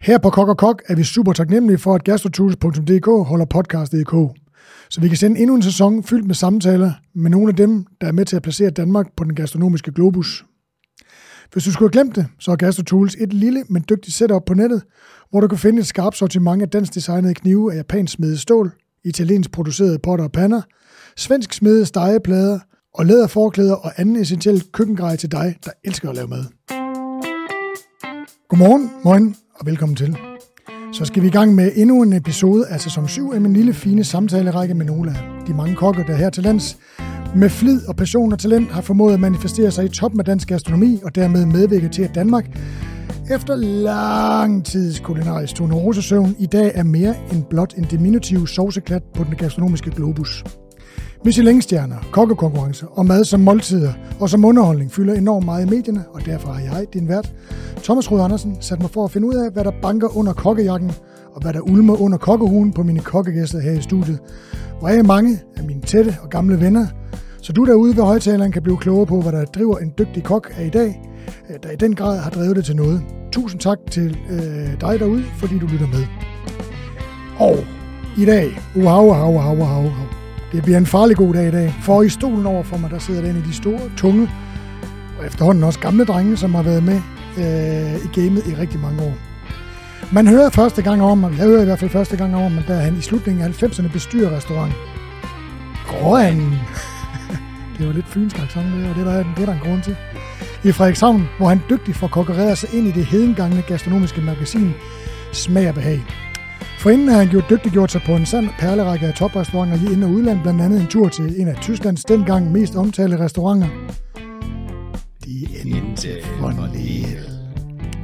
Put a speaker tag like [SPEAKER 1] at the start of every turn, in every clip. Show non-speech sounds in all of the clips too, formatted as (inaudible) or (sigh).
[SPEAKER 1] Her på Kok og Kok er vi super taknemmelige for, at gastrotools.dk holder podcastet i kog. Så vi kan sende endnu en sæson fyldt med samtaler med nogle af dem, der er med til at placere Danmark på den gastronomiske globus. Hvis du skulle have glemt det, så er GastroTools et lille, men dygtigt setup på nettet, hvor du kan finde et skarpt sortiment af dansk designede knive af japansk smedet stål, italiensk producerede potter og pander, svensk smede stegeplader og læderforklæder og anden essentiel køkkengrej til dig, der elsker at lave mad. Godmorgen, morgen og velkommen til. Så skal vi i gang med endnu en episode af sæson 7 af min lille fine samtalerække med nogle af de mange kokker, der her til lands med flid og passion og talent har formået at manifestere sig i toppen af dansk gastronomi og dermed medvirke til, at Danmark efter lang tids kulinarisk tonerosesøvn i dag er mere end blot en diminutiv sovseklat på den gastronomiske globus. Michelin-stjerner, kokkekonkurrencer og mad som måltider og som underholdning fylder enormt meget i medierne, og derfor har jeg, din vært, Thomas Rød Andersen, sat mig for at finde ud af, hvad der banker under kokkejakken, og hvad der ulmer under kokkehuen på mine kokkegæster her i studiet, hvor jeg er mange af mine tætte og gamle venner, så du derude ved højtaleren kan blive klogere på, hvad der driver en dygtig kok af i dag, øh, der i den grad har drevet det til noget. Tusind tak til øh, dig derude, fordi du lytter med. Og i dag, wow, wow, wow, wow, wow. Det bliver en farlig god dag i dag, for i stolen over for mig, der sidder den i de store, tunge, og efterhånden også gamle drenge, som har været med øh, i gamet i rigtig mange år. Man hører første gang om, og jeg hører i hvert fald første gang om, at der han i slutningen af 90'erne bestyrer restaurant. Grøn! (laughs) det var lidt fynsk accent, og det er der, det er der en grund til. I Frederikshavn, hvor han dygtigt får konkurreret sig ind i det hedengangne gastronomiske magasin Smag og Behag. Forinden har han gjort dygtigt gjort sig på en sand perlerække af toprestauranter i ind- og udland, blandt andet en tur til en af Tysklands dengang mest omtalte restauranter. De endte for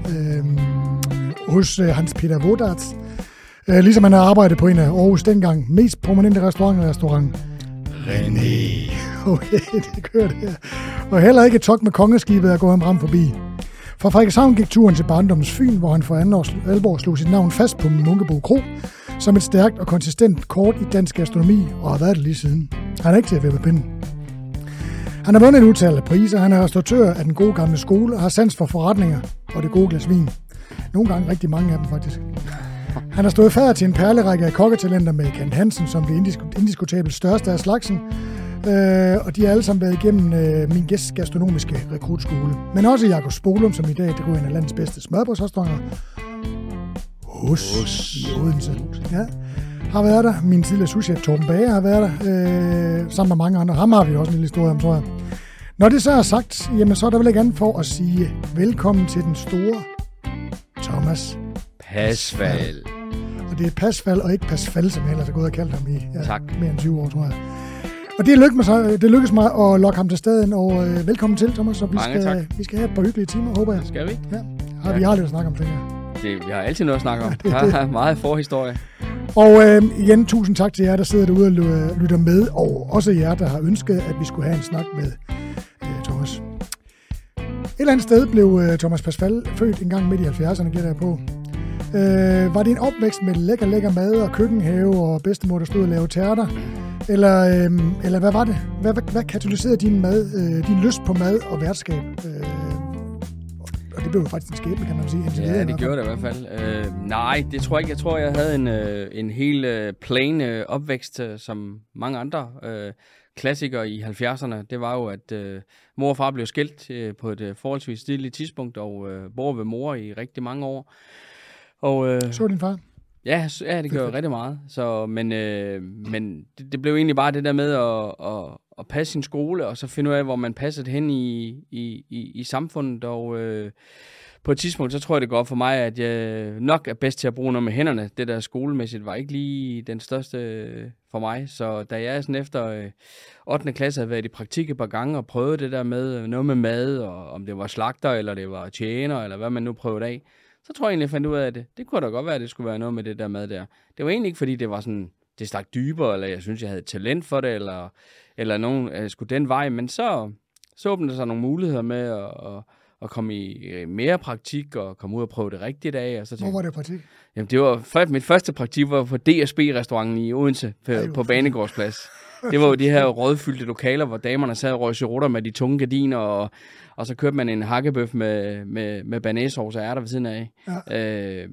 [SPEAKER 1] øhm, hos øh, Hans Peter Wodarts. Øh, ligesom han har arbejdet på en af Aarhus dengang mest prominente restauranter, restaurant René. (laughs) Okay, det kører det her. Og heller ikke et tok med kongeskibet at gå ham frem forbi. Fra Frederikshavn gik turen til barndommens Fyn, hvor han for anden års alvor slog sit navn fast på Munkebo Kro, som et stærkt og konsistent kort i dansk gastronomi, og har været det lige siden. Han er ikke til at vippe pinden. Han har vundet en utal af priser, han er restauratør af den gode gamle skole og har sans for forretninger og det gode glas vin. Nogle gange rigtig mange af dem faktisk. Han har stået fader til en perlerække af kokketalenter med Kent Hansen som det indisk- indiskutabelt største af slagsen, øh, og de har alle sammen været igennem øh, min gæst gastronomiske rekrutskole. Men også Jakob Spolum, som i dag driver en af landets bedste smørbrødsrestauranter, Hus, Hus. i Odense. Ja. Har været der. Min tidligere sushi Torben Bager har været der, øh, sammen med mange andre. Ham har vi også en lille historie om, tror jeg. Når det så er sagt, jamen så er der vel ikke andet for at sige velkommen til den store Thomas
[SPEAKER 2] Pasfald.
[SPEAKER 1] Og det er Pasfald og ikke Pasfald, som jeg ellers har gået og kaldt ham i ja,
[SPEAKER 2] Tak.
[SPEAKER 1] mere end 20 år, tror jeg. Og det lykkedes mig, det lykkedes mig at lokke ham til staden, og øh, velkommen til, Thomas. Og vi,
[SPEAKER 2] Mange
[SPEAKER 1] skal,
[SPEAKER 2] tak.
[SPEAKER 1] vi skal have et par hyggelige timer, håber jeg.
[SPEAKER 2] Skal vi?
[SPEAKER 1] Ja, har, vi har lidt at snakke om, tænker jeg.
[SPEAKER 2] Det, vi har altid noget at snakke om. (laughs)
[SPEAKER 1] det er
[SPEAKER 2] Der er meget forhistorie.
[SPEAKER 1] Og øh, igen, tusind tak til jer, der sidder derude og ly- lytter med, og også jer, der har ønsket, at vi skulle have en snak med øh, Thomas. Et eller andet sted blev øh, Thomas Pasfald født en gang midt i 70'erne, gætter jeg på. Øh, var det en opvækst med lækker, lækker mad og køkkenhave og bedstemor, der stod og lavede tærter? Eller, øh, eller hvad var det? Hvad, hvad, hvad katalyserede din, mad, øh, din lyst på mad og værtskab? Øh, og det blev jo faktisk en skæbne, kan man sige.
[SPEAKER 2] Ja, det
[SPEAKER 1] fald.
[SPEAKER 2] gjorde det i hvert fald. Øh, nej, det tror jeg ikke. Jeg tror, jeg havde en, øh, en helt øh, plain øh, opvækst, øh, som mange andre øh, klassikere i 70'erne. Det var jo, at øh, mor og far blev skilt øh, på et øh, forholdsvis tidligt tidspunkt, og øh, bor ved mor i rigtig mange år. Og, øh,
[SPEAKER 1] Så din far?
[SPEAKER 2] Ja, ja det gør (laughs) rigtig meget. Så, men øh, men det, det blev egentlig bare det der med at, at, at passe sin skole, og så finde ud af, hvor man passer det hen i, i, i, i samfundet. Og øh, på et tidspunkt, så tror jeg, det går op for mig, at jeg nok er bedst til at bruge noget med hænderne. Det der skolemæssigt var ikke lige den største øh, for mig. Så da jeg sådan efter øh, 8. klasse havde været i praktik et par gange og prøvet det der med øh, noget med mad, og om det var slagter, eller det var tjener, eller hvad man nu prøvede af, så tror jeg egentlig, jeg fandt ud af at det. Det kunne da godt være, at det skulle være noget med det der mad der. Det var egentlig ikke, fordi det var sådan, det stak dybere, eller jeg synes, jeg havde talent for det, eller, eller nogen øh, skulle den vej, men så, så åbnede der sig nogle muligheder med at, at, at komme i øh, mere praktik, og komme ud og prøve det rigtigt af, og så
[SPEAKER 1] Hvor
[SPEAKER 2] tænkte
[SPEAKER 1] var
[SPEAKER 2] jeg,
[SPEAKER 1] det praktik?
[SPEAKER 2] jamen det var, mit første praktik var på DSB-restauranten i Odense, på,
[SPEAKER 1] Ej, hvor
[SPEAKER 2] på. Banegårdsplads. Det var jo de her rådfyldte lokaler, hvor damerne sad og røg med de tunge gardiner, og, og så kørte man en hakkebøf med, med, med banæsauce og ærter ved siden af.
[SPEAKER 1] Ja.
[SPEAKER 2] Øh,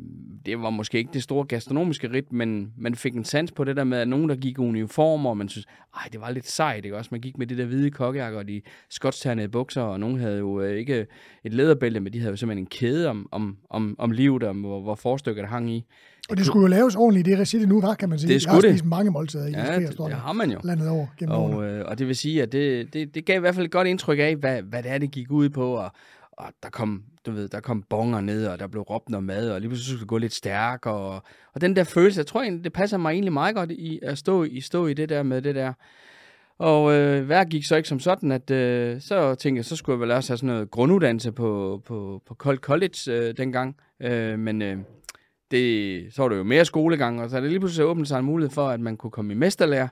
[SPEAKER 2] det var måske ikke det store gastronomiske rit, men man fik en sans på det der med, at nogen, der gik i uniformer, og man synes, ej, det var lidt sejt, ikke også? Man gik med de der hvide kokkejakker og de skotsternede bukser, og nogen havde jo øh, ikke et læderbælte, men de havde jo simpelthen en kæde om, om, om, om livet, om, hvor, hvor forstykket hang i.
[SPEAKER 1] Og det skulle jo laves ordentligt i det regi, det nu var, kan man sige.
[SPEAKER 2] Det
[SPEAKER 1] Jeg har
[SPEAKER 2] skulle
[SPEAKER 1] spist mange måltider i
[SPEAKER 2] Ja, det, det har man jo.
[SPEAKER 1] landet over gennem årene.
[SPEAKER 2] Og, øh, og det vil sige, at det, det, det gav i hvert fald et godt indtryk af, hvad, hvad det er, det gik ud på, og, og der kom, du ved, der kom bonger ned, og der blev råbt noget mad, og lige pludselig skulle det gå lidt stærkere, og, og den der følelse, jeg tror egentlig, det passer mig egentlig meget godt i at stå i, stå i det der med det der. Og øh, hver gik så ikke som sådan, at øh, så tænkte jeg, så skulle jeg vel også have sådan noget grunduddannelse på, på, på Cold College øh, dengang. Øh, men øh, det, så var det jo mere skolegang, og så er det lige pludselig åbnet sig en mulighed for, at man kunne komme i mesterlærer.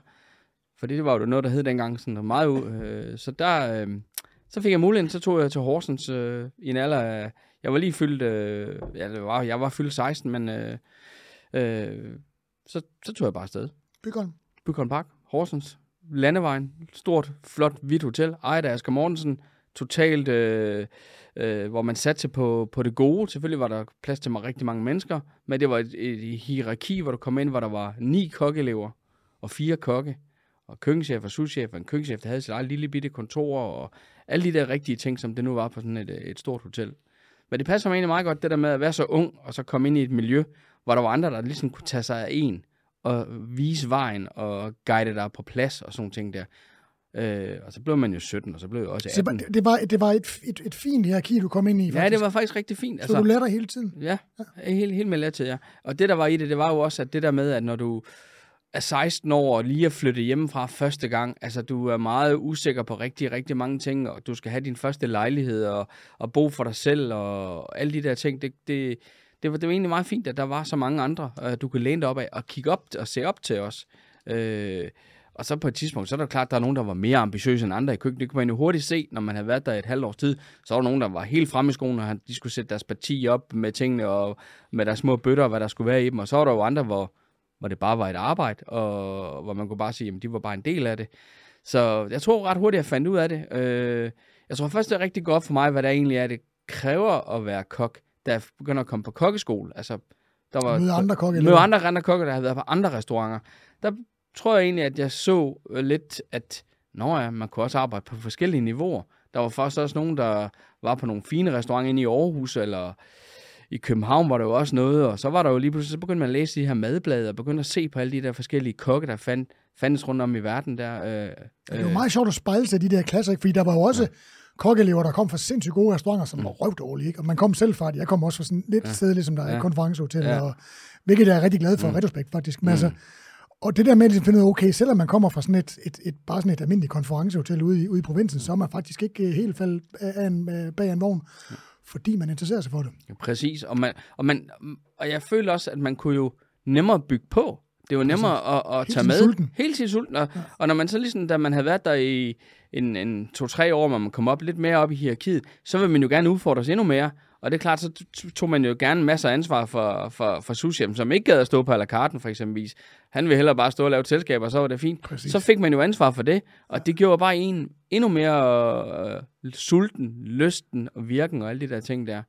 [SPEAKER 2] For det var jo noget, der hed dengang sådan meget ud. Øh, så der, øh, så fik jeg muligheden, så tog jeg til Horsens øh, i en alder af, jeg var lige fyldt, øh, ja, det var, jeg var fyldt 16, men øh, øh, så, så tog jeg bare afsted.
[SPEAKER 1] Bygholm.
[SPEAKER 2] Bygholm Park, Horsens, Landevejen, stort, flot, hvidt hotel, ejet af Asger Mortensen, totalt, øh, øh, hvor man satte på, på det gode. Selvfølgelig var der plads til mig rigtig mange mennesker, men det var et, et hierarki, hvor du kom ind, hvor der var ni kokkeelever og fire kokke, og køkkenchef og souschef, og en køkkenchef, der havde sit eget lille bitte kontor, og alle de der rigtige ting, som det nu var på sådan et, et stort hotel. Men det passer mig egentlig meget godt, det der med at være så ung, og så komme ind i et miljø, hvor der var andre, der ligesom kunne tage sig af en, og vise vejen, og guide dig på plads, og sådan nogle ting der. Øh, og så blev man jo 17, og så blev jeg også
[SPEAKER 1] Så det
[SPEAKER 2] 18.
[SPEAKER 1] var, det var, det var et, et, et fint hierarki, du kom ind i, faktisk.
[SPEAKER 2] Ja, det var faktisk rigtig fint.
[SPEAKER 1] Så du lærte dig hele tiden.
[SPEAKER 2] Ja, helt, helt med til, ja. Og det, der var i det, det var jo også, at det der med, at når du er 16 år og lige er flyttet hjemmefra første gang, altså du er meget usikker på rigtig, rigtig mange ting, og du skal have din første lejlighed og, og bo for dig selv og alle de der ting, det, det, det, var, det var egentlig meget fint, at der var så mange andre, øh, du kunne læne dig op af og kigge op og se op til os. Øh, og så på et tidspunkt, så er der klart, der er nogen, der var mere ambitiøse end andre i køkkenet. Det kunne man jo hurtigt se, når man havde været der et halvt års tid. Så var der nogen, der var helt fremme i skolen, og han- de skulle sætte deres parti op med tingene og med deres små bøtter, og hvad der skulle være i dem. Og så var der jo andre, hvor, hvor det bare var et arbejde, og hvor man kunne bare sige, at de var bare en del af det. Så jeg tror ret hurtigt, jeg fandt ud af det. Øh, jeg tror først, det er rigtig godt for mig, hvad der egentlig er, det kræver at være kok, da jeg begynder at komme på kokkeskole. Altså, der var,
[SPEAKER 1] Møde andre kokke.
[SPEAKER 2] møde andre, andre kokke, der havde været på andre restauranter. Der tror jeg egentlig, at jeg så øh, lidt, at nå ja, man kunne også arbejde på forskellige niveauer. Der var faktisk også nogen, der var på nogle fine restauranter inde i Aarhus, eller i København var der jo også noget, og så var der jo lige pludselig, så begyndte man at læse de her madblade, og begyndte at se på alle de der forskellige kokke, der fand, fandtes rundt om i verden der. Øh,
[SPEAKER 1] Det var meget sjovt at spejle sig i de der klasser, ikke? fordi der var jo også kokkeelever, der kom fra sindssygt gode restauranter, som var røvdårlige. Ikke? Og man kom selv fra det. Jeg kom også fra sådan lidt ja. sted, ligesom der er
[SPEAKER 2] Ja.
[SPEAKER 1] konferencehotel,
[SPEAKER 2] Ja.
[SPEAKER 1] og, hvilket jeg er rigtig glad for, mm. retrospekt faktisk. Men altså, og det der med at ligesom finde ud af, okay, selvom man kommer fra sådan et, et, et, bare sådan et almindeligt konferencehotel ude i, ude i provinsen, så er man faktisk ikke øh, helt faldet af en, øh, bag en vogn, fordi man interesserer sig for det.
[SPEAKER 2] Ja, Præcis, og, man, og, man, og jeg føler også, at man kunne jo nemmere bygge på. Det var nemmere at, at
[SPEAKER 1] Hele
[SPEAKER 2] tage med.
[SPEAKER 1] sulten.
[SPEAKER 2] Hele tiden sulten. Og, ja. og når man så ligesom, da man havde været der i en, en to-tre år, hvor man kom op lidt mere op i hierarkiet, så vil man jo gerne udfordres endnu mere. Og det er klart, så tog man jo gerne masser af ansvar for, for, for souschefen, som ikke gad at stå på la carte, for eksempelvis. Han ville hellere bare stå og lave et selskab, og så var det fint.
[SPEAKER 1] Præcis.
[SPEAKER 2] Så fik man jo ansvar for det, og det gjorde bare en endnu mere øh, sulten, lysten og virken og alle de der ting der.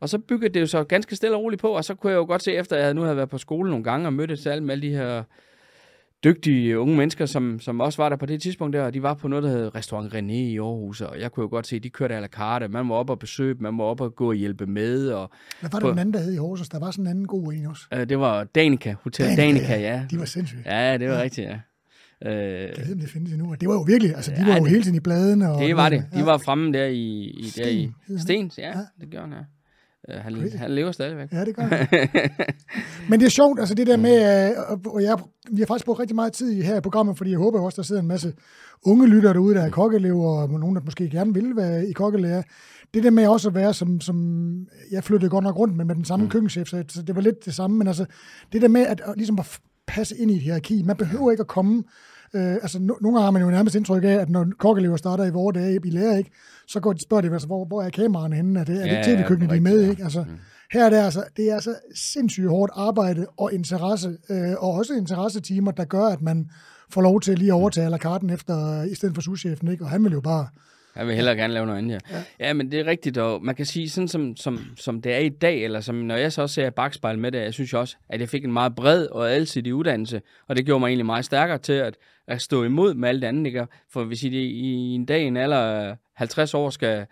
[SPEAKER 2] Og så byggede det jo så ganske stille og roligt på, og så kunne jeg jo godt se, efter jeg nu havde været på skole nogle gange og mødtes alle med alle de her dygtige unge mennesker, som, som også var der på det tidspunkt der, og de var på noget, der hed Restaurant René i Aarhus, og jeg kunne jo godt se, at de kørte à la carte. Man var op og besøge man var op og gå og hjælpe med, og
[SPEAKER 1] Hvad var det
[SPEAKER 2] På-
[SPEAKER 1] den anden, der hed i Horsens? Der var sådan en anden god en også.
[SPEAKER 2] øh, det var Danica, Hotel Danica, Danica ja.
[SPEAKER 1] De var sindssyge.
[SPEAKER 2] Ja, det var rigtigt, ja. Øh,
[SPEAKER 1] Jeg ved, om det findes endnu. Det var jo virkelig, altså de
[SPEAKER 2] Ja,
[SPEAKER 1] var jo
[SPEAKER 2] det-
[SPEAKER 1] hele tiden i bladene. Og
[SPEAKER 2] det var det. De var fremme der i, i, der
[SPEAKER 1] Sten,
[SPEAKER 2] i. Stens, ja,
[SPEAKER 1] Ja.
[SPEAKER 2] det gjorde han, ja. Øh, han,
[SPEAKER 1] Crazy.
[SPEAKER 2] han lever stadigvæk.
[SPEAKER 1] Ja, det gør det. (laughs) Men det er sjovt, altså det der med, øh, og- jeg, vi har faktisk brugt rigtig meget tid i her i programmet, fordi jeg håber også, der sidder en masse unge lyttere derude, der er kokkeelever, og nogen, der måske gerne vil være i kokkelærer. Det der med også at være som, som jeg flyttede godt nok rundt med, med den samme mm. køkkenchef, så, så det var lidt det samme, men altså det der med at, at ligesom at passe ind i et hierarki, man behøver ikke at komme Øh, altså, no, nogle gange har man jo nærmest indtryk af, at når kokkeelever starter i vores dage i lærer, ikke, så går de, spørger de, altså, hvor, hvor er kameraerne henne? Er det, er det
[SPEAKER 2] Ja,
[SPEAKER 1] ja, tv-køkkenet, de er med?
[SPEAKER 2] ja.
[SPEAKER 1] Ikke? Altså, her er det altså, det er altså sindssygt hårdt arbejde og interesse, øh, og også interessetimer, der gør, at man får lov til lige at overtage la karten efter, i stedet for souschefen, ikke? Og han vil jo bare
[SPEAKER 2] Jeg vil hellere gerne lave noget andet, ja. ja. Ja, men det er rigtigt, og man kan sige, sådan som, som, som det er i dag, eller som når jeg så også ser bagspejl med det, jeg synes også, at jeg fik en meget bred og alsidig uddannelse, og det gjorde mig egentlig meget stærkere til at, at stå imod med alt det andet, ikke? For hvis I i en dag, en alder 50 år, skal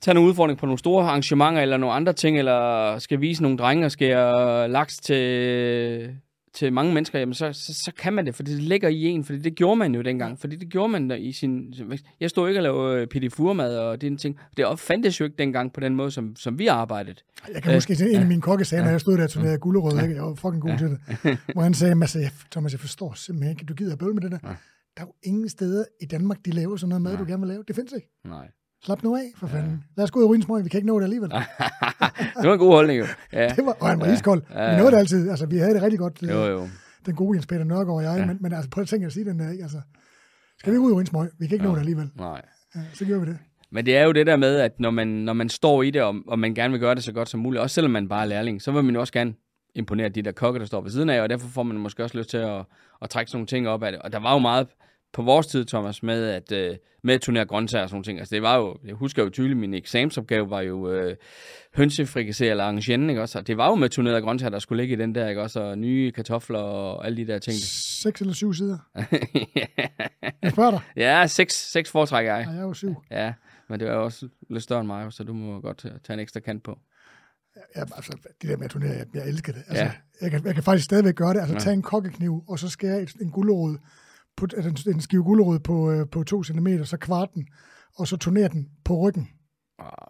[SPEAKER 2] tage nogle udfordringer på nogle store arrangementer, eller nogle andre ting, eller skal vise nogle drenge og skære laks til til mange mennesker, jamen så, så, så kan man det, fordi det ligger i en, fordi det gjorde man jo dengang, fordi det gjorde man der i sin... Jeg stod ikke og lavede øh, pidifurmad og de ting. Det fandtes jo ikke dengang på den måde, som, som vi arbejdede.
[SPEAKER 1] Jeg kan måske se en af mine kokke sagde, når jeg stod der og turnerede gulerød, ikke? jeg var fucking god til det, (laughs) hvor han sagde, Mads, jeg, Thomas, jeg forstår simpelthen ikke, du gider bøvle med det der. Der er jo ingen steder i Danmark, de laver sådan noget mad, Nej. du gerne vil lave. Det findes ikke.
[SPEAKER 2] Nej.
[SPEAKER 1] Slap nu af, for fanden. Ja. Lad os gå ud og ryge en smøg, vi kan ikke nå det alligevel. (laughs)
[SPEAKER 2] det var en god holdning, jo. Ja. (laughs)
[SPEAKER 1] det var, og han var ja. iskold. Ja. Vi nåede det altid. Altså, vi havde det rigtig godt.
[SPEAKER 2] Jo, jo
[SPEAKER 1] den gode Jens Peter Nørgaard og jeg, ja. men, men altså prøv at tænke at sige den der, ikke? Altså, skal vi ud i en smøg? Vi kan ikke ja. nå det alligevel.
[SPEAKER 2] Nej.
[SPEAKER 1] Ja, så gør vi det.
[SPEAKER 2] Men det er jo det der med, at når man, når man står i det, og, og man gerne vil gøre det så godt som muligt, også selvom man bare er lærling, så vil man jo også gerne imponere de der kokke, der står ved siden af, og derfor får man måske også lyst til at, at trække sådan nogle ting op af det. Og der var jo meget på vores tid, Thomas, med at, øh, med at turnere grøntsager og sådan ting. Altså det var jo, jeg husker jo tydeligt, min eksamensopgave var jo øh, hønsefrikassere eller arrangenne, ikke også? Og det var jo med turnerede grøntsager, der skulle ligge i den der, ikke også? Og nye kartofler og alle de der ting.
[SPEAKER 1] Seks eller syv sider? (laughs) jeg spørger dig.
[SPEAKER 2] Ja, seks, seks foretrækker jeg.
[SPEAKER 1] Ja, jeg er jo syv.
[SPEAKER 2] Ja, men det er også lidt større end mig, så du må godt tage en ekstra kant på.
[SPEAKER 1] Ja, altså, det der med at turnere, jeg, jeg elsker det. Altså, ja. jeg, kan, jeg kan faktisk stadigvæk gøre det. Altså, ja. tage en kokkekniv, og så skære en gulerod put, altså en skive gulerod på, øh, på to centimeter, så kvart den, og så turnere den på ryggen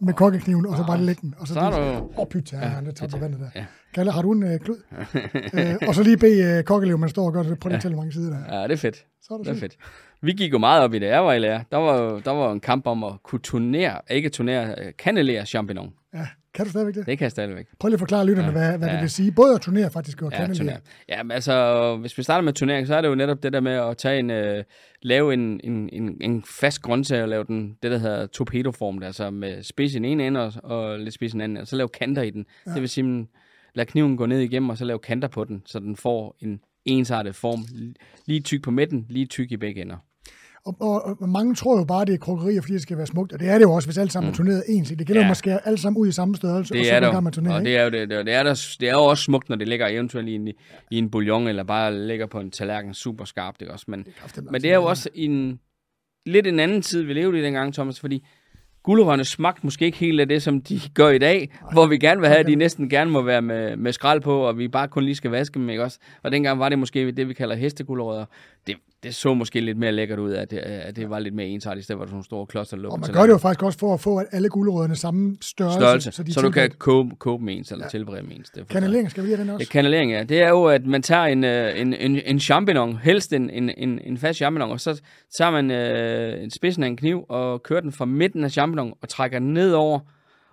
[SPEAKER 1] med kokkekniven, og så bare lægge den. Og så, så er du... Åh, pyt, ja, han er tabt på vandet der. Ja. Kalle, har du en øh, klud? (laughs) øh, og så lige bede øh, kokkelev, man står og gør det. Prøv lige at tælle, mange sider der.
[SPEAKER 2] Ja, det er fedt. Så er det, det er fedt. Vi gik jo meget op i det, jeg var i lærer. Der var, der var en kamp om at kunne turnere, ikke turnere, øh, kanelere champignon.
[SPEAKER 1] Kan du stadigvæk det?
[SPEAKER 2] Det kan jeg stadigvæk.
[SPEAKER 1] Prøv lige at forklare lytterne, ja, hvad, hvad ja. det vil sige. Både at turnere faktisk og
[SPEAKER 2] ja, turnere. Ja, men altså, hvis vi starter med turnering, så er det jo netop det der med at tage en, uh, lave en, en, en, en fast grøntsag og lave den, det der hedder torpedoform, altså med spids i den ene ende og, og lidt spids i den anden, og så lave kanter i den. Ja. Det vil sige, lad kniven gå ned igennem, og så lave kanter på den, så den får en ensartet form. Lige tyk på midten, lige tyk i begge ender.
[SPEAKER 1] Og, og, og mange tror jo bare, det er krukkerier, fordi det skal være smukt, og det er det jo også, hvis alt sammen mm. er turneret ens. Det gælder ja. måske alle sammen ud i samme størrelse,
[SPEAKER 2] det
[SPEAKER 1] og så
[SPEAKER 2] er
[SPEAKER 1] kan man turnere,
[SPEAKER 2] og det er jo det, det, er der, det er jo også smukt, når det ligger eventuelt i en, i en bouillon, eller bare ligger på en tallerken super skarpt, det også. Men det, men det er jo også en, lidt en anden tid, vi levede i dengang, Thomas, fordi gulerødderne smagte måske ikke helt af det, som de (laughs) gør i dag, Ej, hvor vi gerne vil have, at de næsten gerne må være med, med skrald på, og vi bare kun lige skal vaske dem, ikke også? Og dengang var det måske det, vi kalder hestegulerødder. Det, det så måske lidt mere lækkert ud, at det, at det var lidt mere ensartet, i stedet for sådan nogle store kloster.
[SPEAKER 1] Og man gør det jo faktisk også for at få at alle gulerødderne samme størrelse. størrelse
[SPEAKER 2] så, de så du kan koge, koge dem ens, eller ja. tilberede dem ens.
[SPEAKER 1] Kanalering, skal vi have den også?
[SPEAKER 2] Ja, kanalering, ja. Det er jo, at man tager en, øh, en, en, en champignon, helst en, en, en, en fast champignon, og så tager man øh, en spidsen af en kniv, og kører den fra midten af champignon, og trækker den nedover,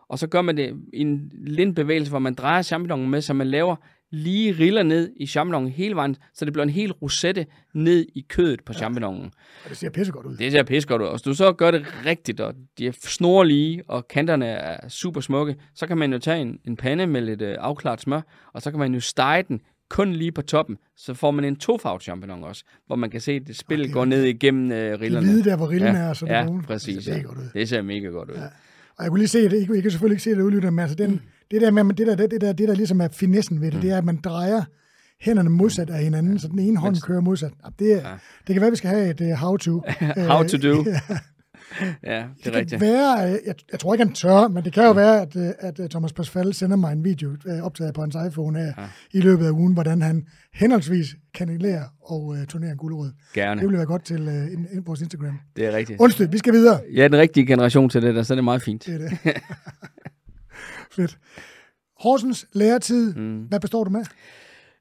[SPEAKER 2] og så gør man det i en lindbevægelse, hvor man drejer champignonen med, så man laver lige riller ned i champignonen hele vejen, så det bliver en hel rosette ned i kødet på ja. champignonen.
[SPEAKER 1] Og det ser pissegodt ud.
[SPEAKER 2] Det ser pissegodt ud. Og hvis du så gør det rigtigt, og de er snorlige, og kanterne er super smukke, så kan man jo tage en, en pande med lidt øh, afklaret smør, og så kan man jo stege den kun lige på toppen, så får man en tofarvet champignon også, hvor man kan se, at det spil okay, går ned igennem øh, rillerne.
[SPEAKER 1] Det hvide der, hvor rillen ja, er, så
[SPEAKER 2] Ja, præcis. Det ser, godt ud. det ser mega godt ud. Ja.
[SPEAKER 1] Og jeg kunne lige se det, I kan selvfølgelig ikke se det udlytter, men altså den, mm det der, med, det, der, det, der, det der ligesom er finessen ved det, mm. det er, at man drejer hænderne modsat af hinanden, så den ene hånd kører modsat. Det, er, ja. det kan være, at vi skal have et uh, how to. (laughs)
[SPEAKER 2] how to do. (laughs) ja, det er
[SPEAKER 1] det
[SPEAKER 2] rigtigt.
[SPEAKER 1] Kan være, jeg, jeg tror ikke, han tør, men det kan jo mm. være, at, øh, at Thomas Pasfal sender mig en video øh, optaget på hans iPhone her ja. i løbet af ugen, hvordan han henholdsvis kanalerer og uh, turnerer en gulerod.
[SPEAKER 2] Gerne.
[SPEAKER 1] Det vil være godt til uh, in, in, vores Instagram.
[SPEAKER 2] Det er rigtigt.
[SPEAKER 1] Undskyld, vi skal videre.
[SPEAKER 2] Jeg er den rigtige generation til det, der, så er det meget fint. Det er det. (laughs) (laughs)
[SPEAKER 1] Fedt. Horsens læretid, mm. hvad består du med?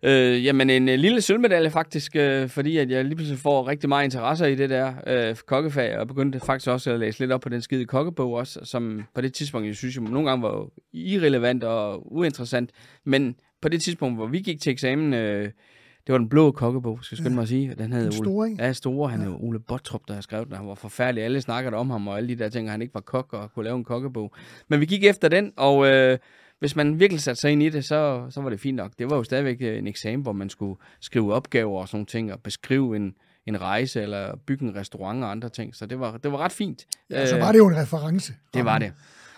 [SPEAKER 2] Øh, jamen en uh, lille sølvmedalje faktisk, uh, fordi at jeg lige pludselig får rigtig meget interesse i det der uh, kokkefag, og begyndte faktisk også at læse lidt op på den skide kokkebog også, som på det tidspunkt, jeg synes, jeg nogle gange var irrelevant og uinteressant, men på det tidspunkt, hvor vi gik til eksamen, uh, det var den blå kokkebog, skal jeg skynde ja. mig at sige. Den hed
[SPEAKER 1] den store, ikke?
[SPEAKER 2] Ja, store. Han ja. er Ole Bottrup, der har skrevet den. Han var forfærdelig. Alle snakkede om ham, og alle de der ting, han ikke var kok og kunne lave en kokkebog. Men vi gik efter den, og øh, hvis man virkelig satte sig ind i det, så, så var det fint nok. Det var jo stadigvæk øh, en eksamen, hvor man skulle skrive opgaver og sådan ting, og beskrive en, en rejse, eller bygge en restaurant og andre ting. Så det var, det var ret fint.
[SPEAKER 1] Ja, så var det jo en reference.
[SPEAKER 2] Det var det.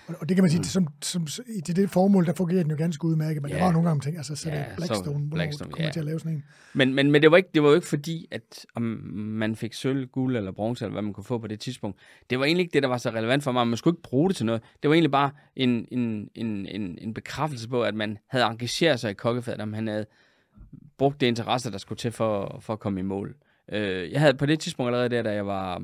[SPEAKER 1] Og, og det kan man sige, mm. som, som, i det, det formål, der fungerer den jo ganske udmærket, men ja. der var nogle gange ting, altså så ja, det Blackstone, så Blackstone kommer ja. til at lave sådan en.
[SPEAKER 2] Men, men, men det, var ikke, det var jo ikke fordi, at om man fik sølv, guld eller bronze, eller hvad man kunne få på det tidspunkt. Det var egentlig ikke det, der var så relevant for mig. Man skulle ikke bruge det til noget. Det var egentlig bare en, en, en, en, en bekræftelse på, at man havde engageret sig i kokkefaget, om han havde brugt det interesse, der skulle til for, for at komme i mål. Øh, jeg havde på det tidspunkt allerede der, da jeg var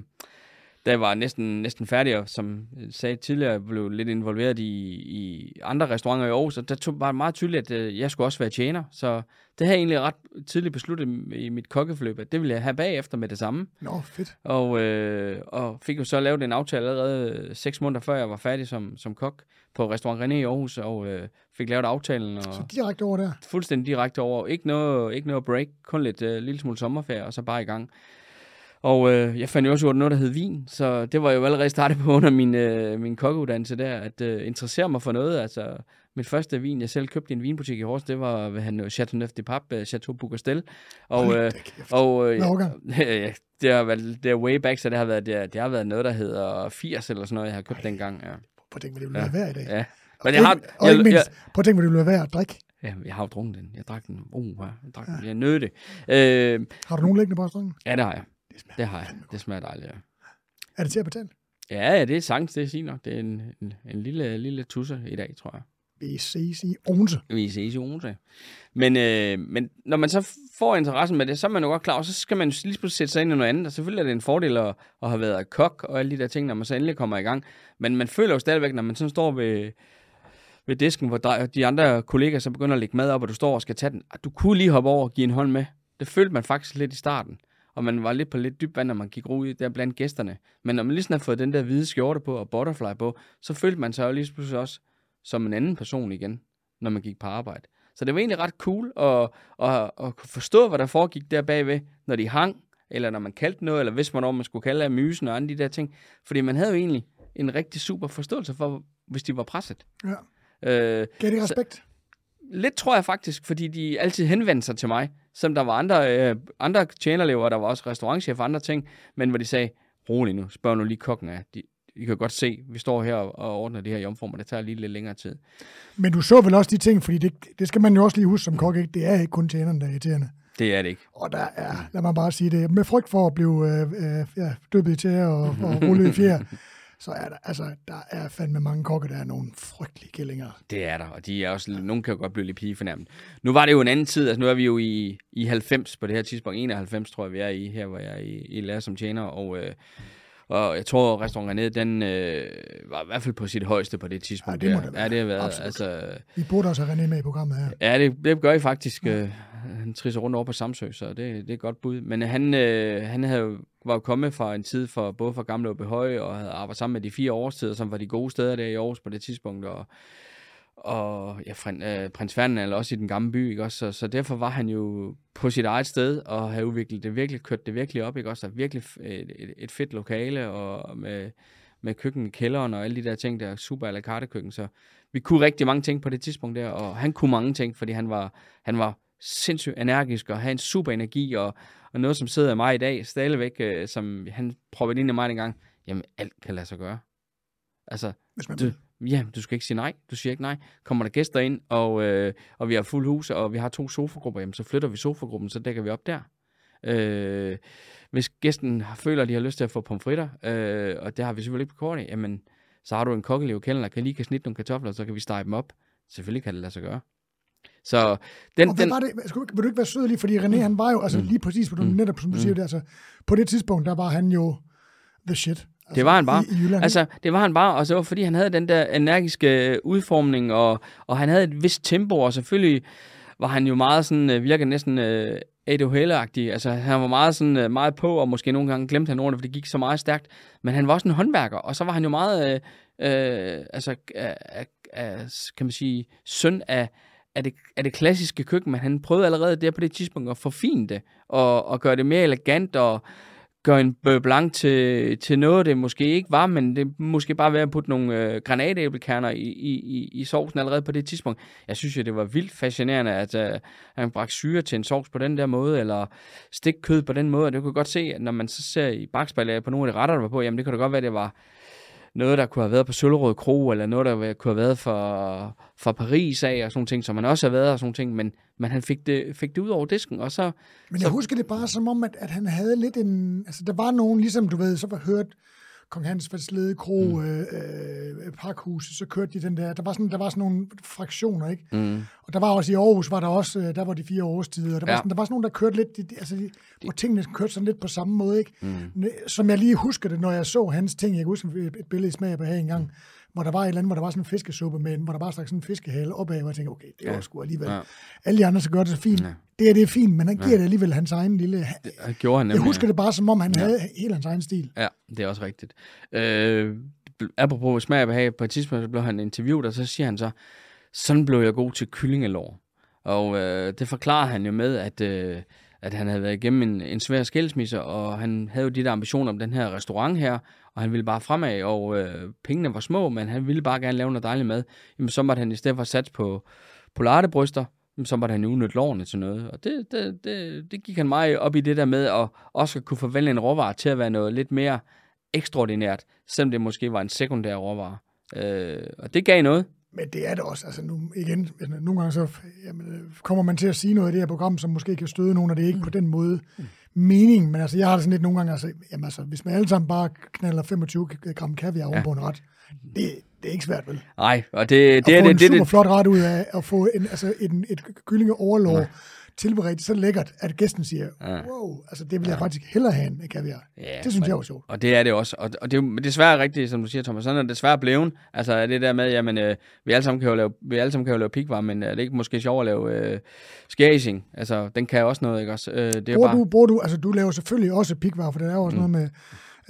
[SPEAKER 2] da jeg var næsten, næsten færdig, og som sagde tidligere, blev lidt involveret i, i andre restauranter i Aarhus, og der tog bare meget tydeligt, at øh, jeg skulle også være tjener. Så det har jeg egentlig ret tidligt besluttet i mit kokkeforløb, at det ville jeg have bagefter med det samme.
[SPEAKER 1] Nå, fedt.
[SPEAKER 2] Og, øh, og fik jo så lavet en aftale allerede seks måneder før jeg var færdig som, som kok på Restaurant René i Aarhus, og øh, fik lavet aftalen. Og
[SPEAKER 1] så direkte over der?
[SPEAKER 2] Fuldstændig direkte over. Ikke noget, ikke noget break, kun lidt øh, lille smule sommerferie, og så bare i gang. Og øh, jeg fandt jo også ud af noget, der hed vin, så det var jo allerede startet på under min, øh, min kokkeuddannelse der, at øh, interessere mig for noget. Altså, mit første vin, jeg selv købte i en vinbutik i Horsens, det var ved han Chateau Neuf de Pape, øh, Chateau Bougastel. Og, øh, og (laughs) øh, ja, det har været det er way back, så det har været, det, det har været noget, der hedder 80 eller sådan noget, jeg har købt Ej, dengang. Ja. Prøv
[SPEAKER 1] at tænke, hvad det ville ja. være i dag.
[SPEAKER 2] Ja.
[SPEAKER 1] Men jeg har, og ikke mindst, jeg, prøv at tænke, hvad det ville være at drikke.
[SPEAKER 2] Ja, jeg har jo drukket den. Jeg drak den. Uh, jeg, drak ja. den. jeg nød det. Øh,
[SPEAKER 1] har du nogen liggende på restauranten?
[SPEAKER 2] Ja, det har jeg. Det, smager det har jeg. Det smager dejligt, ja.
[SPEAKER 1] Er det til at betale?
[SPEAKER 2] Ja, ja, det er sagtens, det er sige nok. Det er en, en, en lille, lille tusse i dag, tror jeg.
[SPEAKER 1] Vi ses i Odense.
[SPEAKER 2] Vi ses i Odense. Men, øh, men når man så får interessen med det, så er man jo godt klar, og så skal man jo lige pludselig sætte sig ind i noget andet. Og selvfølgelig er det en fordel at, at have været kok og alle de der ting, når man så endelig kommer i gang. Men man føler jo stadigvæk, når man sådan står ved, ved disken, hvor de andre kollegaer så begynder at lægge mad op, og du står og skal tage den. Du kunne lige hoppe over og give en hånd med. Det følte man faktisk lidt i starten og man var lidt på lidt dyb vand, når man gik ud der blandt gæsterne. Men når man lige sådan har fået den der hvide skjorte på og butterfly på, så følte man sig jo lige pludselig også som en anden person igen, når man gik på arbejde. Så det var egentlig ret cool at, at, at forstå, hvad der foregik der bagved, når de hang, eller når man kaldte noget, eller hvis man om man skulle kalde af mysen og andre de der ting. Fordi man havde jo egentlig en rigtig super forståelse for, hvis de var presset.
[SPEAKER 1] Ja. Øh, Gav de respekt? Så,
[SPEAKER 2] lidt tror jeg faktisk, fordi de altid henvendte sig til mig, som der var andre, øh, andre tjenerlever, der var også restaurantchef og andre ting, men hvor de sagde, rolig nu, spørg nu lige kokken af. De, I kan godt se, vi står her og ordner de her jomformer, det tager lige lidt længere tid.
[SPEAKER 1] Men du så vel også de ting, fordi det, det skal man jo også lige huske som kok, ikke? det er ikke kun tjeneren, der er irriterende.
[SPEAKER 2] Det er det ikke.
[SPEAKER 1] Og der er, lad mig bare sige det, med frygt for at blive øh, øh, ja, døbet i tæer og, og rullet i fjer, (laughs) så er der, altså, der er fandme mange kokke, der er nogle frygtelige gællinger.
[SPEAKER 2] Det er der, og de er også, nogen kan jo godt blive lidt pigefornærmet. Nu var det jo en anden tid, altså nu er vi jo i, i 90 på det her tidspunkt, 91 tror jeg, vi er i, her hvor jeg er i, i lærer som tjener, og, øh, og jeg tror, restaurant René, den øh, var i hvert fald på sit højeste på det tidspunkt.
[SPEAKER 1] Ja, det må det være.
[SPEAKER 2] Ja, det har været,
[SPEAKER 1] Absolut.
[SPEAKER 2] altså...
[SPEAKER 1] Vi burde også have René med i programmet her.
[SPEAKER 2] Ja, det, det gør I faktisk. Ja. Øh, han trisser rundt over på Samsø, så det, det er et godt bud. Men han, øh, han havde, var jo kommet fra en tid for både fra Gamle og Behøj, og havde arbejdet sammen med de fire årstider, som var de gode steder der i Aarhus på det tidspunkt, og og ja, frin, øh, prins Ferdinand også i den gamle by, ikke også? Så, så derfor var han jo på sit eget sted og havde udviklet det virkelig, kørt det virkelig op, ikke også? Der virkelig et, et, et fedt lokale og med, med køkken kælderen og alle de der ting der, super à la carte køkken, så vi kunne rigtig mange ting på det tidspunkt der, og han kunne mange ting, fordi han var, han var sindssygt energisk og havde en super energi, og, og noget, som sidder i mig i dag, stadigvæk, øh, som han prøvede ind i mig dengang, jamen alt kan lade sig gøre. Altså, du, ja, du skal ikke sige nej. Du siger ikke nej. Kommer der gæster ind, og, øh, og vi har fuld hus, og vi har to sofagrupper, jamen så flytter vi sofagruppen, så dækker vi op der. Øh, hvis gæsten føler, at de har lyst til at få pomfritter, øh, og det har vi selvfølgelig ikke på kortet, jamen så har du en kokkelev kælder, der kan lige kan snitte nogle kartofler, så kan vi stege dem op. Selvfølgelig kan det lade sig gøre. Så den,
[SPEAKER 1] og hvad den, var det? Vil du ikke være sød lige, fordi René, han var jo, altså mm. lige præcis, på, mm. netop som du mm. siger det, altså, på det tidspunkt, der var han jo the shit.
[SPEAKER 2] Altså, det var han bare. I, i altså, det var han bare, og så var fordi han havde den der energiske udformning, og, og han havde et vist tempo, og selvfølgelig var han jo meget sådan, øh, virker næsten uh, ADHL-agtig. Altså, han var meget, sådan, uh, meget på, og måske nogle gange glemte han ordene, for det gik så meget stærkt. Men han var også en håndværker, og så var han jo meget, uh, uh, altså, uh, uh, kan man sige, søn af, af det, af det klassiske køkken, men han prøvede allerede der på det tidspunkt at forfine det, og, og gøre det mere elegant, og gør en beurre blanc til, til noget, det måske ikke var, men det måske bare være at putte nogle øh, granatæblekerner i, i, i, i sovsen allerede på det tidspunkt. Jeg synes jo, det var vildt fascinerende, at øh, han bragte syre til en sovs på den der måde, eller stik kød på den måde, og det kunne godt se, at når man så ser i bagspejlet på nogle af de retter, der var på, jamen det kunne da godt være, det var noget, der kunne have været på Søllerød Kro, eller noget, der kunne have været for, for Paris af, og sådan ting, som man også har været, og sådan ting, men, men han fik det, fik det ud over disken, og så...
[SPEAKER 1] Men jeg
[SPEAKER 2] så,
[SPEAKER 1] husker det bare som om, at, at han havde lidt en... Altså, der var nogen, ligesom du ved, så var hørt Kong Hans Lede Kro, mm. øh, øh, Parkhuset, så kørte de den der, der var sådan, der var sådan nogle fraktioner, ikke?
[SPEAKER 2] mm,
[SPEAKER 1] Og der var også i Aarhus, var der også, øh, der var de fire årstider, og der, ja. Var, sådan, der var sådan nogle, der kørte lidt, de, altså, de, hvor tingene kørte sådan lidt på samme måde, ikke?
[SPEAKER 2] mm,
[SPEAKER 1] Som jeg lige husker det, når jeg så hans ting, jeg kan huske et, et billede i smag på her engang, hvor der var et eller andet, hvor der var sådan en fiskesuppe med, en- hvor der bare stak sådan en fiskehale opad, hvor jeg tænkte, okay, det var
[SPEAKER 2] Ja.
[SPEAKER 1] sgu alligevel.
[SPEAKER 2] Ja.
[SPEAKER 1] Alle de andre så gør det så fint.
[SPEAKER 2] Ja.
[SPEAKER 1] Det her, det er fint, men han giver det alligevel hans egen lille...
[SPEAKER 2] det gjorde han
[SPEAKER 1] Jeg
[SPEAKER 2] nemlig.
[SPEAKER 1] husker det bare som om, han havde helt hans egen stil.
[SPEAKER 2] Ja, det er også rigtigt. Øh, apropos smag og behag, på et tidspunkt så blev han interviewet, og så siger han så, sådan blev jeg god til kyllingelår. Og øh, det forklarer han jo med, at, øh, at han havde været igennem en, en svær skilsmisse, og han havde jo de der ambitioner om den her restaurant her, og han ville bare fremad, og øh, pengene var små, men han ville bare gerne lave noget dejligt mad. Jamen, så måtte han i stedet for sats på polartebryster, så måtte han udnytte lårene til noget. Og det, det, det, det gik han meget op i det der med at også at kunne forvælge en råvare til at være noget lidt mere ekstraordinært, selvom det måske var en sekundær råvare. Øh, og det gav noget.
[SPEAKER 1] Men det er det også. Altså nu, igen, nogle gange så jamen, øh, kommer man til at sige noget i det her program, som måske kan støde nogen, og det er ikke mm. på den måde mening. Men altså, jeg har det sådan lidt nogle gange, altså, jamen, altså, hvis man alle sammen bare knaller 25 gram kaviar oven på en ret, det, det er ikke svært, vel?
[SPEAKER 2] Nej, og det, det
[SPEAKER 1] at
[SPEAKER 2] er
[SPEAKER 1] få
[SPEAKER 2] det,
[SPEAKER 1] en
[SPEAKER 2] det,
[SPEAKER 1] super
[SPEAKER 2] det,
[SPEAKER 1] flot ret ud af at få en, altså en, et kyllinge overlov tilberedt så lækkert, at gæsten siger, wow, altså det vil jeg faktisk hellere have en kaviar.
[SPEAKER 2] Ja,
[SPEAKER 1] det synes jeg var sjovt.
[SPEAKER 2] Og det er det også. Og, og det er jo desværre rigtigt, som du siger, Thomas. Sådan er det desværre blevet. Altså er det der med, jamen, øh, vi alle sammen kan jo lave, vi alle sammen kan jo lave pikvar, men er det ikke måske sjovt at lave øh, skærising? Altså, den kan også noget, ikke også? Øh, det er
[SPEAKER 1] Bruger
[SPEAKER 2] bare,
[SPEAKER 1] du, bruger du, altså du laver selvfølgelig også pikvarer, for det er jo også mm. noget med,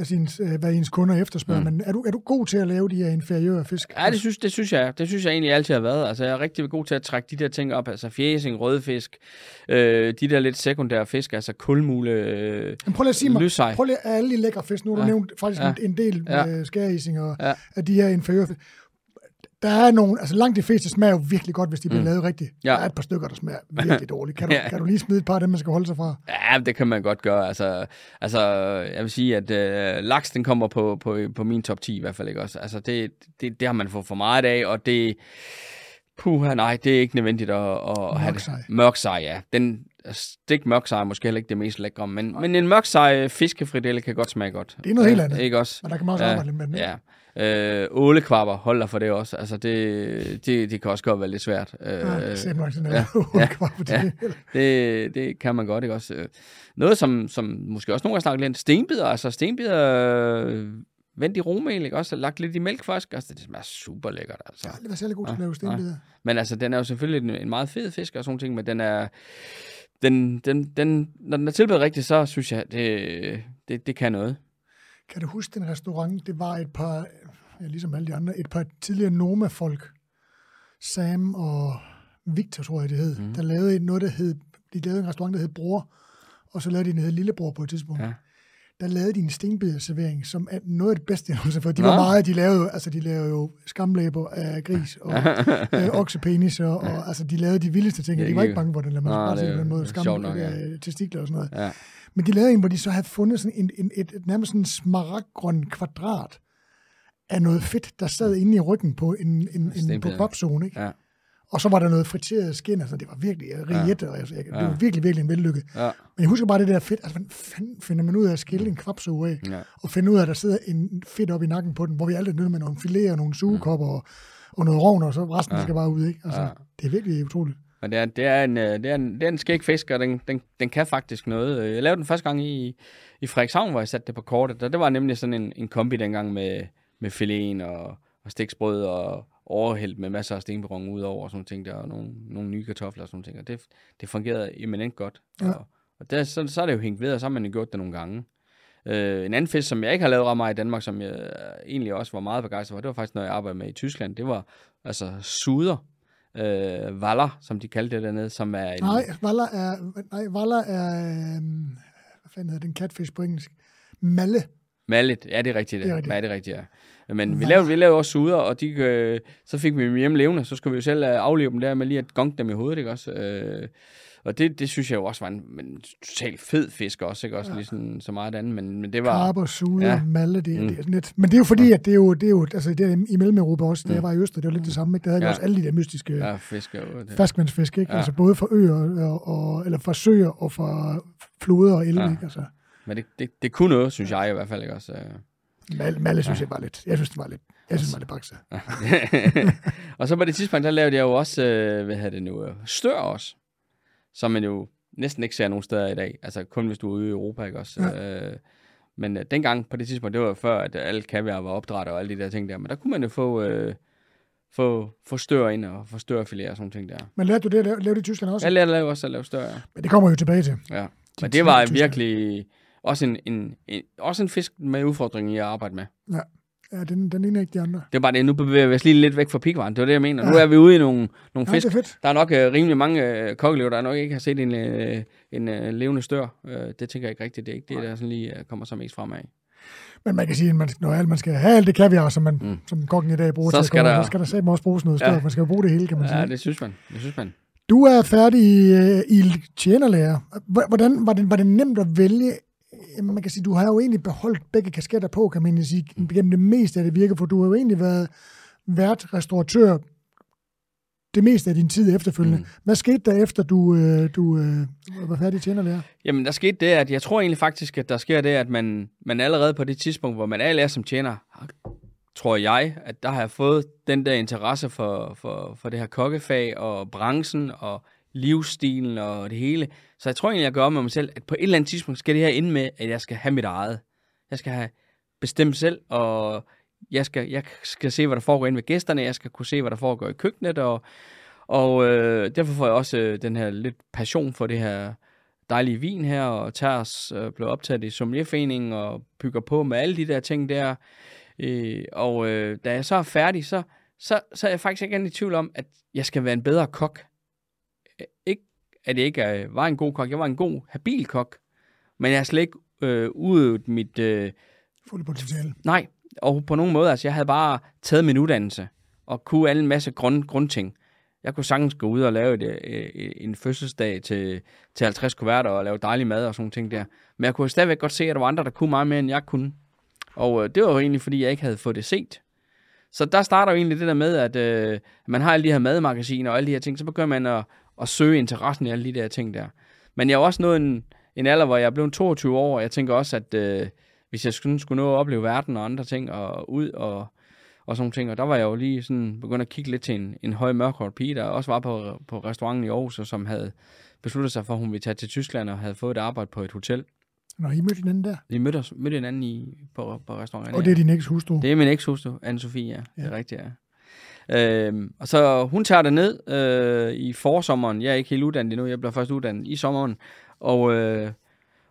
[SPEAKER 1] altså, ens, øh, hvad ens kunder efterspørger, mm. men er du, er du god til at lave de her inferiøre fisk?
[SPEAKER 2] Ja, det synes, det synes jeg. Det synes jeg egentlig altid har været. Altså, jeg er rigtig god til at trække de der ting op. Altså, fjæsing, rødfisk, øh, de der lidt sekundære fisk, altså kulmule, øh,
[SPEAKER 1] Men prøv lige at sige mig, prøv lige alle de lækre fisk, nu har du
[SPEAKER 2] Ja.
[SPEAKER 1] nævnt faktisk
[SPEAKER 2] Ja.
[SPEAKER 1] en, en del
[SPEAKER 2] Ja.
[SPEAKER 1] med skærising og
[SPEAKER 2] Ja.
[SPEAKER 1] af de her inferiøre fisk. Der er nogle, altså langt de fleste smager jo virkelig godt, hvis de bliver lavet rigtigt.
[SPEAKER 2] Ja.
[SPEAKER 1] Der er et par stykker, der smager virkelig (laughs) dårligt. Kan du,
[SPEAKER 2] Ja.
[SPEAKER 1] kan du lige smide et par af dem, man skal holde sig fra?
[SPEAKER 2] Ja, det kan man godt gøre. Altså, altså jeg vil sige, at øh, laks, den kommer på, på, på min top 10 i hvert fald, ikke også? Altså, det, det, det har man fået for meget af, og det... Puh, nej, det er ikke nødvendigt at, at have det.
[SPEAKER 1] Mørksej.
[SPEAKER 2] Mørksej, ja. Den stik mørksej er måske heller ikke det mest lækre, men, men en mørksej fiskefridelle kan godt smage godt.
[SPEAKER 1] Det er noget helt
[SPEAKER 2] Ja,
[SPEAKER 1] andet.
[SPEAKER 2] Ikke også?
[SPEAKER 1] Men der kan man også arbejde lidt med den?
[SPEAKER 2] Ja. Øh, ålekvapper holder for det også. Altså, det, det, det kan også godt være lidt svært. Øh,
[SPEAKER 1] Ja, simpelthen
[SPEAKER 2] ja,
[SPEAKER 1] ja,
[SPEAKER 2] det, det kan man godt, ikke også? Øh, Noget, som, som måske også nogle gange snakker lidt, stenbider, altså stenbider øh, vendt i romel, ikke også? Lagt lidt i mælk først, altså det smager super lækkert, altså.
[SPEAKER 1] Jeg har aldrig været særlig god til at lave stenbider.
[SPEAKER 2] Men altså, den er jo selvfølgelig en, en meget fed fisk og sådan ting, men den er, den, den, den, når den er tilberedt rigtigt, så synes jeg, det, det, det kan noget.
[SPEAKER 1] Kan du huske den restaurant? Det var et par, ligesom alle de andre, et par tidligere Noma-folk. Sam og Victor, tror jeg det hed. Mm. Der lavede noget, der hed, de lavede en restaurant, der hed Bror, og så lavede de en, der hed Lillebror på et tidspunkt.
[SPEAKER 2] Ja.
[SPEAKER 1] Der lavede de en stenbiderservering, som er noget af det bedste, jeg nogensinde fået. De
[SPEAKER 2] Nå.
[SPEAKER 1] var meget, de lavede, jo- altså de lavede jo skamlæber af gris og (laughs) øh, oksepenis, og, og, altså de lavede de vildeste ting, og de var ikke bange for det, lad mig bare sige på den måde,
[SPEAKER 2] jo
[SPEAKER 1] skam,
[SPEAKER 2] sjovt nok, ja.
[SPEAKER 1] øh, testikler og sådan noget.
[SPEAKER 2] Ja.
[SPEAKER 1] Men de lavede en, hvor de så havde fundet sådan en, en, et, et nærmest sådan en smaragdgrøn kvadrat af noget fedt, der sad inde i ryggen på en, en, en på kropzone, ikke?
[SPEAKER 2] Ja.
[SPEAKER 1] Og så var der noget friteret skin, altså det var virkelig riget, og altså, jeg, det var virkelig, virkelig en vellykket.
[SPEAKER 2] Ja.
[SPEAKER 1] Men jeg husker bare det der fedt, altså hvordan fanden finder man ud af at skille en kvapsuge af,
[SPEAKER 2] Ja.
[SPEAKER 1] og finde ud af, at der sidder en fedt op i nakken på den, hvor vi altid nødt med nogle filéer og nogle sugekopper og, og noget rovn, og så resten ja. skal bare ud, ikke? Altså,
[SPEAKER 2] Ja.
[SPEAKER 1] det er virkelig utroligt.
[SPEAKER 2] Men det er, det er en, øh, det er en, det er en skæg fisk, og den, den, den kan faktisk noget. Jeg lavede den første gang i, i Frederikshavn, hvor jeg satte det på kortet, og det var nemlig sådan en, en kombi dengang med, med filéen og, og stiksbrød og overhældt med masser af stenperron udover og sådan ting der, og nogle, nogle nye kartofler og sådan ting, og det, det fungerede eminent godt.
[SPEAKER 1] Ja.
[SPEAKER 2] Og, og der, så, så er det jo hængt ved, og så har man jo gjort det nogle gange. Øh, en anden fisk, som jeg ikke har lavet ret meget i Danmark, som jeg øh, egentlig også var meget begejstret for, det var faktisk noget, jeg arbejdede med i Tyskland. Det var altså suder, øh, valler, som de kaldte det dernede, som er en,
[SPEAKER 1] Nej, Valler er, nej, Valler er, øhm, hvad fanden hedder den catfish på engelsk? Malle.
[SPEAKER 2] Mallet, ja, det er rigtigt.
[SPEAKER 1] Det er
[SPEAKER 2] Det
[SPEAKER 1] rigtigt.
[SPEAKER 2] Ja, det er rigtigt, ja. Men vi lavede, vi lavede også suder, og de, øh, så fik vi dem hjem levende, så skulle vi jo selv øh, afleve dem der med lige at gonke dem i hovedet, ikke også? Øh, og det, det synes jeg jo også var en, en totalt fed fisk også, ikke også? Ja. Ligesom så meget andet, men, men det var...
[SPEAKER 1] Karper, sude,
[SPEAKER 2] Ja.
[SPEAKER 1] malle, det,
[SPEAKER 2] Mm.
[SPEAKER 1] mm. det er sådan lidt. Men det er jo fordi, at det er jo, det er jo altså det er i Mellem-Europa også, da
[SPEAKER 2] Mm.
[SPEAKER 1] jeg var i Øster, det var lidt det samme, ikke? Der havde ja.
[SPEAKER 2] Ja.
[SPEAKER 1] også alle de der mystiske ja.
[SPEAKER 2] Fisk. Det.
[SPEAKER 1] ferskvandsfisk, ikke?
[SPEAKER 2] Ja.
[SPEAKER 1] Altså både fra øer, og, og, eller fra søer og fra floder og elve,
[SPEAKER 2] ja.
[SPEAKER 1] ikke? Altså,
[SPEAKER 2] Men det, det, det kunne noget, synes jeg i hvert fald, ikke også? Øh.
[SPEAKER 1] malle, malle synes jeg var lidt, jeg synes, det var lidt, jeg synes, det var lidt bakse. (laughs)
[SPEAKER 2] og så på det tidspunkt, der lavede jeg jo også, øh, hvad hedder det nu, øh, stør også, som man jo næsten ikke ser nogen steder i dag. Altså kun hvis du er ude i Europa, ikke også? Ja. Øh, men øh, dengang på det tidspunkt, det var før, at alle kaviar var opdræt og alle de der ting der. Men der kunne man jo få, øh, få, få stør ind og få størfilet og sådan nogle ting der.
[SPEAKER 1] Men lærte du det at lave, lave det i Tyskland også?
[SPEAKER 2] Jeg lærte lave også at lave stør, ja.
[SPEAKER 1] Men det kommer jo tilbage til.
[SPEAKER 2] ja. Men det var
[SPEAKER 1] Tyskland.
[SPEAKER 2] Også en, en, en, også en fisk med udfordring i at arbejde med.
[SPEAKER 1] Ja, den, den ligner ikke de andre.
[SPEAKER 2] Det er bare det, nu bevæger vi os lige lidt væk fra pikvaren. Det var det, jeg mener. Nu
[SPEAKER 1] Ja.
[SPEAKER 2] er vi ude i nogle, nogle
[SPEAKER 1] Ja,
[SPEAKER 2] fisk,
[SPEAKER 1] fedt.
[SPEAKER 2] Der er nok øh, rimelig mange øh, kokkelever, der nok ikke har set en, øh, en øh, levende stør. Øh, det tænker jeg ikke rigtigt. Det er ikke det, der sådan lige øh, kommer så mest fremad.
[SPEAKER 1] Men man kan sige, at man, når alt- man skal have alt det kaviar, som, man,
[SPEAKER 2] Mm.
[SPEAKER 1] som kokken i dag bruger
[SPEAKER 2] Så
[SPEAKER 1] til at
[SPEAKER 2] skal
[SPEAKER 1] koge,
[SPEAKER 2] der-
[SPEAKER 1] så skal der satme også bruges noget.
[SPEAKER 2] Ja.
[SPEAKER 1] Man skal jo bruge det hele, kan man sige.
[SPEAKER 2] Ja, det synes man. Det synes man.
[SPEAKER 1] Du er færdig øh, i tjenerlærer. H- Hvordan var det, var det nemt at vælge? Man kan sige, du har jo egentlig beholdt begge kasketter på, kan man sige, gennem det meste af det virke, for du har jo egentlig været vært, restauratør, det meste af din tid efterfølgende.
[SPEAKER 2] Mm.
[SPEAKER 1] Mm. Hvad skete der efter, du, øh, du øh, var færdig tjenerlærer?
[SPEAKER 2] Jamen, der skete det, at jeg tror egentlig faktisk, at der sker det, at man, man allerede på det tidspunkt, hvor man alle er som tjener, tror jeg, at der har jeg fået den der interesse for, for, for det her kokkefag og branchen og livsstilen og det hele. Så jeg tror egentlig, jeg gør med mig selv, at på et eller andet tidspunkt skal det her ind med, at jeg skal have mit eget. Jeg skal have bestemt selv, og jeg skal, jeg skal se, hvad der foregår inde ved gæsterne. Jeg skal kunne se, hvad der foregår i køkkenet, og, og øh, derfor får jeg også øh, den her lidt passion for det her dejlige vin her, og Ters øh, blev optaget i Sommelierforeningen og bygger på med alle de der ting der. Øh, og øh, da jeg så er færdig, så, så, så er jeg faktisk ikke i tvivl om, at jeg skal være en bedre kok. Ikke, at jeg ikke var en god kok. Jeg var en god, habil kok. Men jeg har slet ikke øh, udøvet mit... Øh,
[SPEAKER 1] Fuldt potentiale.
[SPEAKER 2] nej, og på nogen måde. Altså, jeg havde bare taget min uddannelse og kunne alle en masse grund, grundting. Jeg kunne sagtens gå ud og lave et, øh, en fødselsdag til, til 50 kuverter og lave dejlig mad og sådan nogle ting der. Men jeg kunne stadigvæk godt se, at der var andre, der kunne meget mere, end jeg kunne. Og øh, det var jo egentlig, fordi jeg ikke havde fået det set. Så der starter jo egentlig det der med, at øh, man har alle de her madmagasiner og alle de her ting, så begynder man at, at søge interessen i alle de der ting der. Men jeg er også nået en, en alder, hvor jeg er blevet 22 år, og jeg tænker også, at øh, hvis jeg skulle, skulle nå at opleve verden og andre ting, og ud og, og sådan nogle ting, og der var jeg jo lige sådan begyndt at kigge lidt til en, en høj mørkhåret pige, der også var på, på restauranten i Aarhus, og som havde besluttet sig for, at hun ville tage til Tyskland og havde fået et arbejde på et hotel.
[SPEAKER 1] Når I mødte hinanden der.
[SPEAKER 2] Vi mødte, mødte hinanden i, på, på restauranten.
[SPEAKER 1] Og det er din eks hustru.
[SPEAKER 2] Det er min ekshustru, Anne-Sophie, ja. Det er
[SPEAKER 1] Ja.
[SPEAKER 2] rigtigt, ja. Øhm, og så hun tager det ned øh, i forsommeren. Jeg er ikke helt uddannet endnu. Jeg bliver først uddannet i sommeren. Og, øh,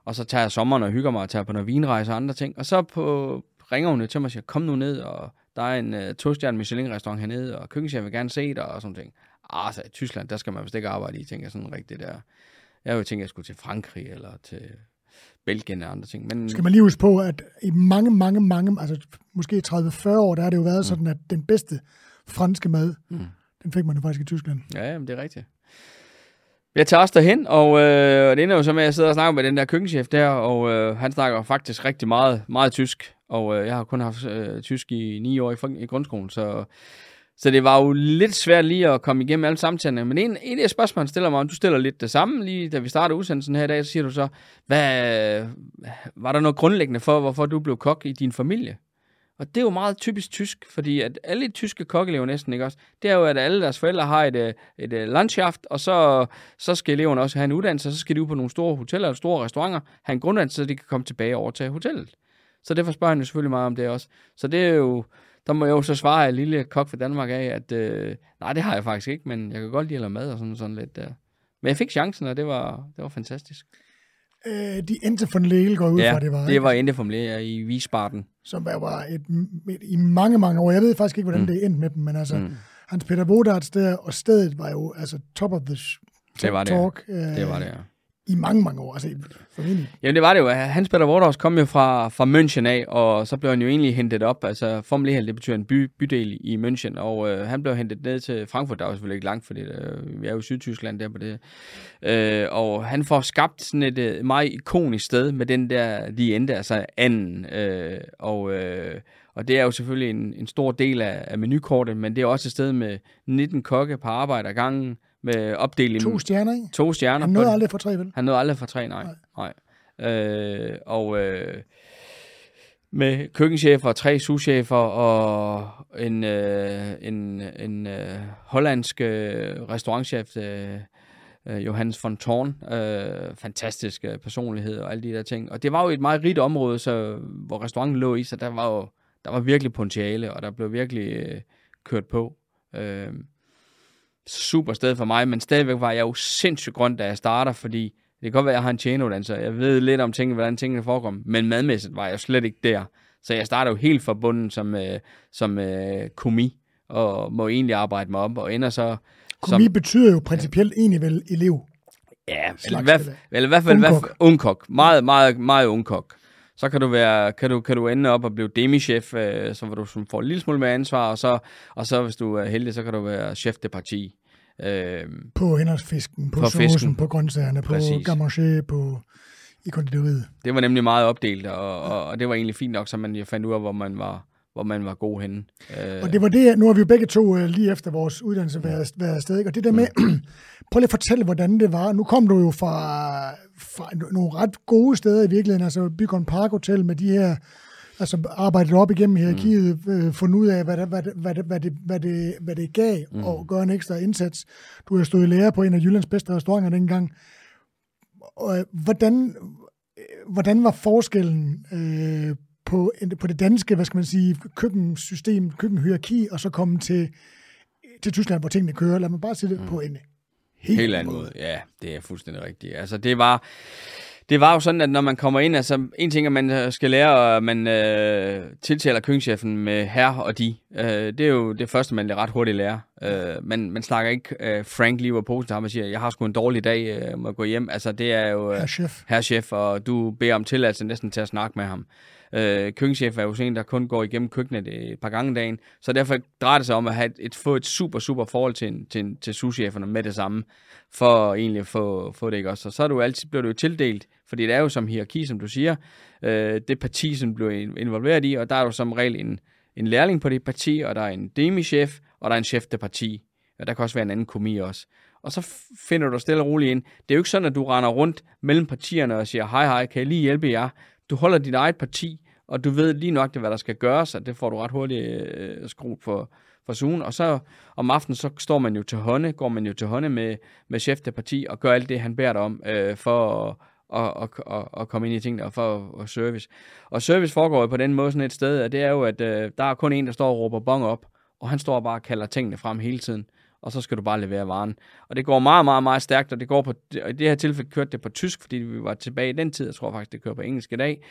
[SPEAKER 2] og så tager jeg sommeren og hygger mig og tager på noget vinrejse og andre ting. Og så på, ringer hun til mig og siger, kom nu ned, og der er en øh, tostjerne Michelin-restaurant hernede, og køkkenchef vil gerne se dig, og sådan ting. Ah, så i Tyskland, der skal man vist ikke arbejde i, tænker jeg sådan rigtigt der. Jeg havde jo tænkt, at jeg skulle til Frankrig, eller til Belgien og andre ting. Men,
[SPEAKER 1] Skal man lige huske på, at i mange, mange, mange, altså måske 30-40 år, der har det jo været sådan, at den bedste franske mad,
[SPEAKER 2] Mm.
[SPEAKER 1] den fik man jo faktisk i Tyskland.
[SPEAKER 2] Ja, jamen, det er rigtigt. Jeg tager også derhen, og øh, det ender jo så med, at jeg sidder og snakker med den der køkkenchef der, og øh, han snakker faktisk rigtig meget, meget tysk. Og øh, jeg har kun haft øh, tysk i ni år i, i grundskolen, så, så det var jo lidt svært lige at komme igennem alle samtalerne. Men en, en af spørgsmål, han stiller mig, du stiller lidt det samme, lige da vi startede udsendelsen her i dag, så siger du så, hvad, var der noget grundlæggende for, hvorfor du blev kok i din familie? Og det er jo meget typisk tysk, fordi at alle de tyske kokkelever næsten, ikke også? Det er jo, at alle deres forældre har et, øh, et, et landschaft, og så, så skal eleverne også have en uddannelse, og så skal de ud på nogle store hoteller eller store restauranter, have en grunduddannelse, så de kan komme tilbage og overtage hotellet. Så derfor spørger han jo selvfølgelig meget om det også. Så det er jo, der må jeg jo så svare af lille kok fra Danmark af, at øh, nej, det har jeg faktisk ikke, men jeg kan godt lide at mad og sådan, sådan lidt der. Men jeg fik chancen, og det var, det var fantastisk.
[SPEAKER 1] Øh, de endte von Lehl går ud
[SPEAKER 2] ja,
[SPEAKER 1] fra, det var.
[SPEAKER 2] det
[SPEAKER 1] ikke?
[SPEAKER 2] var endte formuleret i Wiesbaden.
[SPEAKER 1] Som var- et, et, i mange, mange år. Jeg ved faktisk ikke, hvordan
[SPEAKER 2] Mm.
[SPEAKER 1] det endte med dem, men altså,
[SPEAKER 2] Mm.
[SPEAKER 1] Hans Peter Wodarts der, og stedet var jo altså top of the sh-
[SPEAKER 2] Det var det,
[SPEAKER 1] talk. Øh,
[SPEAKER 2] Det var det, ja
[SPEAKER 1] i mange, mange år. Altså, formentlig.
[SPEAKER 2] Jamen det var det jo. Hans Peter Wardhaus kom jo fra, fra München af, og så blev han jo egentlig hentet op. Altså Formel 1, det betyder en by, bydel i München, og øh, han blev hentet ned til Frankfurt. Der var selvfølgelig ikke langt, fordi øh, vi er jo i Sydtyskland der på det. Øh, og han får skabt sådan et øh, meget ikonisk sted med den der lige endte, altså anden. Øh, og, øh, og det er jo selvfølgelig en, en stor del af, af menukortet, men det er også et sted med 19 kokke på arbejde ad gangen, med opdeling.
[SPEAKER 1] To stjerner, ikke?
[SPEAKER 2] To stjerner.
[SPEAKER 1] Han nåede aldrig for tre, vel?
[SPEAKER 2] Han nåede aldrig for tre, nej. nej. nej. Øh, og øh, med køkkenchefer, tre souschefer og en, øh, en, en øh, hollandsk øh, restaurantchef, øh, øh, Johannes von Thorn. Øh, fantastisk øh, personlighed og alle de der ting. Og det var jo et meget rigt område, så, hvor restauranten lå i, så der var jo der var virkelig potentiale, og der blev virkelig øh, kørt på. Øh, super sted for mig, men stadigvæk var jeg jo sindssygt grøn, da jeg starter, fordi det kan godt være, at jeg har en tjeneuddannelse, jeg ved lidt om tingene, hvordan tingene foregår, men madmæssigt var jeg slet ikke der. Så jeg starter jo helt forbundet som, øh, som øh, komi, og må egentlig arbejde mig op, og ender så...
[SPEAKER 1] Komi som, betyder jo principielt ja. egentlig vel elev.
[SPEAKER 2] Ja, eller, hvad, eller i hvert fald ungkok. ungkok. Meget, meget, meget ungkok. Så kan du, være, kan du, kan du ende op og blive demichef, øh, så hvor du får en lille smule mere ansvar, og så, og så hvis du er heldig, så kan du være chef de parti.
[SPEAKER 1] Øh, på henholdsfisken, på, på saucen, fisken. på grøntsagerne, på gamanché, på i konditoriet.
[SPEAKER 2] Det var nemlig meget opdelt, og, og, og det var egentlig fint nok, så man fandt ud af, hvor man var, hvor man var god henne.
[SPEAKER 1] Øh. Og det var det, nu har vi jo begge to uh, lige efter vores uddannelse været, været afsted, og det der med, (clears throat) prøv lige at fortælle, hvordan det var. Nu kom du jo fra, fra nogle ret gode steder i virkeligheden, altså Bygården Park Hotel med de her altså arbejdet op igennem hierarkiet, mm. øh, fundet ud af, hvad det, hvad det, hvad det, hvad det, hvad det, hvad det gav, mm. og gøre en ekstra indsats. Du har stået i lære på en af Jyllands bedste restauranter dengang. Og, øh, hvordan, øh, hvordan var forskellen øh, på, på det danske, hvad skal man sige, køkkensystem, køkkenhierarki, og så komme til, til Tyskland, hvor tingene kører? Lad mig bare sige det mm. på en
[SPEAKER 2] helt, helt anden måde. måde. Ja, det er fuldstændig rigtigt. Altså, det var det var jo sådan, at når man kommer ind, altså en ting, at man øh, skal lære, at man øh, tiltaler køkkenchefen med herre og de. Øh, det er jo det første, man ret hurtigt lærer. Øh, man, man snakker ikke øh, Frank lige posen til ham og siger, jeg har sgu en dårlig dag, øh, må gå hjem. Altså det er jo
[SPEAKER 1] øh, chef.
[SPEAKER 2] herre chef, og du beder om tilladelse næsten til at snakke med ham. Øh, køkkenchef er jo sådan en, der kun går igennem køkkenet et par gange dagen, så derfor drejer det sig om at have et, et, få et super, super forhold til, til, til souscheferne med det samme, for egentlig at få, få det ikke også. Og så er du altid, bliver du jo tildelt, fordi det er jo som hierarki, som du siger, øh, det parti, som du bliver involveret i, og der er jo som regel en, en lærling på det parti, og der er en demichef, og der er en chef det parti. Og der kan også være en anden komi også. Og så finder du stille og roligt ind. Det er jo ikke sådan, at du render rundt mellem partierne og siger, hej hej, kan jeg lige hjælpe jer? Du holder dit eget parti, og du ved lige nok, det, hvad der skal gøres, og det får du ret hurtigt øh, skruet for, for sugen. Og så om aftenen, så står man jo til hånde, går man jo til hånde med, med chef det parti, og gør alt det, han bærer dig om, øh, for at og, og, og, og komme ind i tingene og for og service. Og service foregår jo på den måde sådan et sted, at det er jo, at øh, der er kun en, der står og råber bong op, og han står bare og kalder tingene frem hele tiden og så skal du bare levere varen. Og det går meget, meget, meget stærkt, og det går på, i det her tilfælde kørte det på tysk, fordi vi var tilbage i den tid, jeg tror faktisk, det kører på engelsk i dag.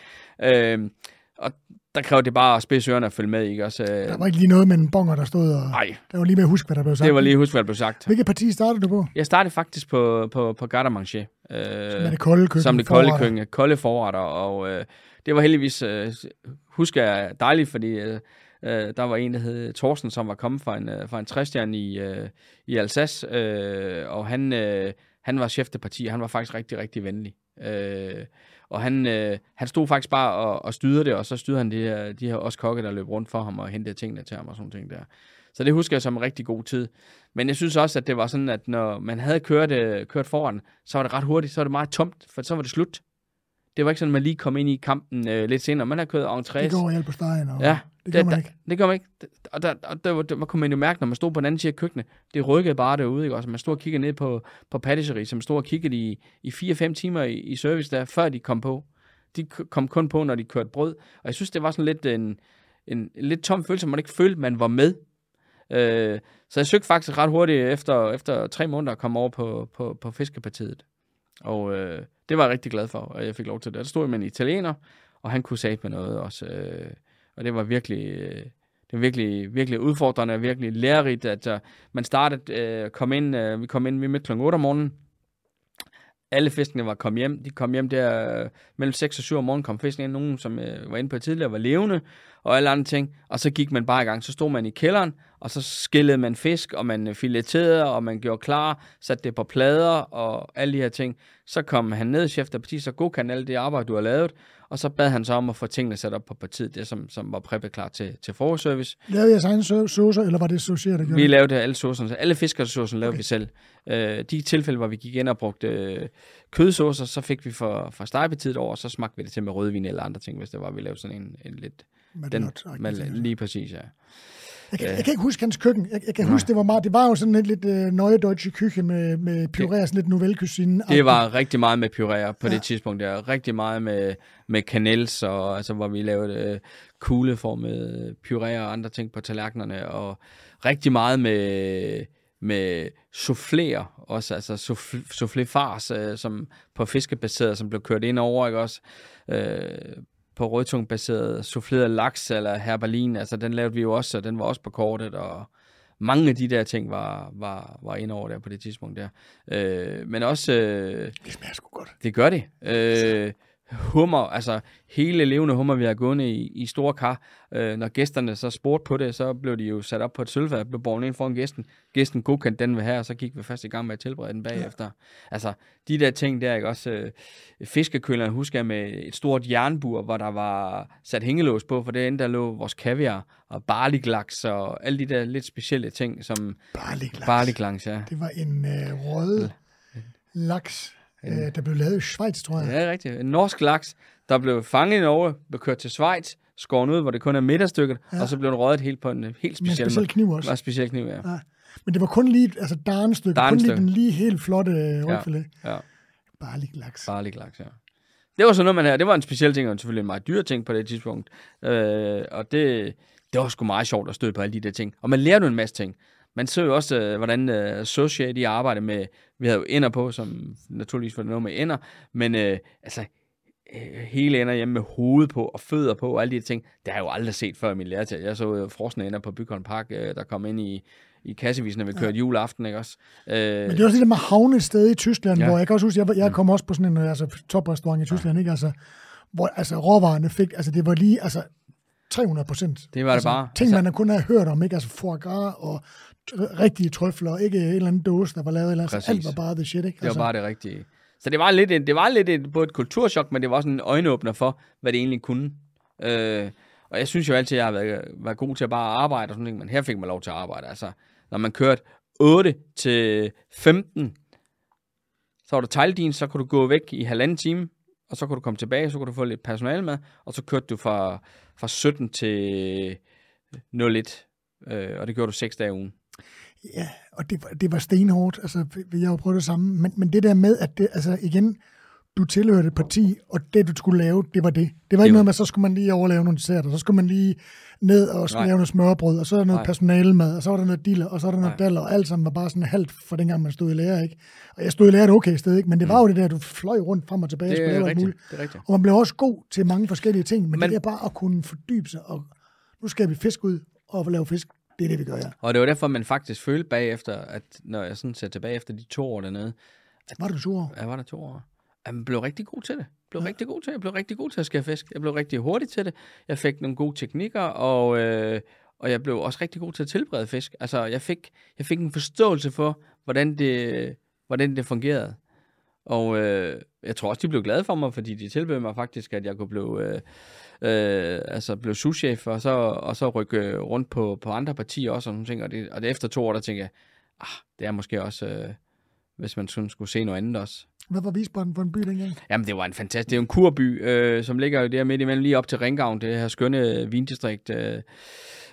[SPEAKER 2] Øh, og der kræver det bare at spidse ørerne og følge med, ikke? Også,
[SPEAKER 1] der var ikke lige noget med en bonger, der stod og...
[SPEAKER 2] Nej.
[SPEAKER 1] Der var lige med at huske, hvad der blev sagt.
[SPEAKER 2] Det var lige at huske, hvad der blev sagt.
[SPEAKER 1] Hvilket parti startede du på?
[SPEAKER 2] Jeg startede faktisk på, på, på Gardermanche.
[SPEAKER 1] Øh, som er det kolde køkken.
[SPEAKER 2] Som det kolde køkken, kolde forretter, og øh, det var heldigvis, øh, husker jeg, dejligt, fordi øh, øh, der var en, der hed Thorsten, som var kommet fra en, øh, fra en træstjerne i, øh, i Alsace, øh, og han, øh, han var chef det parti, og han var faktisk rigtig, rigtig venlig. Øh, og han, øh, han stod faktisk bare og, og styrede det, og så styrede han de her, de her også kokke, der løb rundt for ham og hentede tingene til ham og sådan ting der. Så det husker jeg som en rigtig god tid. Men jeg synes også, at det var sådan, at når man havde kørt, øh, kørt foran, så var det ret hurtigt, så var det meget tomt, for så var det slut. Det var ikke sådan, at man lige kom ind i kampen øh, lidt senere. Man har kørt entrés.
[SPEAKER 1] Det går helt på stegen. Og...
[SPEAKER 2] Ja,
[SPEAKER 1] det gør man ikke.
[SPEAKER 2] Det, gør man ikke. Og der, og der, der, der kunne man jo mærke, når man stod på den anden side af køkkenet, det rykkede bare derude. Ikke? Altså, man stod og kiggede ned på, på patisserie, som stod og kiggede i, i 4-5 timer i, i service der, før de kom på. De kom kun på, når de kørte brød. Og jeg synes, det var sådan lidt en, en, en lidt tom følelse, man ikke følte, man var med. Øh, så jeg søgte faktisk ret hurtigt efter, efter tre måneder at komme over på, på, på fiskepartiet. Og øh, det var jeg rigtig glad for, at jeg fik lov til det. Der stod med en italiener, og han kunne sige med noget også. Øh, og det var virkelig, øh, det var virkelig, virkelig udfordrende og virkelig lærerigt, at uh, man startede, uh, kom ind, uh, vi kom ind, vi mødte kl. 8 om morgenen, alle fiskene var kommet hjem. De kom hjem der øh, mellem 6 og 7 om morgenen, kom fisken ind. Nogen, som øh, var inde på tidligere, var levende, og alle andre ting. Og så gik man bare i gang. Så stod man i kælderen, og så skillede man fisk, og man øh, fileterede, og man gjorde klar, satte det på plader, og alle de her ting. Så kom han ned, chef der parti, så god kan alle det arbejde, du har lavet. Og så bad han så om at få tingene sat op på partiet, det som, som var klar til, til forservice.
[SPEAKER 1] Lavede jeres egen sau- saucer, eller var det associeret, der gjorde
[SPEAKER 2] Vi lavede alle saucerne. Alle fiskersaucerne lavede okay. vi selv. Øh, de tilfælde, hvor vi gik ind og brugte øh, kødsaucer, så fik vi for, for stegepetiet over, og så smagte vi det til med rødvin eller andre ting, hvis det var, vi lavede sådan en, en lidt...
[SPEAKER 1] Med
[SPEAKER 2] Den, med, lige præcis, ja.
[SPEAKER 1] Jeg kan, jeg kan ikke huske hans køkken. Jeg, jeg kan huske, det var meget, det var jo sådan lidt, lidt uh, nøje deutsche køkken med, med puré, sådan lidt nouvelle cuisine.
[SPEAKER 2] Det var rigtig meget med puréer på ja. Det tidspunkt der. Rigtig meget med, med canels, og, altså, hvor vi lavede øh, kugleformede puréer og andre ting på tallerkenerne, og rigtig meget med, med souffléer også, altså souffl- soufflé-fars, øh, som på fiskebaseret, som blev kørt ind over, ikke også? Øh, på rødtungbaseret souffleret laks eller herbalin, altså den lavede vi jo også, og den var også på kortet, og mange af de der ting var, var, var ind over der på det tidspunkt der. Øh, men også... Øh,
[SPEAKER 1] Det smager sgu godt.
[SPEAKER 2] det gør det. Øh, hummer, altså hele levende hummer, vi har gående i, i store kar. Øh, når gæsterne så spurgte på det, så blev de jo sat op på et sølvfad, blev borgen ind foran gæsten. Gæsten godkendte den ved her, og så gik vi først i gang med at tilberede den bagefter. Ja. Altså, de der ting der, ikke også? Øh, fiskekøleren husker jeg med et stort jernbur, hvor der var sat hængelås på, for derinde der lå vores kaviar og barliglaks og alle de der lidt specielle ting, som
[SPEAKER 1] Barliglaks.
[SPEAKER 2] barliglaks, ja.
[SPEAKER 1] Det var en uh, rød laks, uh, der blev lavet i Schweiz, tror jeg.
[SPEAKER 2] Ja, det er rigtigt. En norsk laks, der blev fanget i Norge, blev kørt til Schweiz, skåret ud, hvor det kun er midterstykket, ja. og så blev den røget helt på en øh, helt
[SPEAKER 1] Med en
[SPEAKER 2] speciel,
[SPEAKER 1] speciel kniv også.
[SPEAKER 2] Var speciel kniv, ja.
[SPEAKER 1] Ja. Men det var kun lige, altså darnstykke, kun lige den lige helt flotte rødfilet.
[SPEAKER 2] ja.
[SPEAKER 1] Barliglaks.
[SPEAKER 2] Farlig laks, ja. Det var sådan noget, man havde. Det var en speciel ting, og selvfølgelig en meget dyr ting på det tidspunkt. Øh, og det, det var sgu meget sjovt at støde på alle de der ting. Og man lærer jo en masse ting. Man så jo også, øh, hvordan øh, Associate de arbejder med, vi havde jo ender på, som naturligvis var noget med ender, men øh, altså, øh, hele ender hjemme med hoved på og fødder på og alle de ting, det har jeg jo aldrig set før i min læretid. Jeg så jo frosne ender på Bygholm Park, øh, der kom ind i, i kassevisen, når vi kørte juleaften, ikke også? Øh,
[SPEAKER 1] Men det er også det der med havne et sted i Tyskland,
[SPEAKER 2] Ja.
[SPEAKER 1] ja. hvor jeg kan også huske, jeg, jeg kom også på sådan en altså, toprestaurant i Tyskland, ikke? Altså, hvor altså, råvarerne fik, altså det var lige, altså 300 procent.
[SPEAKER 2] Det var det
[SPEAKER 1] altså,
[SPEAKER 2] bare.
[SPEAKER 1] Ting,
[SPEAKER 2] Altså-
[SPEAKER 1] man kun havde hørt om, ikke? Altså foie gras og rigtige trøfler, ikke en eller anden dåse, der var lavet, eller altså, alt var bare the shit, ikke?
[SPEAKER 2] Det var
[SPEAKER 1] Altså,
[SPEAKER 2] bare det rigtige. Så det var lidt, et, det var lidt et, både et kulturschok, men det var også en øjenåbner for, hvad det egentlig kunne. Øh, og jeg synes jo altid, at jeg har været, været god til at bare arbejde og sådan noget, men her fik man lov til at arbejde. Altså, når man kørte 8 til 15, så var der teildien, så kunne du gå væk i halvanden time, og så kunne du komme tilbage, så kunne du få lidt personale med, og så kørte du fra, fra 17 til 01, øh, og det gjorde du 6 dage ugen.
[SPEAKER 1] Ja, og det, var- det var stenhårdt. Altså, jeg har prøvet det samme. Men, men det der med, at det, altså igen, du tilhørte et parti, og det, du skulle lave, det var det. Det var ikke
[SPEAKER 2] var-
[SPEAKER 1] noget med, så skulle man lige overlave nogle desserter, så skulle man lige ned og skulle
[SPEAKER 2] Nej.
[SPEAKER 1] lave noget smørbrød, og så er der noget
[SPEAKER 2] Nej.
[SPEAKER 1] personalemad, og så var der noget diller, og så er der noget
[SPEAKER 2] Nej.
[SPEAKER 1] daller, og alt sammen var bare sådan halvt for dengang, man stod i lære, ikke? Og jeg stod i lære et okay sted, ikke? Men det var jo det der, du fløj rundt frem og tilbage, og
[SPEAKER 2] Det er
[SPEAKER 1] alt
[SPEAKER 2] rigtigt.
[SPEAKER 1] muligt.
[SPEAKER 2] Det er rigtigt.
[SPEAKER 1] Og man blev også god til mange forskellige ting, men, men det der bare at kunne fordybe sig, og nu skal vi fisk ud og lave fisk, det er det, vi gør, ja.
[SPEAKER 2] Og det var derfor, man faktisk følte bagefter, at når jeg sådan ser tilbage efter de to år dernede,
[SPEAKER 1] Var du sur?
[SPEAKER 2] jeg var der to år, at man blev rigtig god til det. Blev rigtig god til det. Jeg blev rigtig god til at skære fisk. Jeg blev rigtig hurtig til det. Jeg fik nogle gode teknikker, og, øh, og jeg blev også rigtig god til at tilberede fisk. Altså, jeg fik, jeg fik en forståelse for, hvordan det, hvordan det fungerede. Og øh, jeg tror også, de blev glade for mig, fordi de tilbød mig faktisk, at jeg kunne blive, øh, øh, altså blive souschef, og så, og så rykke rundt på, på andre partier også, og sådan ting. Og, det, og det efter to år, der tænkte jeg, ah, det er måske også, øh, hvis man sådan skulle se noget andet også.
[SPEAKER 1] Hvad var Visborg for en by dengang?
[SPEAKER 2] Jamen, det var en fantastisk... Det er en kurby, øh, som ligger jo der midt imellem, lige op til Ringgavn, det her skønne vindistrikt øh,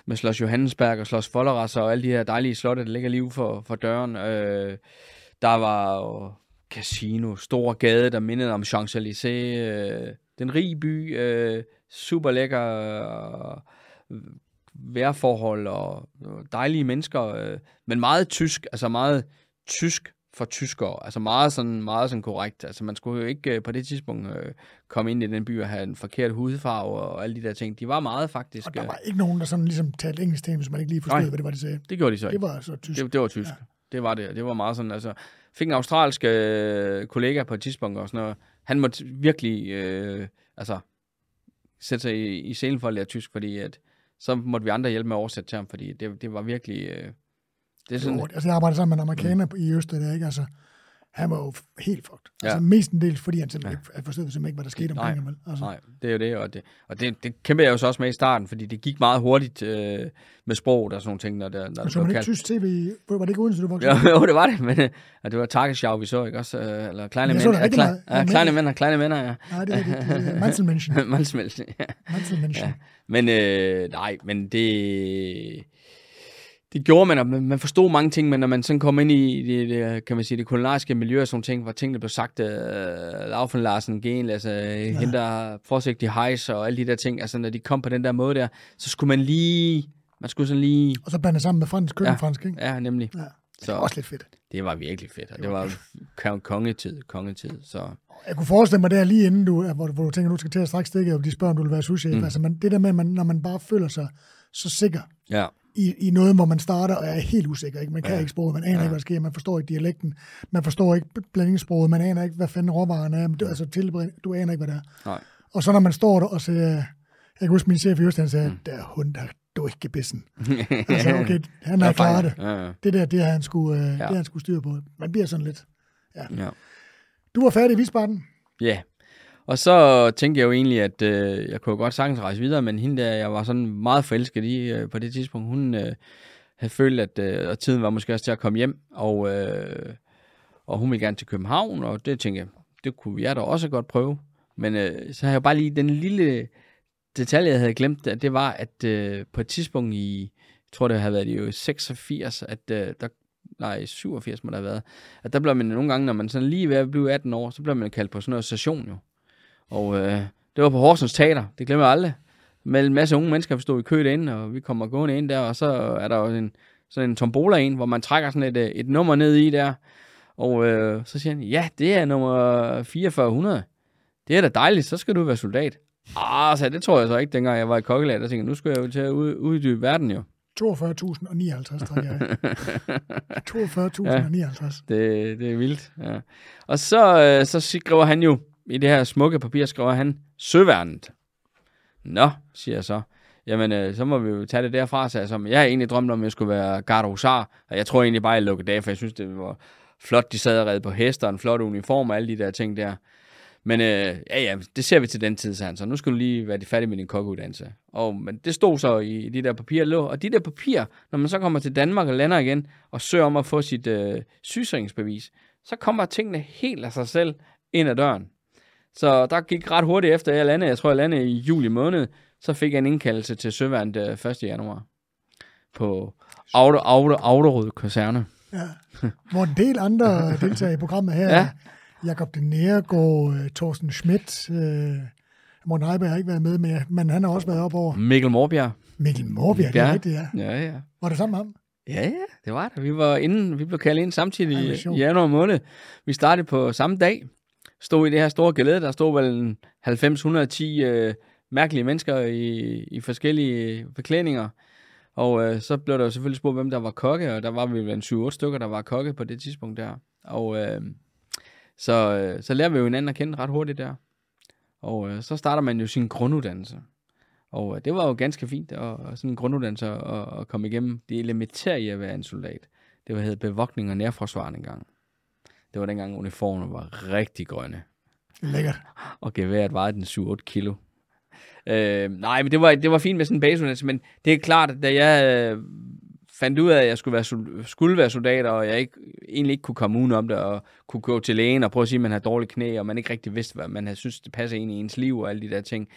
[SPEAKER 2] med Slås Johannesberg og Slås Folleras og alle de her dejlige slotte, der ligger lige for, for døren. Øh, der var jo casino, store gade, der mindede om Champs-Élysées. Øh, den rige by, øh, super lækker øh, vejrforhold og og dejlige mennesker, øh, men meget tysk, altså meget tysk for tyskere, altså meget sådan, meget sådan korrekt. Altså man skulle jo ikke øh, på det tidspunkt øh, komme ind i den by og have en forkert hudfarve og alle de der ting. De var meget faktisk...
[SPEAKER 1] Og der
[SPEAKER 2] øh,
[SPEAKER 1] var ikke nogen, der sådan ligesom talte engelsk til hvis man ikke lige forstod,
[SPEAKER 2] Nej.
[SPEAKER 1] hvad det var, de sagde.
[SPEAKER 2] det gjorde de så ikke.
[SPEAKER 1] Det var så tysk.
[SPEAKER 2] Det, det var tysk. Ja. Det var det. Det var meget sådan, altså, fik en australsk øh, kollega på et tidspunkt og sådan noget. Han måtte virkelig øh, altså, sætte sig i, i selen for at lære tysk, fordi at, så måtte vi andre hjælpe med at oversætte til ham, fordi det, det var virkelig... Øh,
[SPEAKER 1] det er sådan, altså, jeg arbejder sammen med en amerikaner mm. i Østrig, der, ikke? Altså, han var jo helt fucked. Ja. Altså mestendels, fordi han simpelthen ja. ikke, forstod simpelthen ikke, hvad der skete omkring ham. Altså.
[SPEAKER 2] Nej, det er jo det, og det, og det, det kæmpe jeg jo så også med i starten, fordi det gik meget hurtigt øh, med sproget og sådan nogle ting. Når det, når
[SPEAKER 1] så var det ikke tysk tv? Var det ikke uden, du voksede?
[SPEAKER 2] Jo, (laughs) jo, det var det, men øh, det var Tagesschau, vi så, ikke også? Øh, eller kleine mænd. Ja, kle, ja, kleine mænd, kleine mænd, ja.
[SPEAKER 1] Nej, det er det. Manselmenschen. (laughs)
[SPEAKER 2] Manselmenschen, ja.
[SPEAKER 1] Manselmenschen. Ja.
[SPEAKER 2] Men øh, nej, men det det gjorde man, og man forstod mange ting, men når man sådan kom ind i det, det kan man sige, det kulinariske miljø og sådan ting, hvor tingene blev sagt, uh, Laufen Larsen, Gen, altså ja. hende der forsigtig hejs og alle de der ting, altså når de kom på den der måde der, så skulle man lige, man skulle sådan lige...
[SPEAKER 1] Og så blande sammen med fransk, køkkenfransk,
[SPEAKER 2] ja, ikke? Ja, nemlig. Ja.
[SPEAKER 1] Så, det var også lidt fedt.
[SPEAKER 2] Det var virkelig fedt, og det var, det var kongetid, kongetid, så...
[SPEAKER 1] Jeg kunne forestille mig der lige inden du, hvor, hvor du tænker, du skal til at strække stikket, og de spørger, om du vil være sushi. Mm. Altså man, det der med, man, når man bare føler sig så sikker,
[SPEAKER 2] ja
[SPEAKER 1] i, i noget, hvor man starter og er helt usikker. Ikke? Man kan ja. ikke sproget, man aner ja. ikke, hvad der sker, man forstår ikke dialekten, man forstår ikke blandingssproget, man aner ikke, hvad fanden råvaren er, du, altså tilbered, du aner ikke, hvad det
[SPEAKER 2] er. Nej.
[SPEAKER 1] Og så når man står der og siger, jeg kan huske min chef i Østland sagde, mm. der hund, der du ikke gebissen. (laughs) altså, okay, han har klaret det. Ja, ja. Det der, det har han skulle, uh, ja. det han skulle styre på. Man bliver sådan lidt. Ja.
[SPEAKER 2] ja.
[SPEAKER 1] Du var færdig i Visbarden?
[SPEAKER 2] Ja, og så tænkte jeg jo egentlig, at øh, jeg kunne godt sagtens rejse videre, men hende der, jeg var sådan meget forelsket i øh, på det tidspunkt, hun øh, havde følt, at øh, at tiden var måske også til at komme hjem, og, øh, og hun ville gerne til København, og det tænkte jeg, det kunne jeg da også godt prøve. Men øh, så havde jeg bare lige den lille detalje, jeg havde glemt, at det var, at øh, på et tidspunkt i, jeg tror det havde været i 86, at øh, der nej, 87 må der have været, at der bliver man nogle gange, når man sådan lige ved at blive 18 år, så bliver man kaldt på sådan noget station jo. Og øh, det var på Horsens Teater, det glemmer jeg aldrig. Med en masse unge mennesker, der stod i kø derinde, og vi kommer gående ind der, og så er der jo en, sådan en tombola ind, hvor man trækker sådan et, øh, et nummer ned i der. Og øh, så siger han, ja, det er nummer 4400. Det er da dejligt, så skal du være soldat. Ah, så det tror jeg så ikke, dengang jeg var i kokkelag. Der tænkte jeg, nu skal jeg jo til at ud, uddybe verden jo.
[SPEAKER 1] 42.059, tror jeg. 42.059. (laughs)
[SPEAKER 2] Ja, det, det er vildt, ja. Og så, øh, så skriver han jo, i det her smukke papir skriver han, Søværnet. Nå, siger jeg så. Jamen, øh, så må vi jo tage det derfra, så jeg, som jeg har egentlig drømt om, at jeg skulle være gardehusar, og jeg tror egentlig bare, at jeg lukkede af, for jeg synes, det var flot, de sad og redde på hester, en flot uniform og alle de der ting der. Men øh, ja, ja, det ser vi til den tid, sagde han så. Nu skal du lige være færdig med din kokkeuddannelse. Og, men det stod så i, i de der papirer, lå. Og de der papirer, når man så kommer til Danmark og lander igen, og søger om at få sit øh, sygesikringsbevis, så kommer tingene helt af sig selv ind ad døren. Så der gik ret hurtigt efter, jeg landede. Jeg tror, jeg landede i juli måned. Så fik jeg en indkaldelse til Søværnet 1. januar på Auto, Auto, Autorød Kaserne.
[SPEAKER 1] Ja. Hvor en del andre deltager i programmet her. Ja. Jakob de Nergård, øh, Thorsten Schmidt, uh, Morten Heiberg har ikke været med, men, men han har også været op over.
[SPEAKER 2] Mikkel Morbjerg.
[SPEAKER 1] Mikkel Morbjerg, det er rigtigt, ja.
[SPEAKER 2] Ja, ja.
[SPEAKER 1] Var det sammen med ham?
[SPEAKER 2] Ja, ja, det var det. Vi var inden, vi blev kaldt ind samtidig i januar måned. Vi startede på samme dag stod i det her store glæde, der stod vel 90-110 øh, mærkelige mennesker i, i forskellige øh, beklædninger. Og øh, så blev der jo selvfølgelig spurgt, hvem der var kokke, og der var vi en 7-8 stykker, der var kokke på det tidspunkt der. Og øh, så, øh, så lærer vi jo hinanden at kende ret hurtigt der. Og øh, så starter man jo sin grunduddannelse. Og øh, det var jo ganske fint, og, og sådan en grunduddannelse at, at komme igennem. Det elementære i at være en soldat. Det var hedder bevogtning og nærforsvar engang. Det var dengang uniformerne var rigtig grønne.
[SPEAKER 1] Lækkert.
[SPEAKER 2] Og geværet vejede den 7-8 kilo. Øh, nej, men det var, det var fint med sådan en baseuddannelse, men det er klart, da jeg øh, fandt ud af, at jeg skulle være, skulle være soldat, og jeg ikke, egentlig ikke kunne komme ud om det, og kunne gå til lægen og prøve at sige, at man har dårlige knæ, og man ikke rigtig vidste, hvad man havde synes, det passer ind i ens liv og alle de der ting,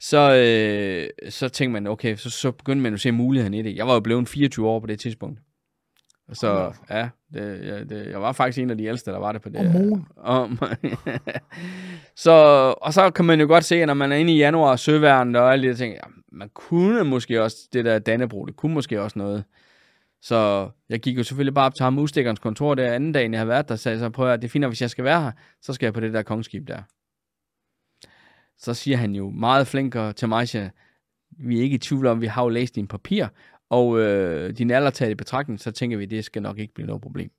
[SPEAKER 2] så, øh, så tænkte man, okay, så, så begyndte man at se muligheden i det. Jeg var jo blevet 24 år på det tidspunkt. Så ja, det, ja det, jeg var faktisk en af de ældste, der var det på det.
[SPEAKER 1] Om (laughs)
[SPEAKER 2] så, og så kan man jo godt se, at når man er inde i januar og søværnet og alle de ting, ja, man kunne måske også, det der Dannebro, det kunne måske også noget. Så jeg gik jo selvfølgelig bare op til ham udstikkerens kontor der anden dagen, jeg havde været der, sagde så, prøv at det er fint, hvis jeg skal være her, så skal jeg på det der kongskib der. Så siger han jo meget flinkere til mig, at vi er ikke i tvivl om, vi har jo læst dine papir, og øh, din alder taget i betragtning, så tænker vi, at det skal nok ikke blive noget problem.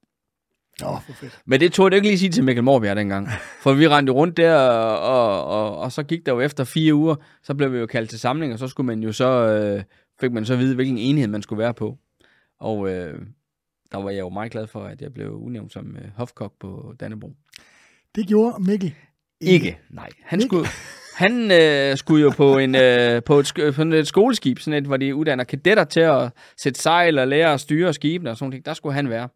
[SPEAKER 1] Åh, for fedt.
[SPEAKER 2] Men det tog jeg ikke lige sige til Mikkel Morbjerg dengang. (laughs) For vi rendte rundt der, og, og, og, så gik der jo efter fire uger, så blev vi jo kaldt til samling, og så skulle man jo så, øh, fik man så at vide, hvilken enhed man skulle være på. Og øh, der var jeg jo meget glad for, at jeg blev udnævnt som øh, hofkok på Dannebro.
[SPEAKER 1] Det gjorde Mikkel.
[SPEAKER 2] Ikke, nej. Han
[SPEAKER 1] Ikke?
[SPEAKER 2] skulle, han øh, skulle jo på, en, øh, på, et, på sådan et skoleskib, sådan et, hvor de uddanner kadetter til at sætte sejl og lære at styre skibene og sådan noget. Der skulle han være.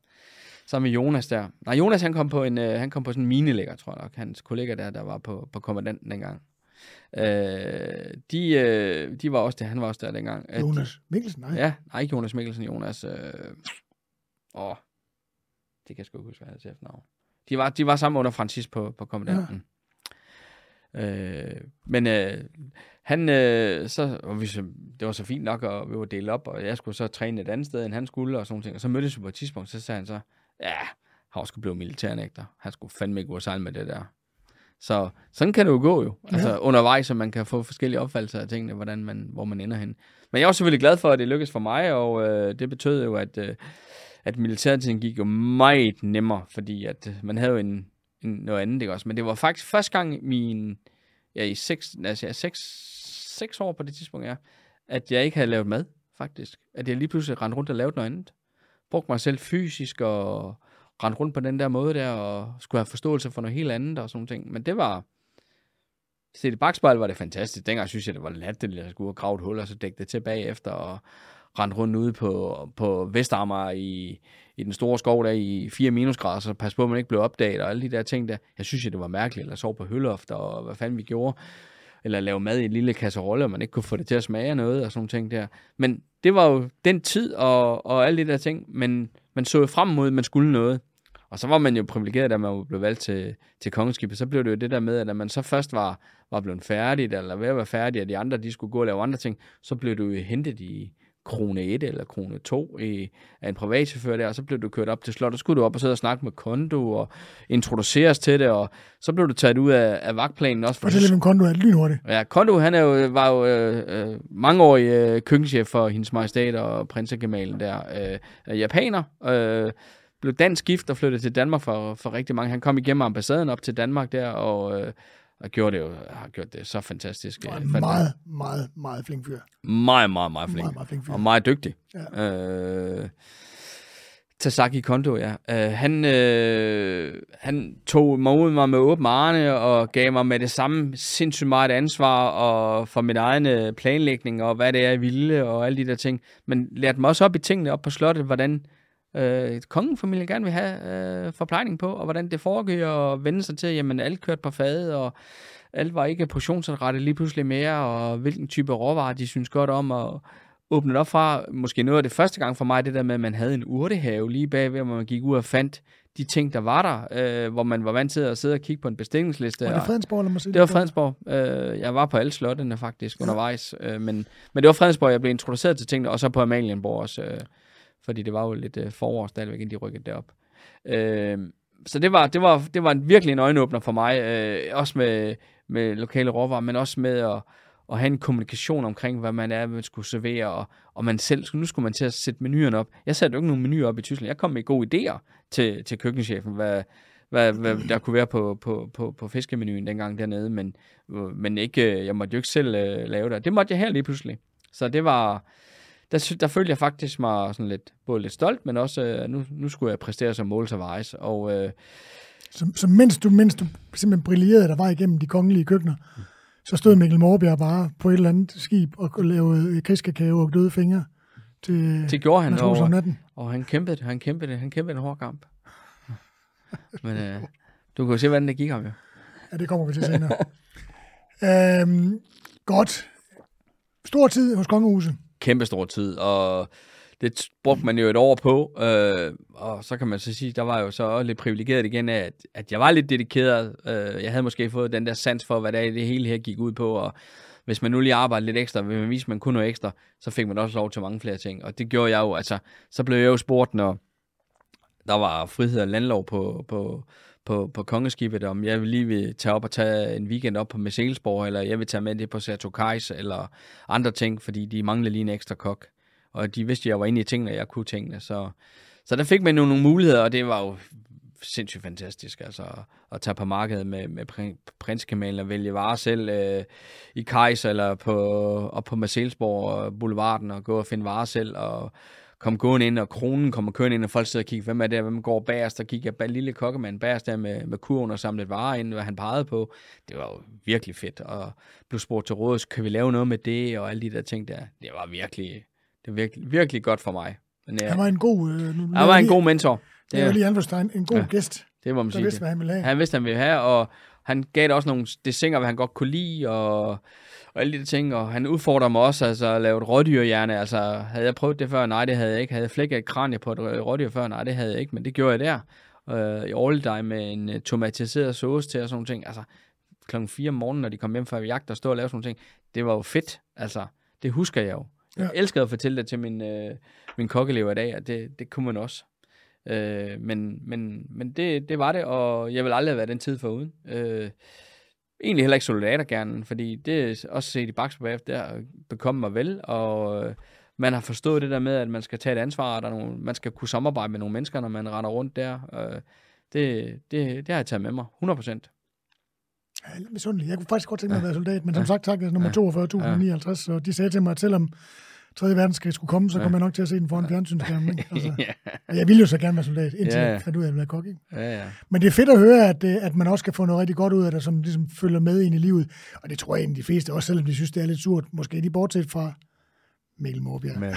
[SPEAKER 2] Sammen med Jonas der. Nej, Jonas han kom på, en, øh, han kom på sådan en minelægger, tror jeg nok. Hans kollega der, der var på, på kommandanten dengang. Øh, de, øh, de var også der, han var også der dengang. Øh,
[SPEAKER 1] Jonas Mikkelsen, nej.
[SPEAKER 2] Ja, nej, ikke Jonas Mikkelsen, Jonas. Øh, åh, det kan jeg sgu ikke huske, hvad han til. De var, de var sammen under Francis på, på kommandanten. Ja. Øh, men øh, han, øh, så, og vi, så, det var så fint nok, og vi var delt op, og jeg skulle så træne et andet sted, end han skulle, og sådan noget. Og så mødtes vi på et tidspunkt, så sagde han så, ja, han sgu blevet militærnægter. Han skulle fandme ikke gå og sejle med det der. Så sådan kan det jo gå jo. Altså
[SPEAKER 1] Ja.
[SPEAKER 2] undervejs, så man kan få forskellige opfattelser af tingene, hvordan man, hvor man ender hen. Men jeg er også selvfølgelig glad for, at det lykkedes for mig, og øh, det betød jo, at, øh, at militærtiden gik jo meget nemmere, fordi at øh, man havde jo en, noget andet, ikke også? Men det var faktisk første gang min, ja, i seks, altså, ja, seks, seks år på det tidspunkt, ja, at jeg ikke havde lavet mad, faktisk. At jeg lige pludselig rendte rundt og lavede noget andet. Brugte mig selv fysisk og rendte rundt på den der måde der, og skulle have forståelse for noget helt andet og sådan ting. Men det var, set i bagspejl var det fantastisk. Dengang synes jeg, det var latterligt, at jeg skulle ud og grave et hul, og så dække det tilbage efter, og rende rundt ude på, på Vestamager i, i den store skov der i 4 minusgrader, så pas på, at man ikke blev opdaget, og alle de der ting der. Jeg synes, det var mærkeligt, eller sove på hølloft, og hvad fanden vi gjorde. Eller lave mad i en lille kasserolle, og man ikke kunne få det til at smage af noget, og sådan nogle ting der. Men det var jo den tid, og, og alle de der ting, men man så jo frem mod, at man skulle noget. Og så var man jo privilegeret, da man blev valgt til, til kongeskibet. Så blev det jo det der med, at når man så først var, var blevet færdig, eller ved at være færdig, og de andre de skulle gå og lave andre ting, så blev du jo hentet i krone 1 eller krone 2 i, af en privatchauffør der, og så blev du kørt op til slottet. Så skulle du op og sidde og snakke med kondo og introduceres til det, og så blev du taget ud af, af vagtplanen også. For
[SPEAKER 1] Fortæl lidt om konto er lynhurtigt.
[SPEAKER 2] Ja, Kondo, han er jo, var jo øh, øh, mangeårig øh, køkkenchef for hendes majestæt og prinsegemalen der. Øh, er japaner, øh, blev dansk gift og flyttede til Danmark for, for rigtig mange. Han kom igennem ambassaden op til Danmark der, og, øh, og gjorde det jo, har gjort det så fantastisk.
[SPEAKER 1] Og
[SPEAKER 2] øh,
[SPEAKER 1] en meget, meget, meget flink fyr.
[SPEAKER 2] meget, meget, meget flink.
[SPEAKER 1] Meget, meget flink fyr.
[SPEAKER 2] Og meget dygtig.
[SPEAKER 1] Ja.
[SPEAKER 2] Øh, Tasaki Kondo, ja. Øh, han, øh, han tog mig med åbne arme og gav mig med det samme sindssygt meget ansvar og for min egen øh, planlægning og hvad det er, jeg ville og alle de der ting. Men lærte mig også op i tingene op på slottet, hvordan øh, kongefamilien gerne vil have øh, forplejning på, og hvordan det foregår og vende sig til, jamen alt kørte på fadet, og alt var ikke portionsrettet lige pludselig mere, og hvilken type råvarer de synes godt om, og åbnet op fra, måske noget af det første gang for mig, det der med, at man havde en urtehave lige bagved, hvor man gik ud og fandt de ting, der var der, øh, hvor man var vant til at sidde og kigge på en bestillingsliste.
[SPEAKER 1] Var det Fredensborg, eller måske?
[SPEAKER 2] det var Fredensborg. Øh, jeg var på alle slottene faktisk ja. undervejs, øh, men, men det var Fredensborg, jeg blev introduceret til tingene, og så på Amalienborg også, øh, fordi det var jo lidt øh, forår stadigvæk, inden de rykkede derop. Øh, så det var, det, var, det var en virkelig en øjenåbner for mig, øh, også med, med lokale råvarer, men også med at, at have en kommunikation omkring, hvad man er, man skulle servere, og, og man selv, nu skulle man til at sætte menuerne op. Jeg satte jo ikke nogen menuer op i Tyskland. Jeg kom med gode idéer til, til køkkenchefen, hvad, hvad, hvad der kunne være på, på, på, på fiskemenuen dengang dernede, men, men ikke, øh, jeg måtte jo ikke selv øh, lave det. Det måtte jeg her lige pludselig. Så det var, der, der følte jeg faktisk mig sådan lidt, både lidt stolt, men også, øh, nu, nu skulle jeg præstere som mål og øh,
[SPEAKER 1] Så, så mens, du, mens du simpelthen brillerede der var igennem de kongelige køkkener, så stod Mikkel Morbjerg bare på et eller andet skib og lavede krigskakao og døde fingre til
[SPEAKER 2] det gjorde han, og,
[SPEAKER 1] natten.
[SPEAKER 2] og han kæmpede, han kæmpede, han kæmpede en hård kamp. Men øh, du kan jo se, hvordan det gik ham jo.
[SPEAKER 1] Ja, det kommer vi til senere. øhm, godt. Stor tid hos kongehuset
[SPEAKER 2] kæmpe stor tid, og det brugte man jo et år på, øh, og så kan man så sige, der var jeg jo så lidt privilegeret igen at, at jeg var lidt dedikeret. Øh, jeg havde måske fået den der sans for, hvad det, er, det hele her gik ud på, og hvis man nu lige arbejdede lidt ekstra, hvis man viste, at man kunne noget ekstra, så fik man også lov til mange flere ting, og det gjorde jeg jo, altså, så blev jeg jo spurgt, når der var frihed og landlov på, på, på, på kongeskibet, om jeg lige vil tage op og tage en weekend op på Messelsborg, eller jeg vil tage med det på Sato Kajs, eller andre ting, fordi de manglede lige en ekstra kok. Og de vidste, at jeg var inde i tingene, og jeg kunne tingene. Så, så der fik man jo nogle muligheder, og det var jo sindssygt fantastisk, altså at tage på markedet med, med prinskamalen og vælge varer selv øh, i Kajs eller på, op på Marcelsborg Boulevarden og gå og finde varer selv og komme gående ind, og kronen kommer kørende ind, og folk sidder og kigger, hvem er det, hvem går bagerst, og kigger bag lille kokkemand bagerst der med, med kurven og samlet varer ind, hvad han pegede på. Det var jo virkelig fedt, og blev spurgt til rådet, kan vi lave noget med det, og alle de der ting der. Det var virkelig, det var virkelig, virkelig godt for mig.
[SPEAKER 1] Men, ja, han var en god... Øh,
[SPEAKER 2] nu, han var en god mentor.
[SPEAKER 1] Det er jo lige Anverstein, en god ja, gæst.
[SPEAKER 2] Det må man sige.
[SPEAKER 1] vidste, hvad han ville have.
[SPEAKER 2] Han vidste, hvad han ville have, og han gav det også nogle desinger, hvad han godt kunne lide, og, og alle de ting, og han udfordrer mig også, altså at lave et rådyrhjerne, altså havde jeg prøvet det før? Nej, det havde jeg ikke. Havde jeg flækket et kranje på et rådyr før? Nej, det havde jeg ikke, men det gjorde jeg der. Øh, I all med en uh, tomatiseret sauce til og sådan nogle ting. Altså, klokken 4 om morgenen, når de kom hjem fra jagt og stod og lavede sådan nogle ting. Det var jo fedt, altså. Det husker jeg jo. Jeg ja. elskede at fortælle det til min, øh, min kokkelever i dag, og det, det kunne man også. Øh, men men, men det, det var det, og jeg vil aldrig have været den tid foruden. Øh, egentlig heller ikke soldater gerne, fordi det er også set i bagefter, der bekommer mig vel, og øh, man har forstået det der med, at man skal tage et ansvar, og der er nogle, man skal kunne samarbejde med nogle mennesker, når man render rundt der. Øh, det, det, det har jeg taget med mig, 100 procent.
[SPEAKER 1] Jeg er lidt misundelig. Jeg kunne faktisk godt tænke mig at være soldat, men som sagt, tak, nummer 42.059, så de sagde til mig, at selvom 3. verdenskrig skulle komme, så ja. kommer jeg nok til at se den foran fjernsynsskærmen. Altså, (laughs) ja. Jeg ville jo så gerne være soldat, indtil ja. jeg fandt ud af at være kok. Ikke?
[SPEAKER 2] Ja, ja.
[SPEAKER 1] Men det er fedt at høre, at, øh, at man også kan få noget rigtig godt ud af det, som ligesom følger med ind i livet. Og det tror jeg egentlig de fleste, også selvom de synes, det er lidt surt, måske de bortset fra Mikkel Morbjerg. Men,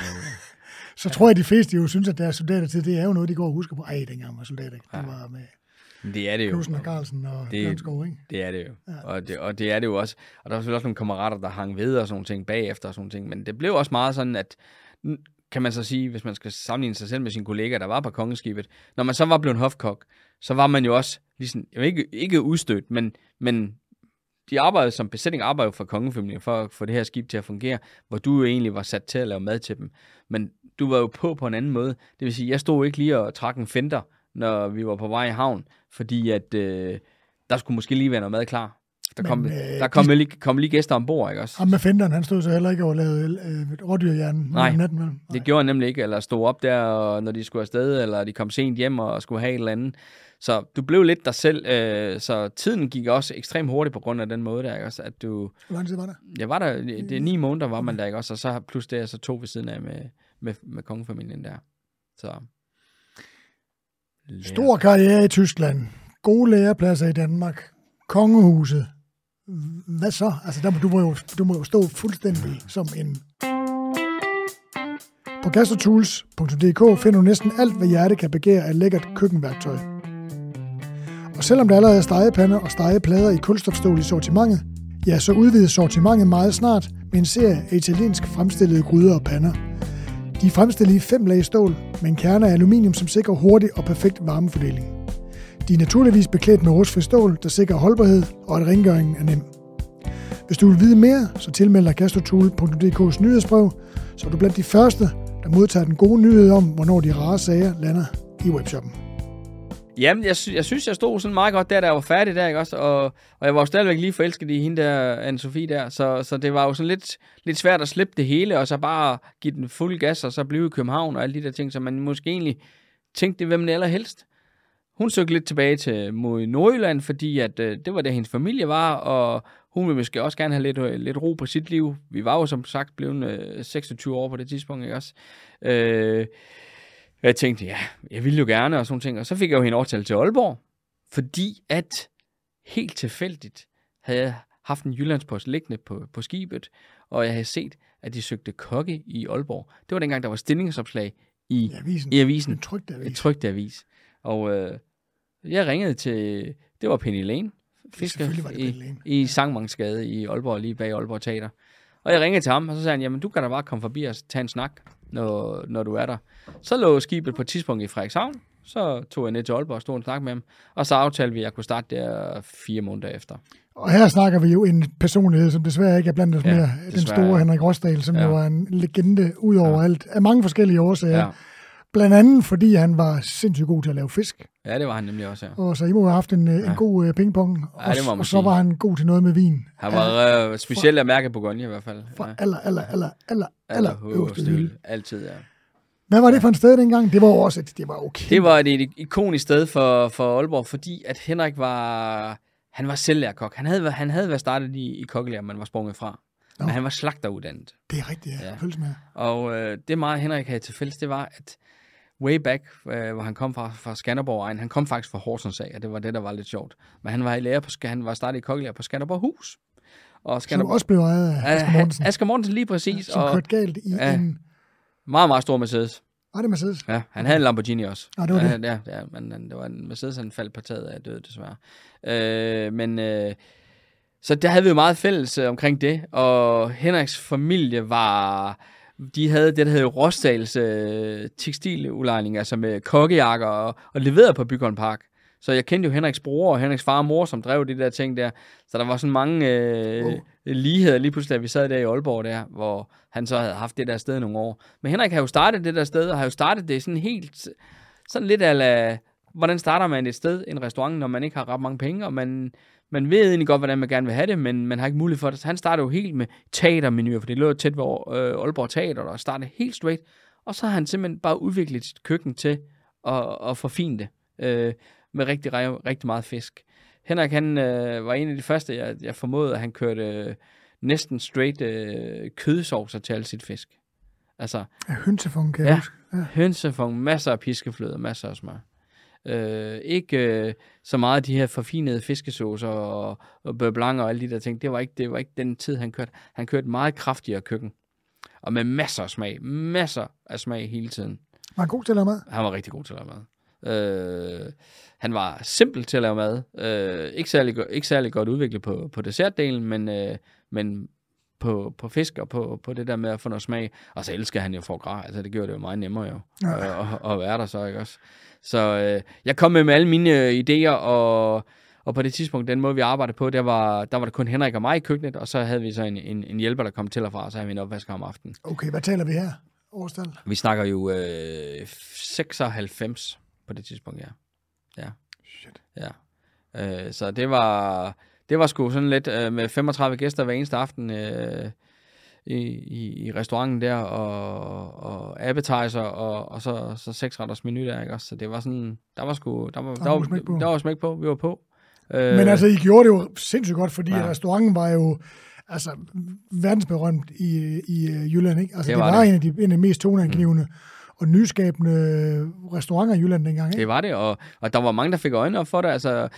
[SPEAKER 1] (laughs) så tror jeg, de fleste jo synes, at deres soldater til, det er jo noget, de går og husker på. Ej, dengang var soldat, ikke? Det var med
[SPEAKER 2] det er det jo.
[SPEAKER 1] Knudsen og Carlsen og det, Jørgenskov, ikke?
[SPEAKER 2] Det er det jo. Ja. Og, det, og det er det jo også. Og der var selvfølgelig også nogle kammerater, der hang ved og sådan nogle ting bagefter og sådan ting. Men det blev også meget sådan, at kan man så sige, hvis man skal sammenligne sig selv med sine kollegaer, der var på kongeskibet, når man så var blevet hofkok, så var man jo også, ligesom, ikke, ikke udstødt, men, men de arbejdede som besætning arbejdede for kongefamilien for at få det her skib til at fungere, hvor du jo egentlig var sat til at lave mad til dem. Men du var jo på på en anden måde. Det vil sige, jeg stod ikke lige og trak en fender, når vi var på vej i havn, fordi at øh, der skulle måske lige være noget mad klar. Der kom, Men, øh, der kom, de, lige, kom lige gæster ombord, ikke også?
[SPEAKER 1] Ham med fenderen, han stod så heller ikke og lavede øh, rådyrhjernen
[SPEAKER 2] Nej, natten, vel? Nej, det gjorde han nemlig ikke, eller stod op der, og, når de skulle afsted, eller de kom sent hjem og skulle have et eller andet. Så du blev lidt dig selv, øh, så tiden gik også ekstremt hurtigt på grund af den måde der, ikke også? At du,
[SPEAKER 1] Hvor lang tid var der?
[SPEAKER 2] Jeg var der, det er ni måneder var man der, ikke også? Og så plus det, så to ved siden af med, med, med kongefamilien der. Så.
[SPEAKER 1] Stor karriere i Tyskland. Gode lærepladser i Danmark. Kongehuset hvad så? Altså, der må, du, må jo, du må jo stå fuldstændig som en... På gastrotools.dk finder du næsten alt, hvad hjertet kan begære af lækkert køkkenværktøj. Og selvom der allerede er stegepander og stegeplader i kulstofstål i sortimentet, ja, så udvides sortimentet meget snart med en serie af italiensk fremstillede gryder og pander. De er fremstillet i fem lag stål med en kerne af aluminium, som sikrer hurtig og perfekt varmefordeling. De er naturligvis beklædt med rustfri stål, der sikrer holdbarhed og at rengøringen er nem. Hvis du vil vide mere, så tilmeld dig gastrotool.dk's nyhedsbrev, så er du blandt de første, der modtager den gode nyhed om, hvornår de rare sager lander i webshoppen.
[SPEAKER 2] Jamen, jeg, sy- jeg synes, jeg stod sådan meget godt der, da jeg var færdig der, ikke også? Og, og jeg var jo stadigvæk lige forelsket i hende der, Anne-Sophie der, så, så det var jo sådan lidt, lidt svært at slippe det hele, og så bare give den fuld gas, og så blive i København og alle de der ting, så man måske egentlig tænkte hvem det allerhelst. Hun søgte lidt tilbage til mod Nordjylland, fordi at, øh, det var der, hendes familie var, og hun ville måske også gerne have lidt, øh, lidt ro på sit liv. Vi var jo som sagt blevet øh, 26 år på det tidspunkt, ikke også? Øh, jeg tænkte, ja, jeg ville jo gerne, og sådan ting. Og så fik jeg jo hende overtalt til Aalborg, fordi at helt tilfældigt havde jeg haft en Jyllandspost liggende på, på skibet, og jeg havde set, at de søgte kokke i Aalborg. Det var dengang, der var stillingsopslag i, I avisen. I avisen.
[SPEAKER 1] En trygt avis. En
[SPEAKER 2] trygt avis. Og øh, jeg ringede til, det var Penny Lane, fisker i, i Sangmangsgade i Aalborg, lige bag Aalborg Teater. Og jeg ringede til ham, og så sagde han, jamen du kan da bare komme forbi og tage en snak, når, når du er der. Så lå skibet på et tidspunkt i Frederikshavn, så tog jeg ned til Aalborg og stod og snak med ham, og så aftalte vi, at jeg kunne starte der fire måneder efter.
[SPEAKER 1] Og her snakker vi jo en personlighed, som desværre ikke er blandt os ja, mere, den store Henrik Rosdal, som ja. jo er en legende ud over ja. alt, af mange forskellige årsager. Ja. Blandt andet, fordi han var sindssygt god til at lave fisk.
[SPEAKER 2] Ja, det var han nemlig også, ja.
[SPEAKER 1] Og så I må have haft en, ja. en god uh, pingpong. Ja, det må og så var han god til noget med vin.
[SPEAKER 2] Han var uh, specielt at mærke på Gonje i hvert fald.
[SPEAKER 1] Fra ja. aller, aller, aller, aller, aller, aller øverste hylde.
[SPEAKER 2] Altid, ja.
[SPEAKER 1] Hvad var det for en sted dengang? Det var også et, det var okay.
[SPEAKER 2] Det var et, et ikonisk sted for, for Aalborg, fordi at Henrik var, han var selvlærkok. Han havde, han havde været startet i, i kokkelærer, man var sprunget fra.
[SPEAKER 1] Nå.
[SPEAKER 2] Men han var slagteruddannet.
[SPEAKER 1] Det er rigtigt, ja.
[SPEAKER 2] Ja.
[SPEAKER 1] Med.
[SPEAKER 2] Og øh, det meget Henrik havde til fælles, det var, at way back, øh, hvor han kom fra, fra Skanderborg egen, han kom faktisk fra Horsens af, og det var det, der var lidt sjovt. Men han var i lærer på, han var startet i kokkelærer på Skanderborg Hus. Og
[SPEAKER 1] Som
[SPEAKER 2] Skanderborg,
[SPEAKER 1] også blev ejet af Asger Mortensen.
[SPEAKER 2] Asger Mortensen lige præcis,
[SPEAKER 1] Som
[SPEAKER 2] og
[SPEAKER 1] kørte galt i
[SPEAKER 2] Ja.
[SPEAKER 1] en...
[SPEAKER 2] meget, meget stor Mercedes.
[SPEAKER 1] Var det Mercedes?
[SPEAKER 2] Ja, han havde en Lamborghini også.
[SPEAKER 1] Nå, det var
[SPEAKER 2] ja,
[SPEAKER 1] det.
[SPEAKER 2] Ja, ja, men det var en Mercedes, han faldt på taget af død, desværre. Øh, men øh, så der havde vi jo meget fælles øh, omkring det, og Henriks familie var, de havde det, der hed Rosdals øh, tekstiludlejning, altså med kokkejakker og, og leveret på Bygholm Park. Så jeg kendte jo Henriks bror og Henriks far og mor, som drev de der ting der. Så der var sådan mange øh,
[SPEAKER 1] Wow.
[SPEAKER 2] ligheder lige pludselig, da vi sad der i Aalborg der, hvor han så havde haft det der sted nogle år. Men Henrik har jo startet det der sted, og har jo startet det sådan helt, sådan lidt ala, hvordan starter man et sted, en restaurant, når man ikke har ret mange penge, og man, man ved egentlig godt, hvordan man gerne vil have det, men man har ikke mulighed for det. Så han startede jo helt med teatermenuer, for det lå tæt ved øh, Aalborg Teater, og startede helt straight. Og så har han simpelthen bare udviklet sit køkken til at, at forfine det øh, med rigtig, rigtig meget fisk. Henrik, han øh, var en af de første, jeg, jeg formodede, at han kørte øh, næsten straight øh, kødsovser til al sit fisk. Altså,
[SPEAKER 1] Ja, hønsefong, kan jeg
[SPEAKER 2] Ja.
[SPEAKER 1] huske. Ja.
[SPEAKER 2] hønsefong, masser af piskefløde, masser af smør. Øh, ikke øh, så meget af de her forfinede fiskesaucer og, og blanc og alle de der ting. Det var, ikke, det var ikke den tid, han kørte. Han kørte et meget kraftigere køkken. Og med masser af smag. Masser af smag hele tiden.
[SPEAKER 1] Var han god til at lave mad?
[SPEAKER 2] Han var rigtig god til at lave mad. Øh, han var simpel til at lave mad. Øh, ikke, særlig, ikke særlig godt udviklet på, på dessertdelen, men, øh, men på, på fisk og på, på det der med at få noget smag. Og så elsker han jo for gras. Altså, det gjorde det jo meget nemmere jo.
[SPEAKER 1] Ja.
[SPEAKER 2] Ja. At, at være der så, ikke også? Så øh, jeg kom med, med alle mine øh, idéer, og, og på det tidspunkt, den måde vi arbejdede på, der var, der var det kun Henrik og mig i køkkenet, og så havde vi så en, en, en hjælper, der kom til og fra, og så havde vi en opvasker om aftenen.
[SPEAKER 1] Okay, hvad taler vi her? Årstal?
[SPEAKER 2] Vi snakker jo øh, 96 på det tidspunkt, ja. Ja.
[SPEAKER 1] Shit.
[SPEAKER 2] ja. Øh, så det var, det var sgu sådan lidt øh, med 35 gæster hver eneste aften øh, i, i, i restauranten der, og, og appetizer, og, og så, så seks retters menu der, ikke også? Så det var sådan, der var sgu, der var, der,
[SPEAKER 1] var
[SPEAKER 2] var,
[SPEAKER 1] smæk på.
[SPEAKER 2] der var smæk på, vi var på. Øh,
[SPEAKER 1] Men altså, I gjorde det jo sindssygt godt, fordi
[SPEAKER 2] Ja.
[SPEAKER 1] restauranten var jo altså, verdensberømt i, i øh, Jylland. Ikke? Altså,
[SPEAKER 2] Det
[SPEAKER 1] det,
[SPEAKER 2] var
[SPEAKER 1] var,
[SPEAKER 2] det.
[SPEAKER 1] en af de, en af de mest toneangivende mm. og nyskabende restauranter i Jylland dengang. Ikke?
[SPEAKER 2] Det var det, og, og der var mange, der fik øjnene op for det. Altså,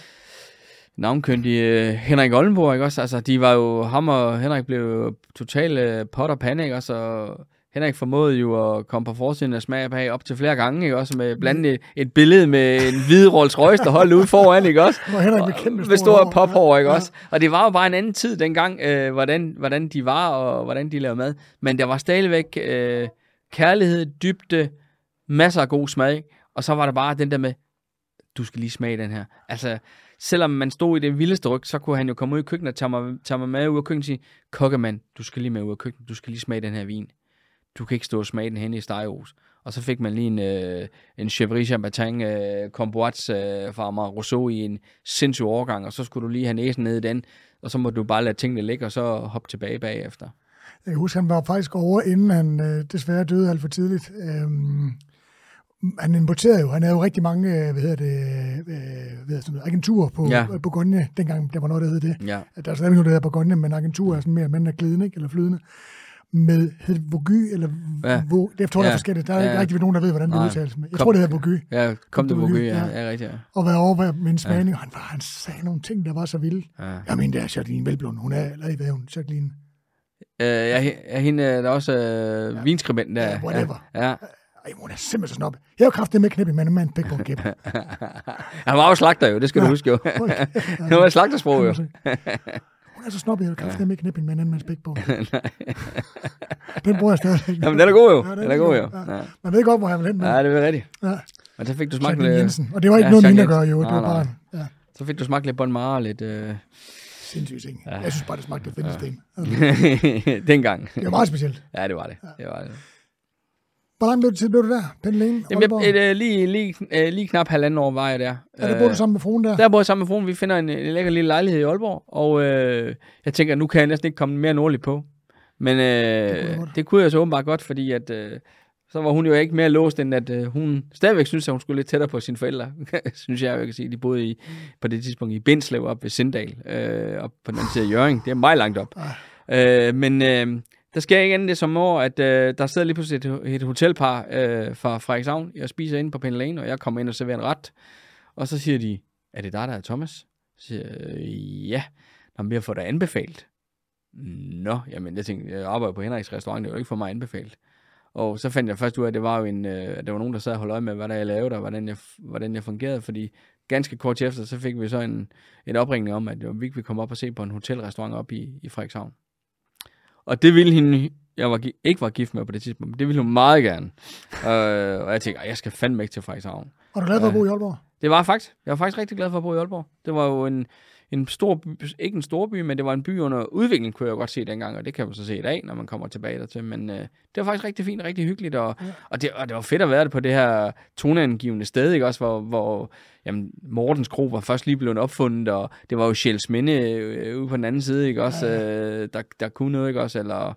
[SPEAKER 2] navnkyndige Henrik Oldenborg, ikke også? Altså, de var jo, ham og Henrik blev totalt øh, pot og pande, ikke også? Og Henrik formåede jo at komme på forsiden af smag bag op til flere gange, ikke også? Med blandt andet et, et billede med en hvid Rolls Royce, der holdt ude foran, ikke også?
[SPEAKER 1] Hvor Henrik med kæmpe
[SPEAKER 2] med
[SPEAKER 1] store
[SPEAKER 2] store
[SPEAKER 1] hår.
[SPEAKER 2] pophår, ikke
[SPEAKER 1] Ja.
[SPEAKER 2] også? Og det var jo bare en anden tid dengang, øh, hvordan, hvordan de var, og hvordan de lavede mad. Men der var stadigvæk øh, kærlighed, dybde, masser af god smag, og så var der bare den der med, du skal lige smage den her. Altså, selvom man stod i det vildeste ryg, så kunne han jo komme ud i køkkenet og tage mig, tage mig med ud af køkkenet og sige, kokkemand, du skal lige med ud af køkkenet, du skal lige smage den her vin. Du kan ikke stå og smage den hen i stegehus. Og så fik man lige en, øh, en Chevrolet Champagne øh, Comboats øh, fra Amar Rousseau i en sindssyg overgang, og så skulle du lige have næsen ned i den, og så må du bare lade tingene ligge, og så hoppe tilbage bagefter.
[SPEAKER 1] Jeg kan huske, han var faktisk over, inden han øh, desværre døde alt for tidligt. Øhm, han importerede jo, han havde jo rigtig mange, øh, hvad hedder det, øh, hvad hedder sådan noget, agenturer på
[SPEAKER 2] Ja.
[SPEAKER 1] ja. Bourgogne, dengang der var noget, der hed det.
[SPEAKER 2] Ja.
[SPEAKER 1] Der er stadig noget, der hedder Bourgogne, men agenturer er sådan mere mindre glidende, ikke? eller flydende. Med, hed det Vogy, eller
[SPEAKER 2] Ja.
[SPEAKER 1] ja. Vo, det jeg tror, ja. der
[SPEAKER 2] Ja.
[SPEAKER 1] er forskelligt. Der er
[SPEAKER 2] Ja.
[SPEAKER 1] ikke rigtig nogen, der ved, hvordan det udtales. Jeg
[SPEAKER 2] Kom.
[SPEAKER 1] tror, det hedder Vogy.
[SPEAKER 2] Ja, kom det
[SPEAKER 1] Vogy,
[SPEAKER 2] ja,
[SPEAKER 1] ja.
[SPEAKER 2] ja, rigtigt, ja.
[SPEAKER 1] Og være over med en smagning, og han, var, han sagde nogle ting, der var så vilde.
[SPEAKER 2] ja.
[SPEAKER 1] Jeg mener, det er Jacqueline Velblom. Hun er, eller hvad er hun, Jacqueline?
[SPEAKER 2] Øh, jeg, jeg, hende, der er også øh, ja. vinskribenten der.
[SPEAKER 1] Ja, whatever.
[SPEAKER 2] Ja.
[SPEAKER 1] Ej, hun er simpelthen så snob. Jeg har jo kraftigt med knæppe med en mand pæk på kæp. (laughs)
[SPEAKER 2] Han var jo slagter jo, det skal ja. du huske jo. (laughs) det var slagtersprog jo.
[SPEAKER 1] Hun er så snobbet, jeg kraftigt med knæppe med en anden mands på. den bruger jeg stadig.
[SPEAKER 2] Jamen, den er god jo.
[SPEAKER 1] Ja,
[SPEAKER 2] den er god jo.
[SPEAKER 1] Ja.
[SPEAKER 2] Ja,
[SPEAKER 1] Man ved godt, hvor han vil hen med.
[SPEAKER 2] ja det er rigtigt.
[SPEAKER 1] Ja.
[SPEAKER 2] Men så fik du smagt lidt,
[SPEAKER 1] Jensen. Og det var ikke
[SPEAKER 2] Ja,
[SPEAKER 1] noget, mine at gøre, jo. Det var bare ja,
[SPEAKER 2] så fik du smagt lidt bon mare, lidt øh,
[SPEAKER 1] sindssygt ting.
[SPEAKER 2] Ja.
[SPEAKER 1] Jeg synes bare, det smagte af findesten. (laughs) Altså,
[SPEAKER 2] dengang.
[SPEAKER 1] Det var meget specielt.
[SPEAKER 2] Ja, det var det. det, var det.
[SPEAKER 1] Hvor lang blev det tid, blev du der? Pendling?
[SPEAKER 2] Jamen, jeg, et, øh, lige, lige, øh, lige knap halvanden år var jeg der.
[SPEAKER 1] Ja, der boede du sammen med fruen der?
[SPEAKER 2] Der bor jeg sammen med fruen. Vi finder en, en lækker lille lejlighed i Aalborg, og øh, jeg tænker, nu kan jeg næsten ikke komme mere nordligt på. Men
[SPEAKER 1] kunne
[SPEAKER 2] øh, det,
[SPEAKER 1] godt.
[SPEAKER 2] det kunne jeg så åbenbart godt, fordi at, øh, så var hun jo ikke mere låst, end at øh, hun stadigvæk synes, at hun skulle lidt tættere på sine forældre. (laughs) synes jeg jeg kan sige. De boede i, på det tidspunkt i Bindslev op ved Sindal, øh, op på den anden side af Jørgen. Det er meget langt op. Øh, men øh, der sker ikke andet det som år, at øh, der sidder lige pludselig et, et hotelpar øh, fra Frederikshavn. Jeg spiser ind på Penlane, og jeg kommer ind og serverer en ret. Og så siger de, er det dig, der er Thomas? Så siger jeg, øh, ja. Nå, men vi har fået dig anbefalet. Nå, jamen jeg tænkte, jeg arbejder på Henriks restaurant, det var ikke for mig anbefalet. Og så fandt jeg først ud af, at det var jo en, øh, at der var nogen, der sad og holdt øje med, hvad der jeg lavede, og hvordan jeg, hvordan jeg fungerede, fordi ganske kort efter, så fik vi så en, en opringning om, at vi ville komme op og se på en hotelrestaurant op i, i Frederikshavn. Og det ville hende, jeg var, ikke var gift med på det tidspunkt, men det ville hun meget gerne. øh, og jeg tænkte, jeg skal fandme ikke til Frederikshavn.
[SPEAKER 1] Og du glad for at bo i Aalborg?
[SPEAKER 2] Det var faktisk. Jeg var faktisk rigtig glad for at bo i Aalborg. Det var jo en, en stor by, ikke en stor by, men det var en by under udvikling, kunne jeg godt se dengang, og det kan man så se i dag, når man kommer tilbage dertil. Men øh, det var faktisk rigtig fint, rigtig hyggeligt, og, ja. og, det, og det var fedt at være det på det her toneangivende sted, ikke også, hvor, hvor jamen, Mortens Kro var først lige blevet opfundet, og det var jo Sjæls Minde øh, ude på den anden side, ikke også, ja. øh, der, der kunne noget, ikke også, eller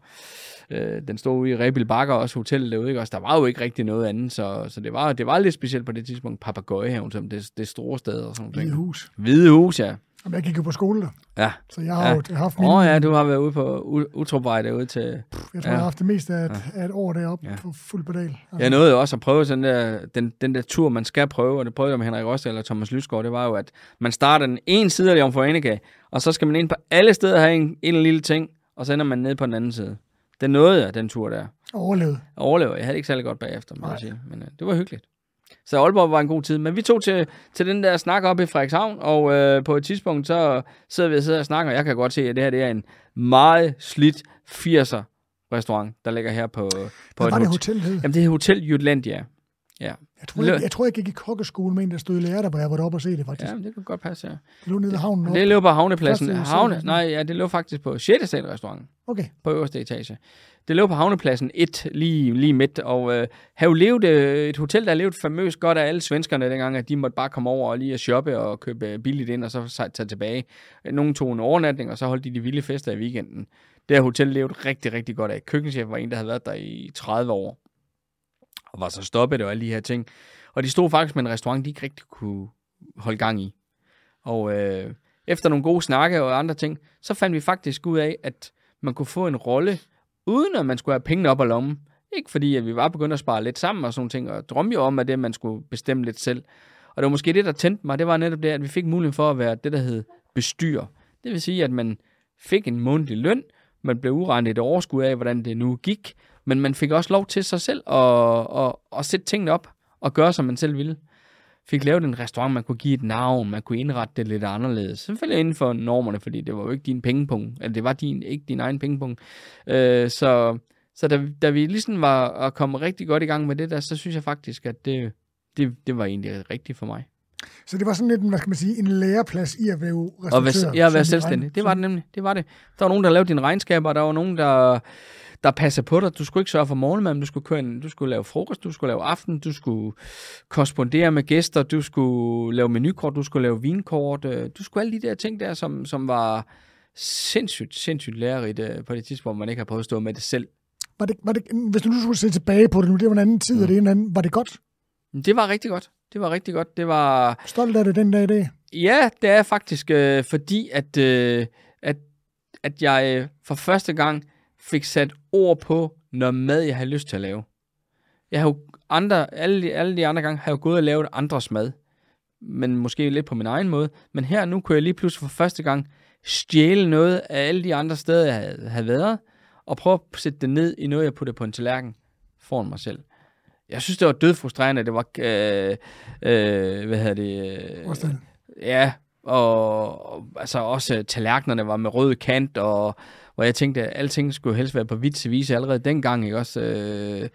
[SPEAKER 2] øh, den stod ude i Rebil Bakker, også hotellet derude, ikke også, der var jo ikke rigtig noget andet, så, så det, var, det var lidt specielt på det tidspunkt, Papagøjehaven, som det, det store sted og sådan noget.
[SPEAKER 1] Hvide hus.
[SPEAKER 2] Hvide hus, ja.
[SPEAKER 1] Og jeg gik jo på skole der.
[SPEAKER 2] Ja.
[SPEAKER 1] Så jeg har
[SPEAKER 2] ja.
[SPEAKER 1] jo haft min...
[SPEAKER 2] Åh oh, ja, du har været ude på Utrupvej derude til...
[SPEAKER 1] Jeg tror,
[SPEAKER 2] ja.
[SPEAKER 1] jeg har haft det meste af et, ja. af et år deroppe ja. på fuld pedal. Altså.
[SPEAKER 2] Jeg nåede jo også at prøve sådan der, den, den der tur, man skal prøve, og det prøvede jeg med Henrik Rosted eller Thomas Lysgaard, det var jo, at man starter den ene side af Jomfru Annika, og så skal man ind på alle steder have en, en lille ting, og så ender man ned på den anden side. Den nåede jeg, den tur der.
[SPEAKER 1] Overlevede.
[SPEAKER 2] Overlevede. Jeg havde ikke særlig godt bagefter, må jeg sige. Men uh, det var hyggeligt. Så Aalborg var en god tid. Men vi tog til, til den der snak op i Frederikshavn, og øh, på et tidspunkt, så sidder vi og sidder og snakker, og jeg kan godt se, at det her det er en meget slidt 80'er restaurant, der ligger her på, på
[SPEAKER 1] Hvad
[SPEAKER 2] et
[SPEAKER 1] var det
[SPEAKER 2] hotel.
[SPEAKER 1] hotel hed?
[SPEAKER 2] Jamen, det er Hotel Jutlandia. Ja.
[SPEAKER 1] Jeg tror, jeg, jeg, tror, jeg gik i kokkeskole med en, der stod i lærer, der, hvor jeg var deroppe og se det, faktisk.
[SPEAKER 2] ja, det kan godt passe, ja.
[SPEAKER 1] Det lå nede ved havnen.
[SPEAKER 2] Det lå på havnepladsen. Havne, nej, ja, det lå faktisk på 6. sal restaurant
[SPEAKER 1] Okay.
[SPEAKER 2] på øverste etage. Det lå på havnepladsen 1 lige, lige midt, og øh, jo levet øh, et hotel, der levet famøst godt af alle svenskerne dengang, at de måtte bare komme over og lige at shoppe og købe billigt ind, og så tage tilbage. Nogle tog en overnatning, og så holdt de de vilde fester i weekenden. Det her hotel levede rigtig, rigtig godt af. Køkkenchef var en, der havde været der i 30 år, og var så stoppet og alle de her ting. Og de stod faktisk med en restaurant, de ikke rigtig kunne holde gang i. Og øh, efter nogle gode snakke og andre ting, så fandt vi faktisk ud af, at man kunne få en rolle, uden at man skulle have pengene op ad lommen. Ikke fordi, at vi var begyndt at spare lidt sammen og sådan ting, og drømme jo om, at det, man skulle bestemme lidt selv. Og det var måske det, der tændte mig, det var netop det, at vi fik muligheden for at være det, der hed bestyr. Det vil sige, at man fik en månedlig løn, man blev uregnet et overskud af, hvordan det nu gik, men man fik også lov til sig selv at, at, at sætte tingene op og gøre, som man selv ville. Fik lavet en restaurant, man kunne give et navn, man kunne indrette det lidt anderledes. Selvfølgelig inden for normerne, fordi det var jo ikke din pengepunkt, eller det var din, ikke din egen pengepunkt. Øh, så så da, da vi ligesom var at komme rigtig godt i gang med det der, så synes jeg faktisk, at det, det, det var egentlig rigtigt for mig.
[SPEAKER 1] Så det var sådan lidt, en, hvad skal man sige, en læreplads i at være
[SPEAKER 2] Og
[SPEAKER 1] restauratør.
[SPEAKER 2] være, ja, at være selvstændig. Det var det nemlig. Det var det. Der var nogen, der lavede dine regnskaber, der var nogen, der, der passede på dig. Du skulle ikke sørge for morgenmad, men du skulle, køre en, du skulle lave frokost, du skulle lave aften, du skulle korrespondere med gæster, du skulle lave menukort, du skulle lave vinkort. øh, Du skulle alle de der ting der, som, som var sindssygt, sindssygt lærerigt øh, på det tidspunkt, man ikke har prøvet at stå med det selv.
[SPEAKER 1] Var det, var det, hvis du nu skulle se tilbage på det nu, det var en anden tid, mm. og det er en anden, var det godt?
[SPEAKER 2] Det var rigtig godt. Det var rigtig godt. Det var...
[SPEAKER 1] Stolt af det den dag i dag?
[SPEAKER 2] Ja, det er faktisk, øh, fordi at, øh, at, at jeg øh, for første gang fik sat ord på noget mad, jeg havde lyst til at lave. Jeg har jo andre, alle, de, alle de andre gange har jeg jo gået og lavet andres mad, men måske lidt på min egen måde. Men her nu kunne jeg lige pludselig for første gang stjæle noget af alle de andre steder, jeg havde, havde været, og prøve at sætte det ned i noget, jeg puttede på en tallerken foran mig selv. Jeg synes, det var dødfrustrerende. Det var, øh, øh, hvad hedder det? Øh. Ja, og, og altså også øh, tallerkenerne var med rød kant, og hvor jeg tænkte, at alting skulle helst være på hvidt vise allerede dengang, ikke også? Øh,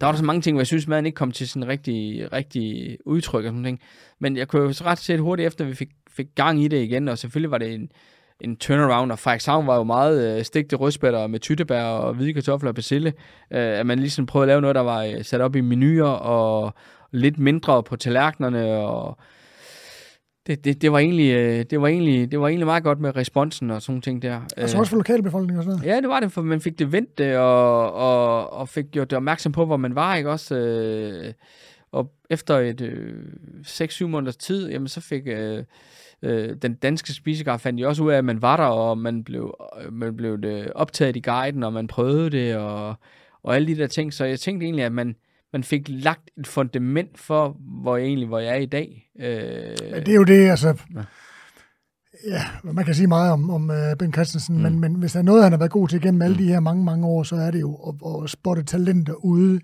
[SPEAKER 2] der var der så mange ting, hvor jeg synes, maden ikke kom til sådan rigtig, rigtig udtryk og sådan ting. Men jeg kunne jo så ret set hurtigt efter, at vi fik, fik gang i det igen, og selvfølgelig var det en, en turnaround, og Frederikshavn var jo meget øh, stegte rødspætter med tyttebær og hvide kartofler og persille. Øh, at man ligesom prøvede at lave noget, der var øh, sat op i menuer, og lidt mindre på tallerkenerne, og det, det, det, var egentlig, øh, det, var egentlig, det var egentlig meget godt med responsen og sådan nogle ting der.
[SPEAKER 1] Altså også for lokalbefolkningen og sådan noget?
[SPEAKER 2] Ja, det var det, for man fik det vendt og, og, og fik gjort det opmærksom på, hvor man var, ikke også? Øh, og efter et øh, 6-7 måneders tid, jamen så fik øh, øh, den danske spisegar fandt jo også ud af, at man var der, og man blev, øh, man blev det optaget i guiden, og man prøvede det, og, og alle de der ting. Så jeg tænkte egentlig, at man, man fik lagt et fundament for, hvor jeg egentlig hvor jeg er i dag. Øh,
[SPEAKER 1] ja, det er jo det, altså... Ja. Ja, man kan sige meget om, om uh, Ben Christensen, mm. men, men hvis der er noget, han har været god til gennem alle mm. de her mange, mange år, så er det jo at, at spotte talenter ude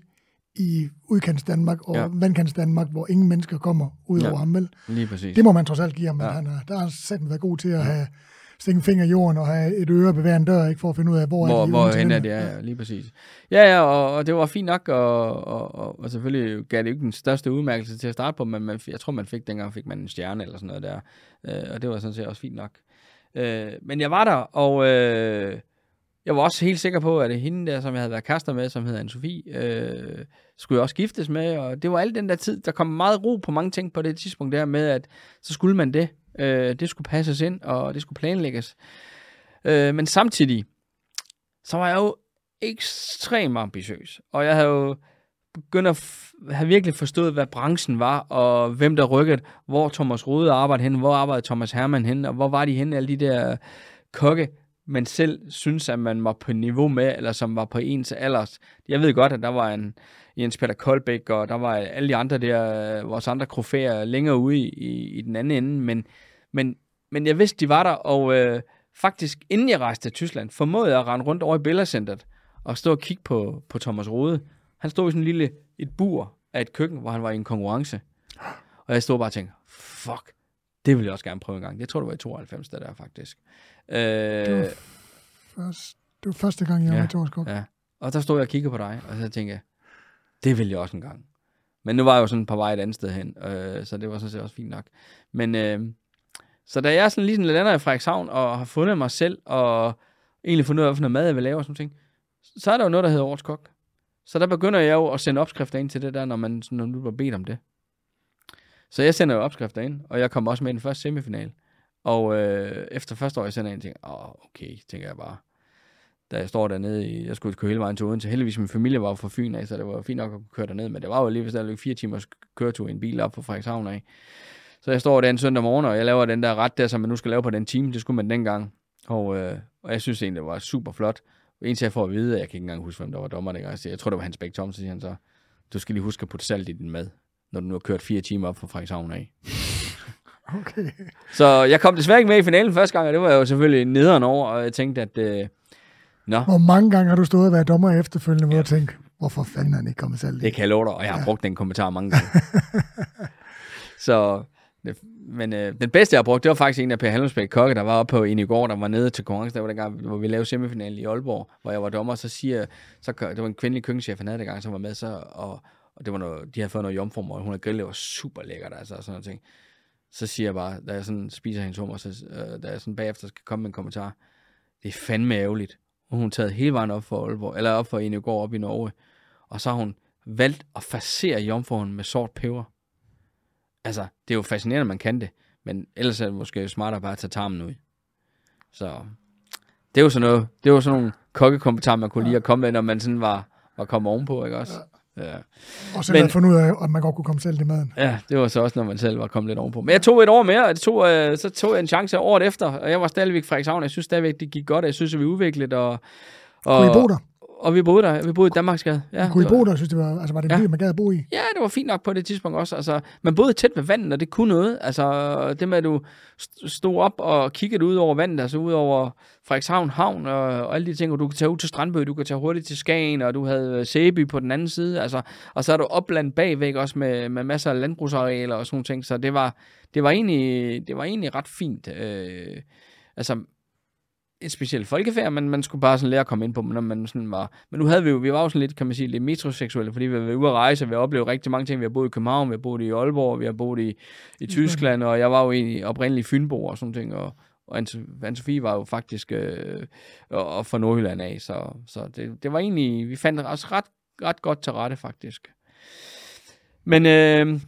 [SPEAKER 1] i udkants Danmark og ja. vandkants Danmark, hvor ingen mennesker kommer ud ja. over ham, vel?
[SPEAKER 2] Lige præcis.
[SPEAKER 1] Det må man trods alt give ham, ja. han er, der har han været god til at ja. have stikke en finger i jorden og have et øre bevæge en dør, ikke, for at finde ud af, hvor,
[SPEAKER 2] hvor
[SPEAKER 1] er de
[SPEAKER 2] Hvor hen er det, ja, ja, lige præcis. Ja, ja, og, og det var fint nok, og, og, og, og selvfølgelig gav det ikke den største udmærkelse til at starte på, men man, jeg tror, man fik, dengang fik man en stjerne eller sådan noget der, øh, og det var sådan set også fint nok. Øh, men jeg var der, og øh, jeg var også helt sikker på, at hende der, som jeg havde været kaster med, som hedder Anne-Sophie, øh, skulle jeg også giftes med, og det var alt den der tid, der kom meget ro på mange ting på det tidspunkt der med, at så skulle man det. Øh, det skulle passes ind, og det skulle planlægges. Øh, men samtidig, så var jeg jo ekstremt ambitiøs, og jeg havde jo begyndt at have virkelig forstået, hvad branchen var, og hvem der rykkede, hvor Thomas Rode arbejdede hen, hvor arbejdede Thomas Hermann hen, og hvor var de hen, alle de der kokke, man selv synes, at man var på niveau med, eller som var på ens alders. Jeg ved godt, at der var en Jens Peter Koldbæk, og der var alle de andre der, øh, vores andre krofæer længere ude i, i, den anden ende, men, men, men jeg vidste, de var der, og øh, faktisk inden jeg rejste til Tyskland, formåede jeg at rende rundt over i Billercenteret og stå og kigge på, på Thomas Rode. Han stod i sådan en lille et bur af et køkken, hvor han var i en konkurrence. Og jeg stod bare og tænkte, fuck, det vil jeg også gerne prøve en gang. Det tror det var i 92, der der faktisk.
[SPEAKER 1] Øh, det, var først, det var første gang, jeg ja, var i Thomas
[SPEAKER 2] Ja. Og der stod jeg og kiggede på dig, og så tænkte jeg, det vil jeg også en gang. Men nu var jeg jo sådan på vej et andet sted hen, øh, så det var sådan set også fint nok. Men øh, så da jeg sådan lige sådan lidt andet i Frederikshavn, og har fundet mig selv, og egentlig fundet ud af, hvilken mad jeg vil lave og sådan ting, så er der jo noget, der hedder årets kok. Så der begynder jeg jo at sende opskrifter ind til det der, når man når du var bedt om det. Så jeg sender jo opskrifter ind, og jeg kom også med i den første semifinal. Og øh, efter første år, jeg sender ind, tænker åh, okay, tænker jeg bare. Da jeg står dernede, i, jeg skulle køre hele vejen til Odense. Heldigvis min familie var fra Fyn af, så det var fint nok at køre derned. Men det var jo alligevel stadigvæk fire timers køretur i en bil op fra Frederikshavn af. Så jeg står der en søndag morgen, og jeg laver den der ret der, som man nu skal lave på den time. Det skulle man dengang. Og, øh, og jeg synes egentlig, det var super flot. Indtil jeg får at vide, at jeg kan ikke engang huske, hvem der var dommer dengang. Altså, jeg tror, det var Hans Bæk Thomsen, siger han så. Du skal lige huske at putte salt i din mad, når du nu har kørt fire timer op fra Frederikshavn af. (laughs)
[SPEAKER 1] Okay.
[SPEAKER 2] Så jeg kom desværre ikke med i finalen første gang, og det var jeg jo selvfølgelig nederen over, og jeg tænkte, at... Øh,
[SPEAKER 1] Nå. Hvor mange gange har du stået og været dommer efterfølgende, hvor ja. tænkte, hvorfor fanden er han ikke kommet selv?
[SPEAKER 2] Det kan jeg love dig, og jeg har ja. brugt den kommentar mange gange. (laughs) så, men øh, den bedste, jeg har brugt, det var faktisk en af Per Halmsbæk Kokke, der var oppe på en i går, der var nede til konkurrence, der var gang, hvor vi lavede semifinalen i Aalborg, hvor jeg var dommer, så siger, så, det var en kvindelig køkkenchef, han havde det gang, som var med, så, og, og det var noget, de havde fået noget jomform, og hun havde grillet, var super lækkert, altså, sådan noget ting. Så siger jeg bare, da jeg sådan spiser hendes hummer, så, øh, da jeg sådan bagefter skal komme med en kommentar, det er fandme ærgerligt. Og hun taget hele vejen op for Aalborg, eller op for en går op i Norge, og så har hun valgt at facere jomfruen med sort peber. Altså, det er jo fascinerende, at man kan det, men ellers er det måske smartere bare at tage tarmen ud. Så det er jo sådan noget, det var sådan nogle kokkekommentarer, man kunne ja. lige at komme med, når man sådan var, var kommet ovenpå, ikke også? Ja. Ja.
[SPEAKER 1] Og så havde fundet ud af, at man godt kunne komme selv i maden.
[SPEAKER 2] Ja, det var så også, når man selv var kommet lidt ovenpå. Men jeg tog et år mere, og det tog, øh, så tog jeg en chance året efter, og jeg var stadigvæk Frederikshavn. Jeg synes stadigvæk, det gik godt, jeg synes, at vi udviklede. Og,
[SPEAKER 1] og, kunne I bo der?
[SPEAKER 2] Og vi boede der. Vi boede i Danmarksgade.
[SPEAKER 1] Ja, kunne I bo der? Synes, det var, altså, var det en ja. by, man gad at bo i?
[SPEAKER 2] Ja, det var fint nok på det tidspunkt også. Altså, man boede tæt ved vandet, og det kunne noget. Altså, det med, at du stod op og kiggede ud over vandet, altså ud over Frederikshavn Havn og, og alle de ting, og du kan tage ud til Strandbø, du kan tage hurtigt til Skagen, og du havde Sæby på den anden side. Altså, og så er du opland bagvæk også med, med masser af landbrugsarealer og sådan ting. Så det var, det var, egentlig, det var egentlig ret fint. Øh, altså, et specielt folkefærd, men man skulle bare sådan lære at komme ind på, når man sådan var... Men nu havde vi jo, vi var jo sådan lidt, kan man sige, lidt metroseksuelle, fordi vi var ude at rejse, og vi har oplevet rigtig mange ting. Vi har boet i København, vi har boet i Aalborg, vi har boet i, i Tyskland, og jeg var jo egentlig oprindelig Fynbo og sådan ting, og, og Anne-Sophie var jo faktisk øh, og, og fra Nordjylland af, så, så det, det var egentlig, vi fandt os ret, ret godt til rette faktisk. Men øh,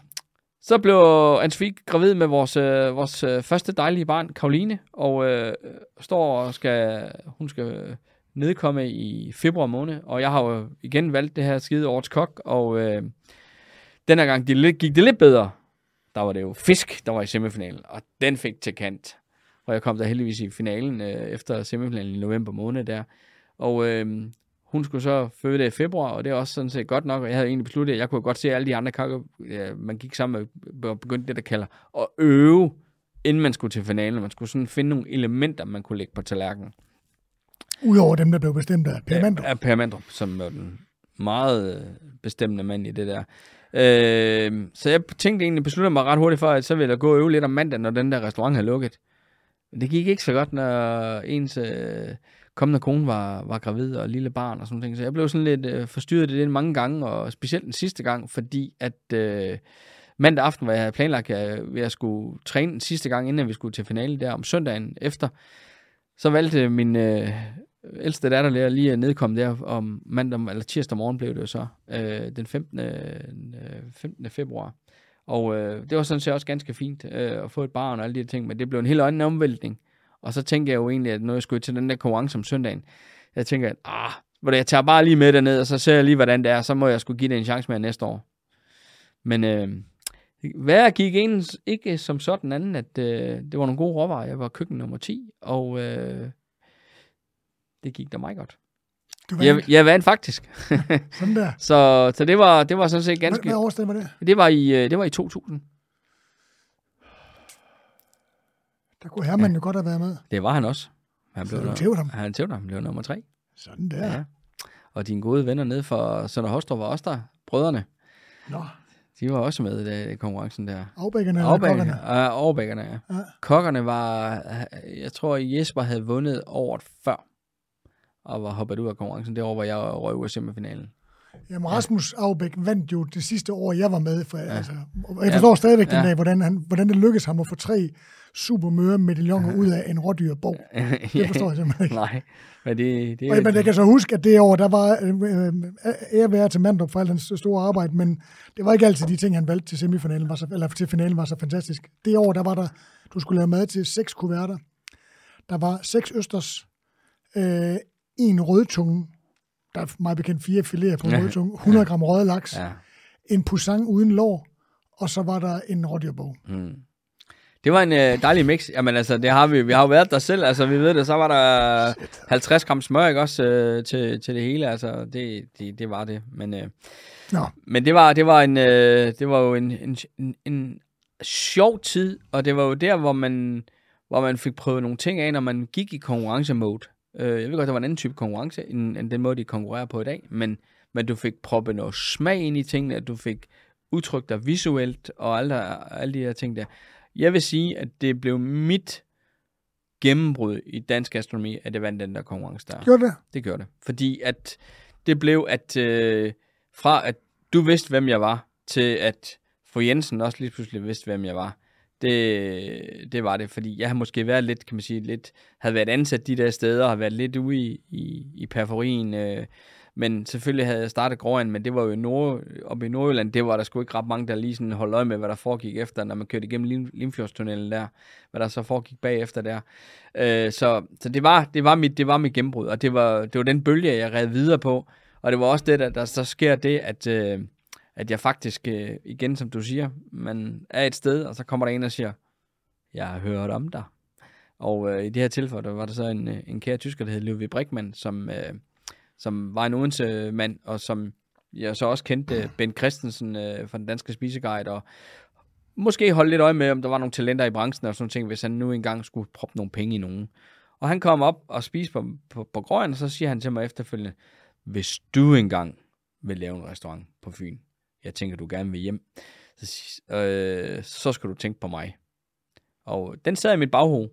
[SPEAKER 2] så blev Ansvig gravid med vores, øh, vores øh, første dejlige barn, Karoline, og øh, står og skal, hun skal nedkomme i februar måned, og jeg har jo igen valgt det her skide årets kok, og øh, den her gang de, gik det lidt bedre. Der var det jo fisk, der var i semifinalen, og den fik til kant. Og jeg kom der heldigvis i finalen øh, efter semifinalen i november måned der. Og øh, hun skulle så føde det i februar, og det er også sådan set godt nok, og jeg havde egentlig besluttet, at jeg kunne godt se alle de andre kakker, man gik sammen med, og begyndte det, der kalder at øve, inden man skulle til finalen. Man skulle sådan finde nogle elementer, man kunne lægge på tallerkenen.
[SPEAKER 1] Udover dem, der blev bestemt af Per Mandrup.
[SPEAKER 2] Af Per Mandrup, som var den meget øh, bestemmende mand i det der. Øh, så jeg tænkte egentlig, besluttede mig ret hurtigt for, at så ville jeg gå og øve lidt om mandag, når den der restaurant havde lukket. Det gik ikke så godt, når ens øh, kommende kone var, var gravid og lille barn og sådan noget. Så jeg blev sådan lidt øh, forstyrret i det mange gange, og specielt den sidste gang, fordi at øh, mandag aften, hvor jeg havde planlagt, at jeg, jeg skulle træne den sidste gang, inden vi skulle til finale der om søndagen efter, så valgte min øh, ældste datter lige at nedkomme der om mandag, eller tirsdag morgen blev det jo så, øh, den 15. Øh, 15. februar. Og øh, det var sådan set også ganske fint øh, at få et barn og alle de ting, men det blev en helt anden omvæltning. Og så tænker jeg jo egentlig, at når jeg skulle til den der konkurrence om søndagen, jeg tænker, at ah, hvor jeg tager bare lige med derned, og så ser jeg lige, hvordan det er, så må jeg skulle give det en chance mere næste år. Men øh, hvad gik egentlig ikke som sådan anden, at øh, det var nogle gode råvarer. Jeg var køkken nummer 10, og øh, det gik da meget godt.
[SPEAKER 1] Du vandt.
[SPEAKER 2] Jeg, jeg vandt faktisk.
[SPEAKER 1] Sådan der. (laughs)
[SPEAKER 2] så, så det var, det var sådan set ganske...
[SPEAKER 1] Hvad, hvad årstal var det?
[SPEAKER 2] Det var i, øh, det var i 2000.
[SPEAKER 1] Der kunne Herman ja. jo godt have været med.
[SPEAKER 2] Det var han også. Han
[SPEAKER 1] Så
[SPEAKER 2] blev,
[SPEAKER 1] du
[SPEAKER 2] nummer-
[SPEAKER 1] tævede ham.
[SPEAKER 2] han tævde ham. Blev nummer tre.
[SPEAKER 1] Sådan der. Ja.
[SPEAKER 2] Og dine gode venner nede fra Sønder Hostrup var også der. Brødrene.
[SPEAKER 1] Nå,
[SPEAKER 2] De var også med i konkurrencen der.
[SPEAKER 1] afbækkerne eller kokkerne.
[SPEAKER 2] Afbækkerne. Uh, overbækkerne, ja.
[SPEAKER 1] Ja.
[SPEAKER 2] Kokkerne var, jeg tror Jesper havde vundet året før, og var hoppet ud af konkurrencen det år, hvor jeg røg ud af semifinalen.
[SPEAKER 1] Jamen, Rasmus Aubæk vandt jo det sidste år, jeg var med. For, ja. altså, jeg forstår stadigvæk den
[SPEAKER 2] Ja.
[SPEAKER 1] dag, hvordan, han, hvordan det lykkedes ham at få tre supermøre medaljoner ud af en rådyrbog. (laughs) Det forstår jeg simpelthen ikke.
[SPEAKER 2] Nej, men det, det
[SPEAKER 1] Og, men jeg kan så huske, at det år, der var øh, øh, ære til Mandrup for al hans store arbejde, men det var ikke altid de ting, han valgte til semifinalen, var så, eller til finalen var så fantastisk. Det år, der var der, du skulle lave mad til seks kuverter. Der var seks østers, øh, en rødtunge, der er meget bekendt fire filéer på en
[SPEAKER 2] Ja.
[SPEAKER 1] rødtunge, 100 gram røget laks,
[SPEAKER 2] ja.
[SPEAKER 1] en poussin uden lår, og så var der en rådyrbog.
[SPEAKER 2] Mm. Det var en øh, dejlig mix. Jamen altså, det har vi, vi har jo været der selv. Altså, vi ved det, så var der 50 gram smør, ikke også, øh, til, til det hele. Altså, det, det, det var det. Men, øh,
[SPEAKER 1] Nå,
[SPEAKER 2] men det var, det var en, øh, det var jo en, en, en, en sjov tid, og det var jo der, hvor man, hvor man fik prøvet nogle ting af, når man gik i konkurrencemode. Øh, jeg ved godt, der var en anden type konkurrence, end, end den måde, de konkurrerer på i dag, men, men du fik proppet noget smag ind i tingene, at du fik udtrykt dig visuelt, og alle, alle de her ting der. Jeg vil sige, at det blev mit gennembrud i dansk astronomi, at det vandt den der konkurrence der.
[SPEAKER 1] gjorde det?
[SPEAKER 2] Det gjorde det. Fordi at det blev, at øh, fra at du vidste, hvem jeg var, til at fru Jensen også lige pludselig vidste, hvem jeg var. Det, det var det, fordi jeg har måske været lidt, kan man sige, lidt, havde været ansat de der steder, og har været lidt ude i, i, i periferien, øh, men selvfølgelig havde jeg startet Gråand, men det var jo i Nord, oppe i Nordjylland, det var der sgu ikke ret mange, der lige sådan holdt øje med, hvad der foregik efter, når man kørte igennem Lim, Limfjordstunnelen der, hvad der så foregik bagefter der. Øh, så så det, var, det, var mit, det var mit gennembrud, og det var, det var den bølge, jeg red videre på, og det var også det, der, der så sker det, at, øh, at jeg faktisk, øh, igen som du siger, man er et sted, og så kommer der en og siger, jeg har hørt om dig. Og øh, i det her tilfælde, der var der så en, øh, en kære tysker, der hed Ludwig Brickmann, som, øh, som var en Odense mand, og som jeg så også kendte Ben Christensen øh, fra den danske spiseguide, og måske holde lidt øje med, om der var nogle talenter i branchen og sådan ting, hvis han nu engang skulle proppe nogle penge i nogen. Og han kom op og spiste på, på, på grøn, og så siger han til mig efterfølgende, hvis du engang vil lave en restaurant på Fyn, jeg tænker, du gerne vil hjem, så, øh, så skal du tænke på mig. Og den sad i mit baghoved,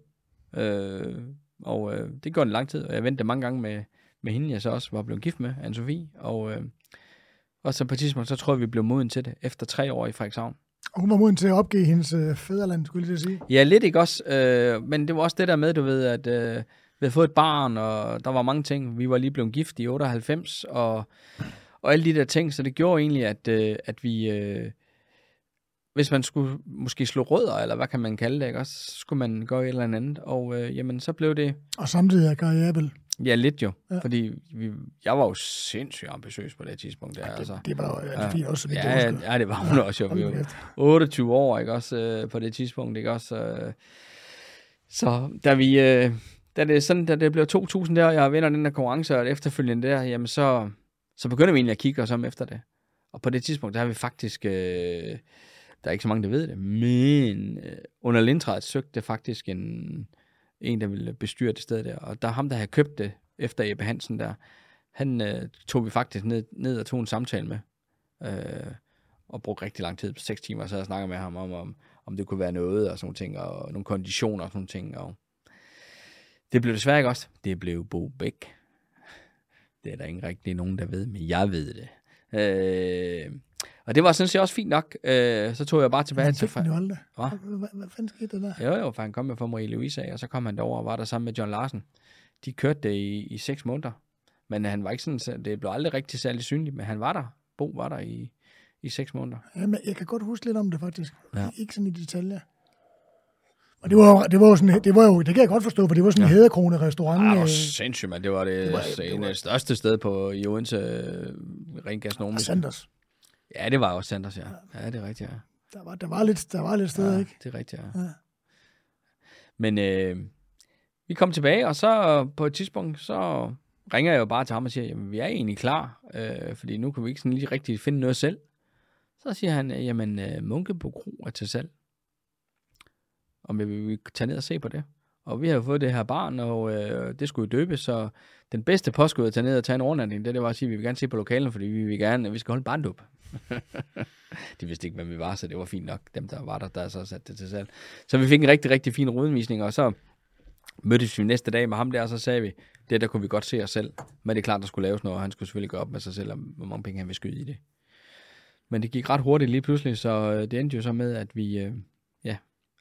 [SPEAKER 2] øh, og øh, det går en lang tid, og jeg vendte mange gange med, med hende, jeg så også var blevet gift med, Anne-Sophie, og, øh, og så på et tidspunkt, så tror jeg, vi blev moden til det, efter tre år i Frederikshavn.
[SPEAKER 1] Og hun var moden til at opgive hendes øh, fædreland, skulle jeg lige sige.
[SPEAKER 2] Ja, lidt ikke også, øh, men det var også det der med, du ved, at øh, vi havde fået et barn, og der var mange ting. Vi var lige blevet gift i 98, og, og alle de der ting, så det gjorde egentlig, at, øh, at vi, øh, hvis man skulle måske slå rødder, eller hvad kan man kalde det, ikke? Også, så skulle man gøre et eller andet, og øh, jamen, så blev det,
[SPEAKER 1] Og samtidig er karriere vel.
[SPEAKER 2] Ja, lidt jo,
[SPEAKER 1] Ja.
[SPEAKER 2] ja. fordi vi, jeg var jo sindssygt ambitiøs på det tidspunkt der,
[SPEAKER 1] Det,
[SPEAKER 2] altså.
[SPEAKER 1] det var jo ja.
[SPEAKER 2] Ja.
[SPEAKER 1] fint også,
[SPEAKER 2] Ja, ja, ja, det var hun også jo. Vi
[SPEAKER 1] Hold
[SPEAKER 2] var
[SPEAKER 1] nu kæft.
[SPEAKER 2] 28 år, ikke også, øh, på det tidspunkt, ikke også. Øh, så da vi, øh, da det, sådan, da det blev 2000 der, og jeg vinder den der konkurrence, og efterfølgende der, jamen så, så begynder vi egentlig at kigge os om efter det. Og på det tidspunkt, der har vi faktisk, øh, der er ikke så mange, der ved det, men øh, under Lindtræet søgte faktisk en, en, der ville bestyre det sted der, og der ham, der havde købt det efter Ebbe Hansen der, han øh, tog vi faktisk ned, ned og tog en samtale med. Øh, og brugte rigtig lang tid, på 6 timer, så jeg snakkede med ham om, om, om det kunne være noget, og sådan nogle ting, og nogle konditioner og sådan nogle ting, og det blev desværre ikke også. Det blev Bo Bæk. Det er der ikke rigtig nogen, der ved, men jeg ved det. Øh, og det var sådan set også fint nok. Øh, så tog jeg bare tilbage
[SPEAKER 1] Man
[SPEAKER 2] til...
[SPEAKER 1] jo? Hvad, hvad, hvad fanden skete der der?
[SPEAKER 2] Jo, jo, for han kom med for Marie Louise af, og så kom han derover og var der sammen med John Larsen. De kørte det i, i seks måneder. Men han var ikke sådan, så det blev aldrig rigtig særlig synligt, men han var der. Bo var der i, i seks måneder.
[SPEAKER 1] Jamen, jeg kan godt huske lidt om det, faktisk.
[SPEAKER 2] Ja.
[SPEAKER 1] Ikke sådan i detaljer. Og det var, jo- det var jo sådan, det var jo, det kan jeg godt forstå, for det var sådan en
[SPEAKER 2] Ja.
[SPEAKER 1] hæderkrone restaurant.
[SPEAKER 2] Det var
[SPEAKER 1] øh,
[SPEAKER 2] sindssygt, mand. Det var det,
[SPEAKER 1] det
[SPEAKER 2] det,
[SPEAKER 1] var- det var-
[SPEAKER 2] af de største sted på, i Odense, øh, rent gastronomisk.
[SPEAKER 1] Sanders.
[SPEAKER 2] Ja, det var også Sanders, ja. Ja, det er rigtigt, ja.
[SPEAKER 1] Der var, der var lidt, der var lidt steder,
[SPEAKER 2] ja,
[SPEAKER 1] ikke?
[SPEAKER 2] det er rigtigt, ja.
[SPEAKER 1] Ja.
[SPEAKER 2] Men øh, vi kom tilbage, og så på et tidspunkt, så ringer jeg jo bare til ham og siger, jamen vi er egentlig klar, øh, fordi nu kan vi ikke sådan lige rigtig finde noget selv. Så siger han, jamen øh, Munke på Kro er til salg. Om vi vil tage ned og se på det. Og vi har jo fået det her barn, og øh, det skulle jo døbes, så den bedste påskud at tage ned og tage en overnatning, det, det var at sige, at vi vil gerne se på lokalen, fordi vi vil gerne, vi skal holde barndåb. (laughs) De vidste ikke, hvem vi var, så det var fint nok, dem der var der, der så sat det til salg. Så vi fik en rigtig, rigtig fin rundvisning, og så mødtes vi næste dag med ham der, og så sagde vi, det der kunne vi godt se os selv. Men det er klart, der skulle laves noget, og han skulle selvfølgelig gå op med sig selv, om hvor mange penge han ville skyde i det. Men det gik ret hurtigt lige pludselig, så øh, det endte jo så med, at vi, øh,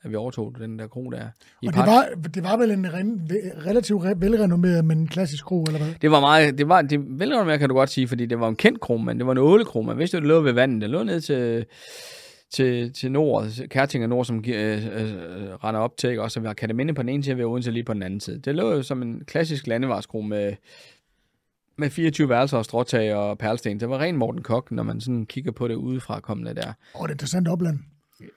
[SPEAKER 2] at vi overtog den der kro der. I
[SPEAKER 1] Og det
[SPEAKER 2] Park.
[SPEAKER 1] var, det var vel en ren, relativt re- velrenommeret, men en klassisk kro, eller hvad?
[SPEAKER 2] Det var meget, det var, det velrenommeret kan du godt sige, fordi det var en kendt kro, men det var en ålekro. Man vidste det lå ved vandet. Det lå ned til, til, til nord, Kærtinger Nord, som øh, øh, render op til, ikke? og så var Kataminde på den ene side, og vi Odense lige på den anden side. Det lå jo som en klassisk landevejskro med, med 24 værelser og stråtag og perlesten. Det var ren Morten Kok, når man sådan kigger på det udefra kommende der.
[SPEAKER 1] Og det er interessant opland.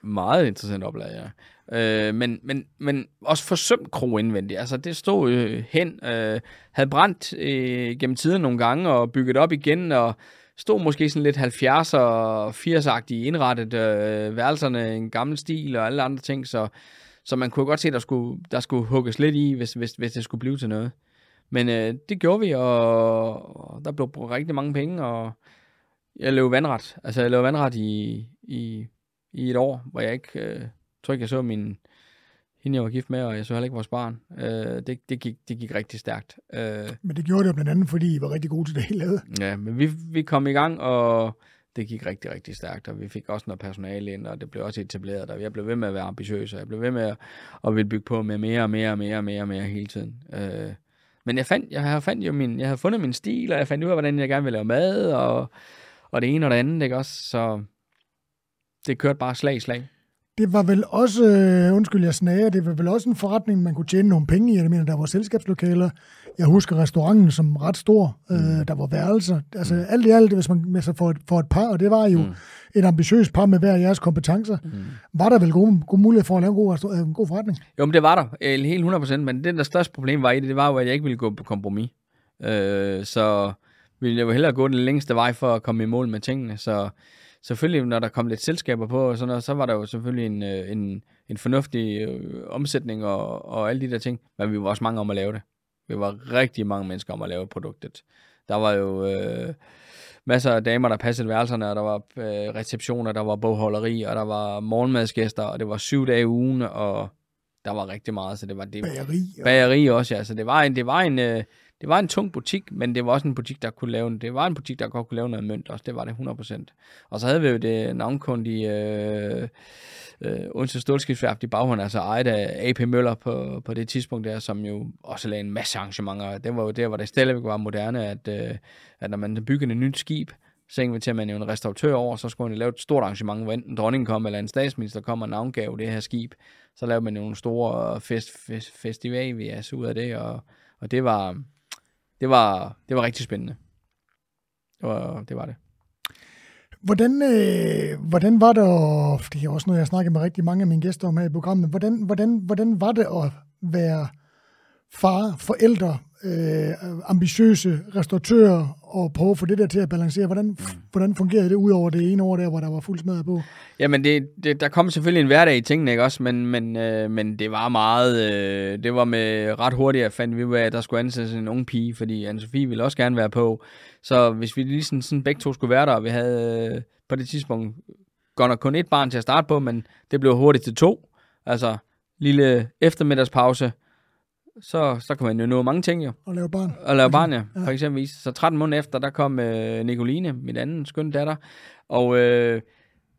[SPEAKER 2] Meget interessant oplag, ja. Øh, men, men, men også forsømt kro indvendigt. Altså, det stod øh, hen, øh, havde brændt øh, gennem tiden nogle gange og bygget op igen, og stod måske sådan lidt 70'er og 80'er-agtigt indrettet øh, værelserne, en gammel stil og alle andre ting, så, så man kunne godt se, der skulle, der skulle hugges lidt i, hvis, hvis, hvis det skulle blive til noget. Men øh, det gjorde vi, og, og der blev brugt rigtig mange penge, og jeg løb vandret. Altså, jeg løb vandret i, i, i et år, hvor jeg ikke, øh, tror ikke, jeg så min, hende, jeg var gift med, og jeg så heller ikke vores barn. Øh, det, det, gik, det gik rigtig stærkt. Øh,
[SPEAKER 1] Men det gjorde det jo blandt andet, fordi I var rigtig gode til det hele lavet.
[SPEAKER 2] ja, men vi, vi kom i gang, og det gik rigtig, rigtig stærkt, og vi fik også noget personale ind, og det blev også etableret, og jeg blev ved med at være ambitiøs, og jeg blev ved med at, at ville bygge på med mere og mere og mere og mere og mere hele tiden. Øh, men jeg fandt, jeg havde, fandt jo min, jeg havde fundet min stil, og jeg fandt ud af, hvordan jeg gerne ville lave mad, og, og det ene og det andet, ikke også? Så det kørte bare slag i slag.
[SPEAKER 1] Det var vel også, øh, undskyld jeg snager, det var vel også en forretning, man kunne tjene nogle penge i. Jeg mener, der var selskabslokaler. Jeg husker restauranten som ret stor. Øh, der var værelser. Altså
[SPEAKER 2] Mm.
[SPEAKER 1] alt i alt, hvis man med sig for et, for et par, og det var jo
[SPEAKER 2] Mm.
[SPEAKER 1] mm. et ambitiøst par med hver jeres kompetencer,
[SPEAKER 2] Mm.
[SPEAKER 1] var der vel gode, gode mulighed for at lave en god, øh, en god forretning.
[SPEAKER 2] Jo, men det var der. Helt 100%. Men det, der største problem var i det, det var jo, at jeg ikke ville gå på kompromis. Øh, så ville jeg jo hellere gå den længste vej for at komme i mål med tingene. Så selvfølgelig, når der kom lidt selskaber på, og sådan noget, så var der jo selvfølgelig en, øh, en, en fornuftig øh, omsætning og, og alle de der ting. Men vi var også mange om at lave det. Vi var rigtig mange mennesker om at lave produktet. Der var jo øh, masser af damer, der passede værelserne, og der var øh, receptioner, der var bogholderi, og der var morgenmadsgæster, og det var syv dage i ugen, og der var rigtig meget, så det var det.
[SPEAKER 1] Bageri. Og,
[SPEAKER 2] Bageri også, ja. Så det var en, det var en, øh, det var en tung butik, men det var også en butik, der kunne lave, det var en butik, der godt kunne lave noget mønt også. Det var det 100%. Og så havde vi jo det navnkundige øh, øh, Odense Stålskibsværft i baghånden, altså ejet af AP Møller på, på det tidspunkt der, som jo også lavede en masse arrangementer. Det var jo der, hvor det stadigvæk var moderne, at, øh, at når man byggede et nyt skib, Så inviterer man jo en restauratør over, så skulle man lave et stort arrangement, hvor enten dronningen kom, eller en statsminister kom og navngav det her skib. Så lavede man jo nogle store fest, fest, festival ud af det, og, og det var, det var, det var rigtig spændende. Det var det. Var det.
[SPEAKER 1] Hvordan, øh, hvordan var det, og det er også noget, jeg snakker med rigtig mange af mine gæster om her i programmet, hvordan, hvordan, hvordan var det at være far, forældre, øh, ambitiøse restauratører og prøve at få det der til at balancere. Hvordan, mm. hvordan fungerede det ud over det ene år der, hvor der var fuld smadret på?
[SPEAKER 2] Jamen, det, det, der kom selvfølgelig en hverdag i tingene, ikke også? Men, men, øh, men det var meget... Øh, det var med ret hurtigt, at fandt vi ud af, at der skulle ansættes en ung pige, fordi Anne-Sophie ville også gerne være på. Så hvis vi lige sådan, sådan begge to skulle være der, og vi havde øh, på det tidspunkt godt nok kun et barn til at starte på, men det blev hurtigt til to. Altså, lille eftermiddagspause, så, så kan man jo nå mange ting jo.
[SPEAKER 1] Og lave barn.
[SPEAKER 2] Og lave barn, ja, for eksempel. Så 13 måneder efter, der kom øh, Nicoline, min anden skønne datter, og øh,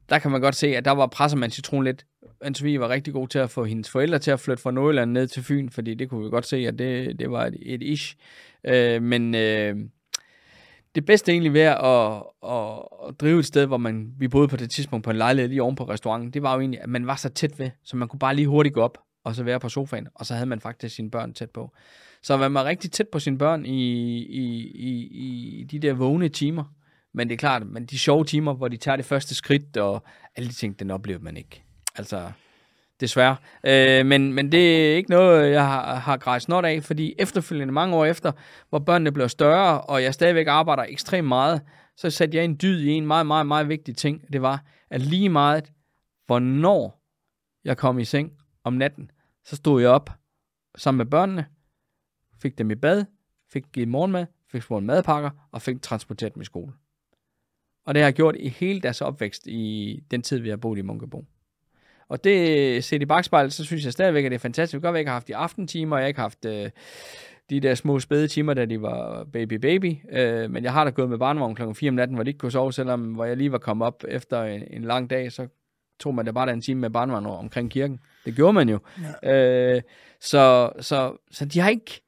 [SPEAKER 2] der kan man godt se, at der var presser man citron lidt. Anne var rigtig god til at få hendes forældre til at flytte fra Nordjylland ned til Fyn, fordi det kunne vi godt se, at det, det var et, et ish. Øh, men øh, det bedste egentlig ved at, at, at drive et sted, hvor man, vi boede på det tidspunkt på en lejlighed lige oven på restauranten, det var jo egentlig, at man var så tæt ved, så man kunne bare lige hurtigt gå op og så være på sofaen, og så havde man faktisk sine børn tæt på. Så man var rigtig tæt på sine børn i, i, i, i de der vågne timer. Men det er klart, men de sjove timer, hvor de tager det første skridt, og alle de ting, den oplever man ikke. Altså, desværre. Øh, men, men det er ikke noget, jeg har, har grejst snot af, fordi efterfølgende mange år efter, hvor børnene blev større, og jeg stadigvæk arbejder ekstremt meget, så satte jeg en dyd i en meget, meget, meget vigtig ting. Det var, at lige meget, hvornår jeg kom i seng om natten, så stod jeg op sammen med børnene, fik dem i bad, fik givet morgenmad, fik smurt madpakker og fik transporteret dem i skole. Og det har jeg gjort i hele deres opvækst i den tid, vi har boet i Munkebo. Og det set i bagspejlet, så synes jeg stadigvæk, at det er fantastisk. Det kan godt være, at jeg har haft de aftentimer, og jeg ikke haft øh, de der små spæde timer, da de var baby baby. Øh, men jeg har da gået med barnevogn kl. 4 om natten, hvor de ikke kunne sove, selvom hvor jeg lige var kommet op efter en, en lang dag, så tog man da bare en time med barnevogn omkring kirken. Det gjorde man jo. Ja. Øh, så, så, så de har ikke...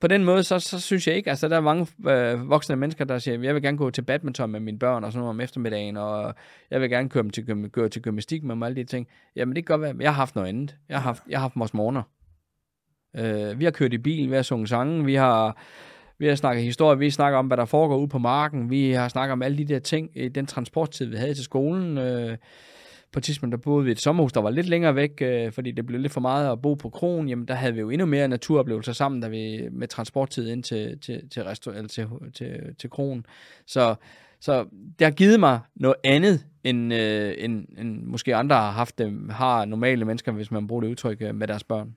[SPEAKER 2] På den måde, så, så synes jeg ikke, altså der er mange øh, voksne mennesker, der siger, jeg vil gerne gå til badminton med mine børn og sådan noget om eftermiddagen, og jeg vil gerne køre, dem til, køre til gymnastik med dem og alle de ting. Jamen det kan godt være, jeg har haft noget andet. Jeg har haft, jeg har haft vores morgener. Øh, vi har kørt i bil, vi har sunget sange, vi har, vi har snakket historie, vi snakker om, hvad der foregår ude på marken, vi har snakket om alle de der ting i den transporttid, vi havde til skolen. Øh, på et tidspunkt, der boede vi et sommerhus, der var lidt længere væk, øh, fordi det blev lidt for meget at bo på kronen, jamen der havde vi jo endnu mere naturoplevelser sammen, da vi med transporttid ind til, til, til, restaur- eller til, til, til kronen. Så, så det har givet mig noget andet, end, øh, end, end måske andre har haft det, har normale mennesker, hvis man bruger det udtryk, øh, med deres børn.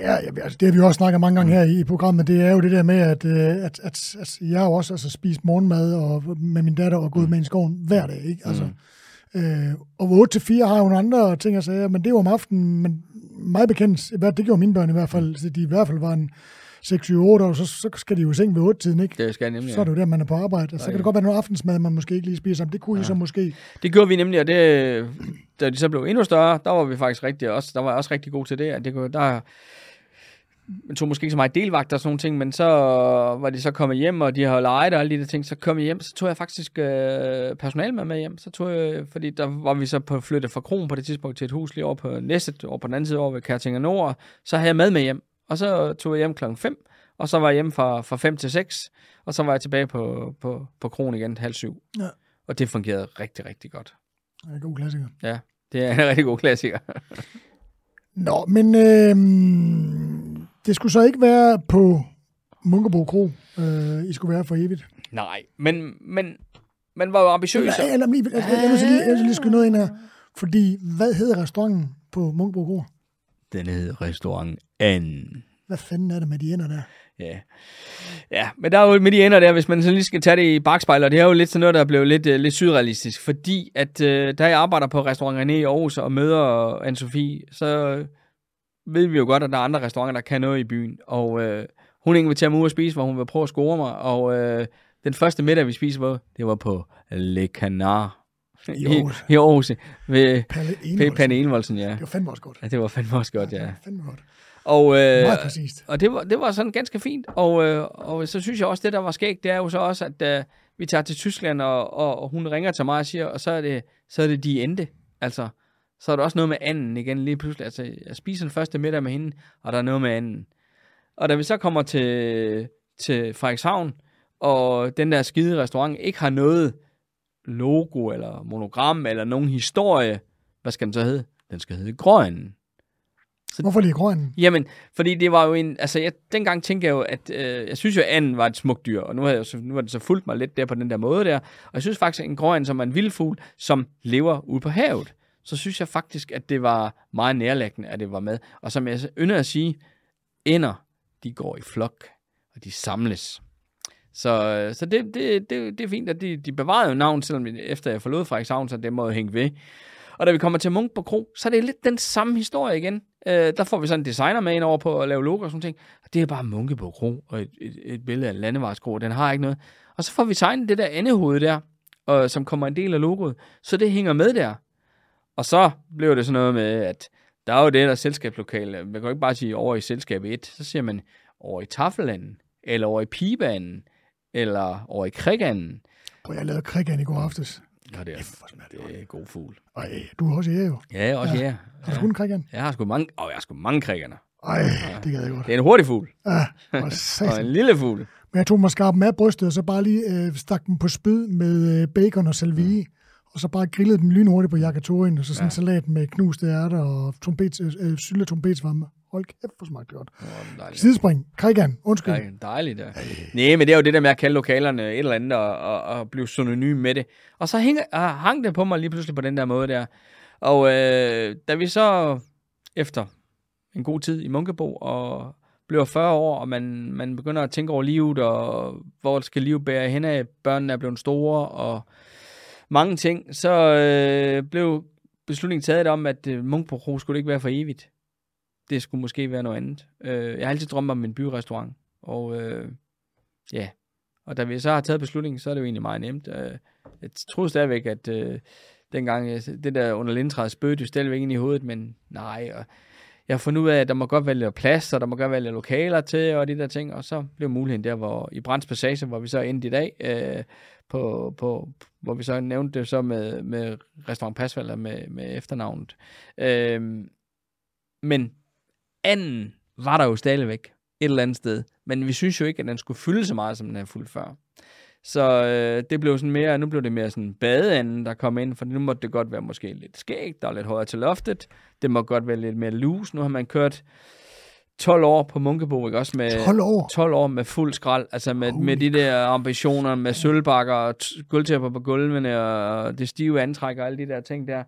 [SPEAKER 1] Ja, altså det har vi også snakket mange gange her i programmet, det er jo det der med, at, øh, at, at, at jeg har også altså, spist morgenmad og, med min datter og gået mm. med i skoven hver dag. Ikke? Altså, mm. Øh, og 8 til 4 har nogle andre ting at sige, men det var om aftenen, men meget bekendt, det gjorde mine børn i hvert fald, så de i hvert fald var en 6-7-8 år, så, så skal de jo i seng ved 8-tiden, ikke?
[SPEAKER 2] Det skal nemlig,
[SPEAKER 1] Så er det jo der, man er på arbejde. Og så kan det godt være noget aftensmad, man måske ikke lige spiser sammen. Det kunne ja. I så måske.
[SPEAKER 2] Det gjorde vi nemlig, og det, da de så blev endnu større, der var vi faktisk rigtig, også, der var jeg også rigtig god til det. At det kunne, der, man tog måske ikke så meget delvagt og sådan nogle ting, men så var de så kommet hjem, og de har leget og alle de der ting, så kom jeg hjem, så tog jeg faktisk øh, personal med med hjem, så tog jeg, fordi der var vi så på flyttet fra Kron på det tidspunkt til et hus lige over på næste, over på den anden side over ved Kærtinger Nord, så havde jeg mad med hjem, og så tog jeg hjem klokken 5, og så var jeg hjemme fra, fra 5 til 6, og så var jeg tilbage på, på, på Kron igen halv syv. Ja. Og det fungerede rigtig, rigtig godt.
[SPEAKER 1] Det er en god klassiker.
[SPEAKER 2] Ja, det er en (laughs) rigtig god klassiker.
[SPEAKER 1] Nå, men øh, det skulle så ikke være på Munkebo Kro, øh, I skulle være for evigt.
[SPEAKER 2] Nej, men, men man var jo ambitiøs.
[SPEAKER 1] Ja, jeg, jeg, jeg, jeg, jeg, jeg, jeg lige skrive noget ind her. Fordi, hvad hedder restauranten på Munkebo Kro?
[SPEAKER 2] Den hedder restaurant N.
[SPEAKER 1] Hvad fanden er det med de ender der?
[SPEAKER 2] Ja. ja, men der er jo med de ender der, hvis man så lige skal tage det i bagspejler, det er jo lidt sådan noget, der er blevet lidt, uh, lidt sydrealistisk, fordi at uh, da jeg arbejder på restaurant René i Aarhus og møder Anne-Sophie, så ved vi jo godt, at der er andre restauranter, der kan noget i byen. Og uh, hun inviterer mig ud at spise, hvor hun vil prøve at score mig. Og uh, den første middag, vi spiser på, det var på Le Canard.
[SPEAKER 1] I.
[SPEAKER 2] I, Aarhus. Ved
[SPEAKER 1] Palle
[SPEAKER 2] Envoldsen. ja.
[SPEAKER 1] Det var fandme også godt.
[SPEAKER 2] Ja, det var fandme også godt, ja. ja.
[SPEAKER 1] fandme godt.
[SPEAKER 2] Og, øh,
[SPEAKER 1] Meget præcist.
[SPEAKER 2] Og det var, det var sådan ganske fint. Og, øh, og så synes jeg også, det der var skægt, det er jo så også, at øh, Vi tager til Tyskland, og, og, og hun ringer til mig og siger, og så er det, så er det de endte. Altså, så er der også noget med anden igen lige pludselig. Altså, jeg spiser den første middag med hende, og der er noget med anden. Og da vi så kommer til, til Frederikshavn, og den der skide restaurant ikke har noget logo, eller monogram, eller nogen historie, hvad skal den så hedde? Den skal hedde Grøn.
[SPEAKER 1] Så, Hvorfor lige grøn?
[SPEAKER 2] Jamen, fordi det var jo en... Altså, jeg, dengang tænkte jeg jo, at... Øh, jeg synes jo, at anden var et smukt dyr, og nu har, jeg nu har det så fulgt mig lidt der på den der måde der. Og jeg synes faktisk, at en grøn, som er en vildfugl, som lever ude på havet, så synes jeg faktisk, at det var meget nærlæggende, at det var med. Og som jeg ynder at sige, ender, de går i flok, og de samles. Så, øh, så det, det, det, det er fint, at de, de bevarede jo navn, selvom efter jeg forlod Frederikshavn, så det må jo hænge ved. Og da vi kommer til Munk på Kro, så er det lidt den samme historie igen. Øh, der får vi sådan en designer med ind over på at lave logo og sådan ting. Og det er bare Munke på Kro og et, et, et billede af landevejskro. Den har ikke noget. Og så får vi tegnet det der andehoved der, og, som kommer en del af logoet. Så det hænger med der. Og så blev det sådan noget med, at der er jo det der selskabslokale. Man kan jo ikke bare sige over i selskab 1. Så siger man over i Taffelanden, eller over i Pibanen, eller over i Kriganden.
[SPEAKER 1] Og jeg lavede Kriganden i går aftes.
[SPEAKER 2] Ja, det er, det er god fugl.
[SPEAKER 1] Ej, du er også jæger jo.
[SPEAKER 2] Ja, jeg er også ja. jæger.
[SPEAKER 1] Har du kun Kriganden?
[SPEAKER 2] Jeg har sgu mange, åh, jeg har sgu mange Kriggander.
[SPEAKER 1] Ej, det gad jeg godt.
[SPEAKER 2] Det er en hurtig fugl.
[SPEAKER 1] Ja,
[SPEAKER 2] og en lille fugl.
[SPEAKER 1] Men jeg tog mig skarpen af brystet, og så bare lige øh, stak dem på spyd med øh, bacon og salvie. Og så bare grillede dem lynhurtigt på yakatorin, og så sådan en ja. salat med knuste ærter og trompet, øh, øh syltet trompetsvamme. Hold kæft, hvor smagt godt. Oh, Sidespring. Krigan. Undskyld.
[SPEAKER 2] Krigan. Dejligt, ja. Nej, men det er jo det der med at kalde lokalerne et eller andet og, og, og blive synonym med det. Og så hæng, uh, hang det på mig lige pludselig på den der måde der. Og øh, da vi så efter en god tid i Munkebo og bliver 40 år, og man, man begynder at tænke over livet, og hvor skal livet bære hen af, børnene er blevet store, og mange ting, så øh, blev beslutningen taget om, at øh, Munkbro skulle ikke være for evigt. Det skulle måske være noget andet. Øh, jeg har altid drømt om en byrestaurant, og øh, ja, og da vi så har taget beslutningen, så er det jo egentlig meget nemt. Øh, jeg troede stadigvæk, at øh, dengang øh, det der under lindtræet spøgte jo stadigvæk ind i hovedet, men nej, og jeg har fundet ud af, at der må godt være lidt plads, og der må godt være lidt lokaler til, og de der ting, og så blev muligheden der, hvor i Brands Passage, hvor vi så endte i dag, øh, på, på, hvor vi så nævnte det så med, med Restaurant Pasvalder med, med efternavnet. Øh, men anden var der jo stadigvæk et eller andet sted, men vi synes jo ikke, at den skulle fylde så meget, som den havde fuldt før. Så øh, det blev sådan mere, nu blev det mere sådan badeanden, der kom ind, for nu måtte det godt være måske lidt skægt, der er lidt højere til loftet. Det må godt være lidt mere loose. Nu har man kørt 12 år på Munkebo, ikke? Også med
[SPEAKER 1] 12 år?
[SPEAKER 2] 12 år med fuld skrald, altså med, med de der ambitioner, med sølvbakker og guldtæpper på gulvene og det stive antræk og alle de der ting der.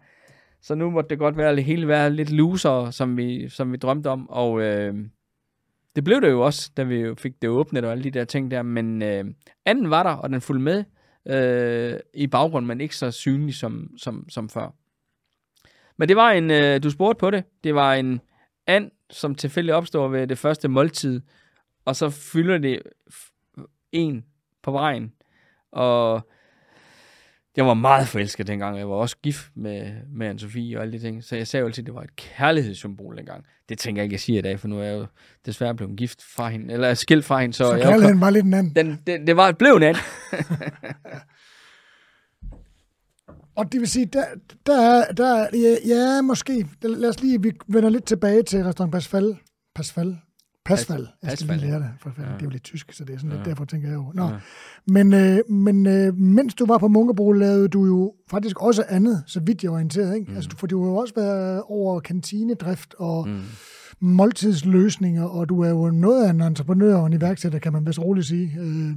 [SPEAKER 2] Så nu måtte det godt være det hele være lidt looser, som vi, som vi drømte om, og øh, det blev det jo også, da vi fik det åbnet og alle de der ting der, men øh, anden var der, og den fulgte med øh, i baggrunden, men ikke så synlig som, som, som før. Men det var en, øh, du spurgte på det, det var en and, som tilfældig opstår ved det første måltid, og så fylder det en på vejen. Og jeg var meget forelsket dengang. Jeg var også gift med, med Anne-Sophie og alle de ting. Så jeg sagde jo altid, at det var et kærlighedssymbol dengang. Det tænker jeg ikke, jeg siger i dag, for nu er jeg jo desværre blevet gift fra hende, eller skilt fra hende.
[SPEAKER 1] Så, så kærligheden var lidt en anden.
[SPEAKER 2] Den, det, det var, blev en anden. (laughs)
[SPEAKER 1] Og det vil sige, der, der, der ja, ja, måske, lad os lige, vi vender lidt tilbage til restaurant Pasfal. Pasfal. Pasfal. Jeg skal lige lære det, for ja. det er jo lidt tysk, så det er sådan ja. lidt derfor, tænker jeg jo. Nå. Ja. Men, øh, men øh, mens du var på Munkebro, lavede du jo faktisk også andet, så vidt jeg var orienteret. Ikke? Mm. Altså, for du har jo også været over kantinedrift og mm. måltidsløsninger, og du er jo noget af en entreprenør og en iværksætter, kan man vist roligt sige. Øh,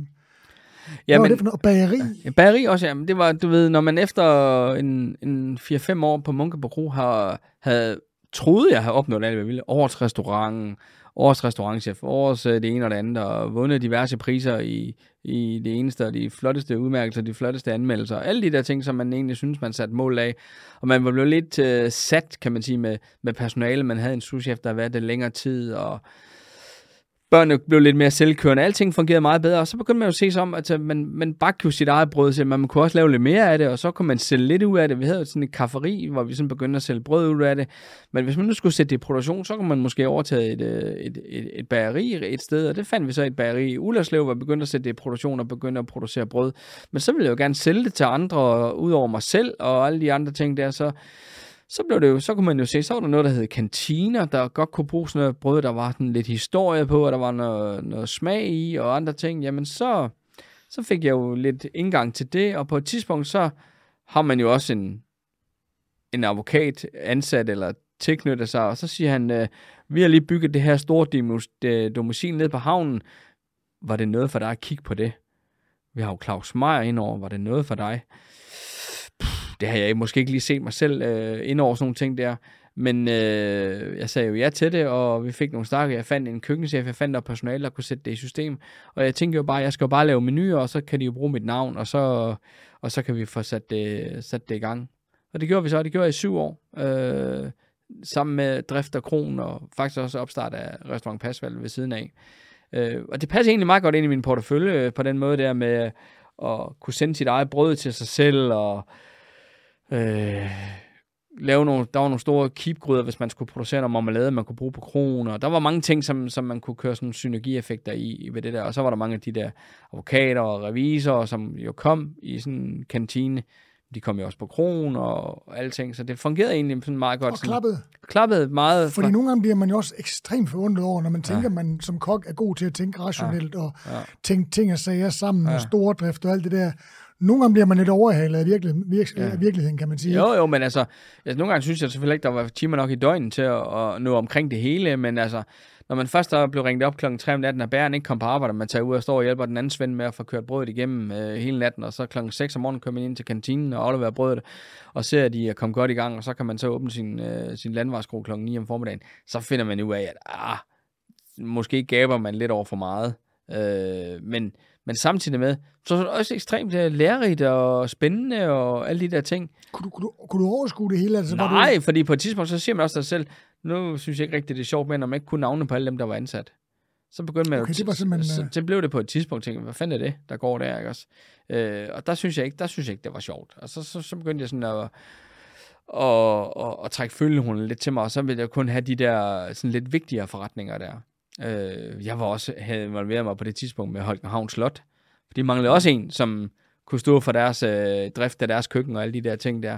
[SPEAKER 1] Ja, Hvad men, det for noget? Bageri?
[SPEAKER 2] Ja, bageri også, ja. Det var, du ved, når man efter en, en 4-5 år på Munkebro har, havde troede, jeg havde opnået alt, hvad jeg ville. Årets restaurant, årets restaurantchef, årets øh, det ene og det andet, og vundet diverse priser i, i det eneste, og de flotteste udmærkelser, de flotteste anmeldelser, alle de der ting, som man egentlig synes, man satte mål af. Og man var blevet lidt uh, sat, kan man sige, med, med personale. Man havde en souschef, der havde været det længere tid, og børnene blev lidt mere selvkørende, alting fungerede meget bedre, og så begyndte man jo at se sig om, at øh, man, man bagte jo sit eget brød, så man kunne også lave lidt mere af det, og så kunne man sælge lidt ud af det. Vi havde sådan et kafferi, hvor vi sådan begyndte at sælge brød ud af det, men hvis man nu skulle sætte det i produktion, så kunne man måske overtage et, øh, et, et, et bageri et sted, og det fandt vi så et bageri i Ullerslev, hvor vi begyndte at sætte det i produktion og begyndte at producere brød. Men så ville jeg jo gerne sælge det til andre, ud over mig selv og alle de andre ting der, så så blev det jo, så kunne man jo se, så var der noget, der hed kantiner, der godt kunne bruge sådan noget brød, der var sådan lidt historie på, og der var noget, noget smag i, og andre ting, jamen så, så fik jeg jo lidt indgang til det, og på et tidspunkt, så har man jo også en, en advokat ansat, eller tilknyttet sig, og så siger han, øh, vi har lige bygget det her store domicil ned på havnen, var det noget for dig at kigge på det? Vi har jo Claus Meier indover, var det noget for dig? Det har jeg måske ikke lige set mig selv øh, ind over sådan nogle ting der. Men øh, jeg sagde jo ja til det, og vi fik nogle snakker. Jeg fandt en køkkenchef, jeg fandt der personale, der kunne sætte det i system. Og jeg tænkte jo bare, jeg skal jo bare lave menuer, og så kan de jo bruge mit navn, og så, og så kan vi få sat det, sat det i gang. Og det gjorde vi så, det gjorde jeg i syv år. Øh, sammen med drift og kron, og faktisk også opstart af restaurant Pasval ved siden af. Øh, og det passer egentlig meget godt ind i min portefølje, øh, på den måde der med at kunne sende sit eget brød til sig selv, og øh, lave nogle, der var nogle store keepgryder, hvis man skulle producere noget marmelade, man kunne bruge på kroner. Der var mange ting, som, som man kunne køre sådan synergieffekter i ved det der. Og så var der mange af de der advokater og revisorer, som jo kom i sådan en kantine. De kom jo også på kron og alting, så det fungerede egentlig sådan meget godt.
[SPEAKER 1] Og klappede.
[SPEAKER 2] Sådan, klappede meget.
[SPEAKER 1] Fordi fra... nogle gange bliver man jo også ekstremt forundret over, når man tænker, ja. man som kok er god til at tænke rationelt ja. og ja. tænke ting og sager sammen ja. og stordrift og alt det der nogle gange bliver man lidt overhalet af, virkelig, virke, ja. virkeligheden, kan man sige.
[SPEAKER 2] Jo, jo, men altså, altså, nogle gange synes jeg selvfølgelig ikke, der var timer nok i døgnet til at, at nå omkring det hele, men altså, når man først er blevet ringet op klokken 3 om natten, og bæren ikke kom på arbejde, man tager ud og står og hjælper den anden svend med at få kørt brødet igennem øh, hele natten, og så klokken 6 om morgenen kører man ind til kantinen og afleverer brødet, og ser, at de er kommet godt i gang, og så kan man så åbne sin, øh, sin landvarskro klokken 9 om formiddagen. Så finder man ud af, at ah, måske gaber man lidt over for meget. Øh, men, men samtidig med, så er det også ekstremt lærerigt og spændende og alle de der ting.
[SPEAKER 1] Kunne du, kunne du, kunne du overskue det hele? Altså,
[SPEAKER 2] Nej,
[SPEAKER 1] du...
[SPEAKER 2] fordi på et tidspunkt, så siger man også sig selv, nu synes jeg ikke rigtigt, det er sjovt, men om man ikke kunne navne på alle dem, der var ansat. Så begyndte man okay,
[SPEAKER 1] det var simpelthen...
[SPEAKER 2] så, så, blev det på et tidspunkt, tænkte hvad fanden er det, der går der, ikke også? Øh, og der synes jeg ikke, der synes jeg ikke, det var sjovt. Og så, så, så begyndte jeg sådan at, og, og, og trække følgehunden lidt til mig, og så ville jeg kun have de der sådan lidt vigtigere forretninger der. Øh, jeg var også, havde involveret mig på det tidspunkt med Holken Havn Slot, for de manglede også en, som kunne stå for deres øh, drift af deres køkken og alle de der ting der.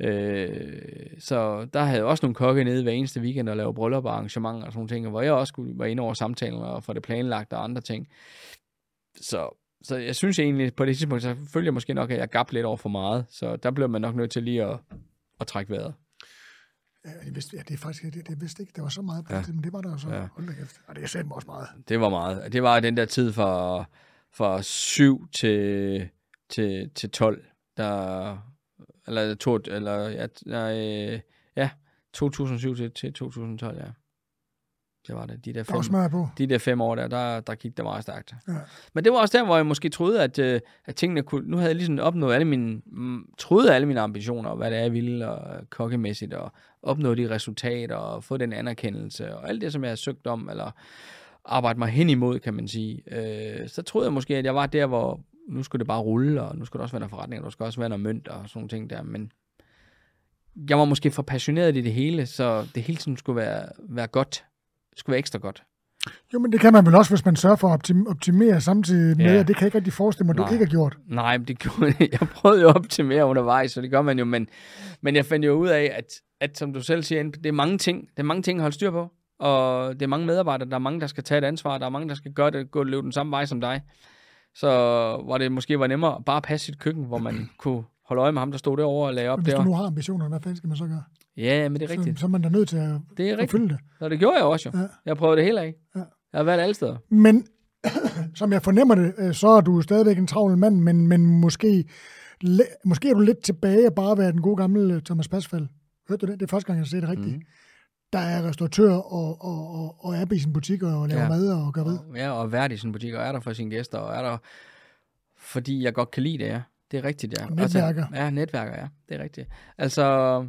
[SPEAKER 2] Øh, så der havde jeg også nogle kokke nede hver eneste weekend og lave bryllup og arrangementer og sådan nogle ting, hvor jeg også skulle være inde over samtalen og få det planlagt og andre ting. Så, så jeg synes egentlig, på det tidspunkt, så følger jeg måske nok, at jeg gab lidt over for meget. Så der blev man nok nødt til lige at, at trække vejret.
[SPEAKER 1] Ja, jeg vidste, ja, det er faktisk, det, det vidste ikke, der var så meget på ja. det, men det var der så. Ja. Hold da kæft. Og det er også meget.
[SPEAKER 2] Det var meget. Det var den der tid for, fra 7 til, til, til 12, der, eller, to, eller ja, nej, ja, 2007 til, til 2012, ja. Det var det. De der fem,
[SPEAKER 1] på.
[SPEAKER 2] De der fem år der, der, der gik det meget stærkt. Ja. Men det var også der, hvor jeg måske troede, at, øh, at tingene kunne... Nu havde jeg ligesom opnået alle mine... Troede alle mine ambitioner, og hvad det er, jeg ville, og kokkemæssigt, og opnå de resultater, og få den anerkendelse, og alt det, som jeg har søgt om, eller arbejde mig hen imod, kan man sige. Øh, så troede jeg måske, at jeg var der, hvor nu skulle det bare rulle, og nu skulle der også være noget forretning, og der skulle også være noget mønt og sådan nogle ting der, men jeg var måske for passioneret i det hele, så det hele tiden skulle være, være godt. Det skulle være ekstra godt.
[SPEAKER 1] Jo, men det kan man vel også, hvis man sørger for at optimere samtidig med, ja. at det kan jeg ikke rigtig forestille mig, at du ikke har gjort.
[SPEAKER 2] Nej, det gjorde, jeg prøvede jo at optimere undervejs, så det gør man jo, men, men jeg fandt jo ud af, at, at som du selv siger, det er mange ting, det er mange ting at holde styr på og det er mange medarbejdere, der er mange, der skal tage et ansvar, der er mange, der skal gøre det, gå og løbe den samme vej som dig. Så var det måske var nemmere bare at passe sit køkken, hvor man (clears throat) kunne holde øje med ham, der stod derovre og lagde op
[SPEAKER 1] men hvis du nu har ambitioner, hvad fanden skal man så gøre?
[SPEAKER 2] Ja, men det er rigtigt.
[SPEAKER 1] Så, så er man da nødt til at, det er rigtigt. det.
[SPEAKER 2] Og det gjorde jeg også jo. Ja. Jeg prøvede det hele af. Ja. Jeg har været alle steder.
[SPEAKER 1] Men (coughs) som jeg fornemmer det, øh, så er du stadigvæk en travl mand, men, men måske, måske er du lidt tilbage og bare være den gode gamle Thomas Pasfald. Hørte du det? Det er første gang, jeg ser det rigtigt. Mm der er restauratør og, og, og, og er i sin butik og laver ja. mad og gør ved.
[SPEAKER 2] Ja, og værd i sin butik og er der for sine gæster og er der, fordi jeg godt kan lide det, ja. Det er rigtigt, ja.
[SPEAKER 1] Og netværker. Altså,
[SPEAKER 2] ja, netværker, ja. Det er rigtigt. Altså,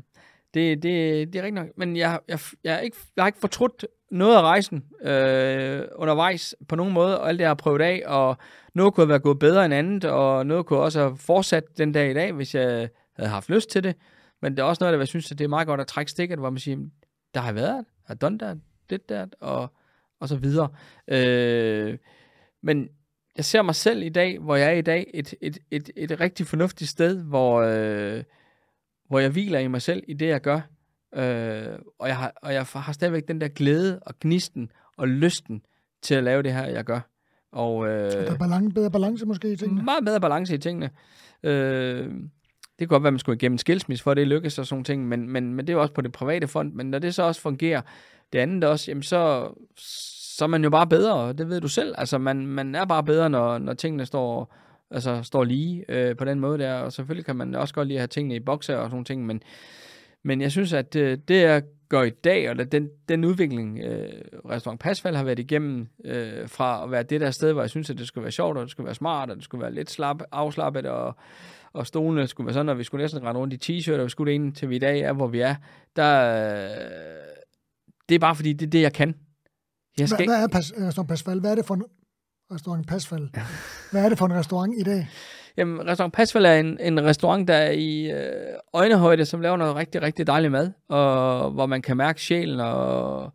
[SPEAKER 2] det, det, det er rigtigt nok. Men jeg, jeg, jeg, er ikke, jeg har ikke fortrudt noget af rejsen øh, undervejs på nogen måde, og alt det jeg har prøvet af, og noget kunne have været gået bedre end andet, og noget kunne også have fortsat den dag i dag, hvis jeg havde haft lyst til det. Men det er også noget, der jeg synes, at det er meget godt at trække stikket, hvor man siger, der har været, jeg har done that, det der, og, og så videre. Øh, men jeg ser mig selv i dag, hvor jeg er i dag, et, et, et, et rigtig fornuftigt sted, hvor, øh, hvor jeg hviler i mig selv i det, jeg gør. Øh, og, jeg har, og jeg har stadigvæk den der glæde og gnisten og lysten til at lave det her, jeg gør. Og, øh,
[SPEAKER 1] der er balance, bedre balance måske i tingene?
[SPEAKER 2] Meget bedre balance i tingene. Øh, det kan godt være, at man skulle igennem en skilsmisse, for at det lykkes og sådan ting, men, men, men det er også på det private fond. Men når det så også fungerer, det andet også, jamen så, så er man jo bare bedre, det ved du selv. Altså, man, man er bare bedre, når, når tingene står, altså, står lige øh, på den måde der, og selvfølgelig kan man også godt lide at have tingene i bokser og sådan ting, men, men jeg synes, at øh, det, jeg gør i dag, og den, den udvikling, øh, Restaurant Pasfald har været igennem, øh, fra at være det der sted, hvor jeg synes, at det skulle være sjovt, og det skulle være smart, og det skulle være lidt slap, afslappet, og, og stolene skulle være sådan, og vi skulle næsten rende rundt i t-shirt, og vi skulle det ind til vi i dag er, hvor vi er, der, øh, det er bare fordi, det er det, jeg kan.
[SPEAKER 1] Jeg skal hvad, hvad er Pas, Restaurant Pasfald? Hvad er det for restaurant Pasfald? Hvad er det for en restaurant i dag?
[SPEAKER 2] Jamen, Restaurant Pasfald er en, en restaurant, der er i øh, øjnehøjde, som laver noget rigtig, rigtig dejlig mad, og hvor man kan mærke sjælen og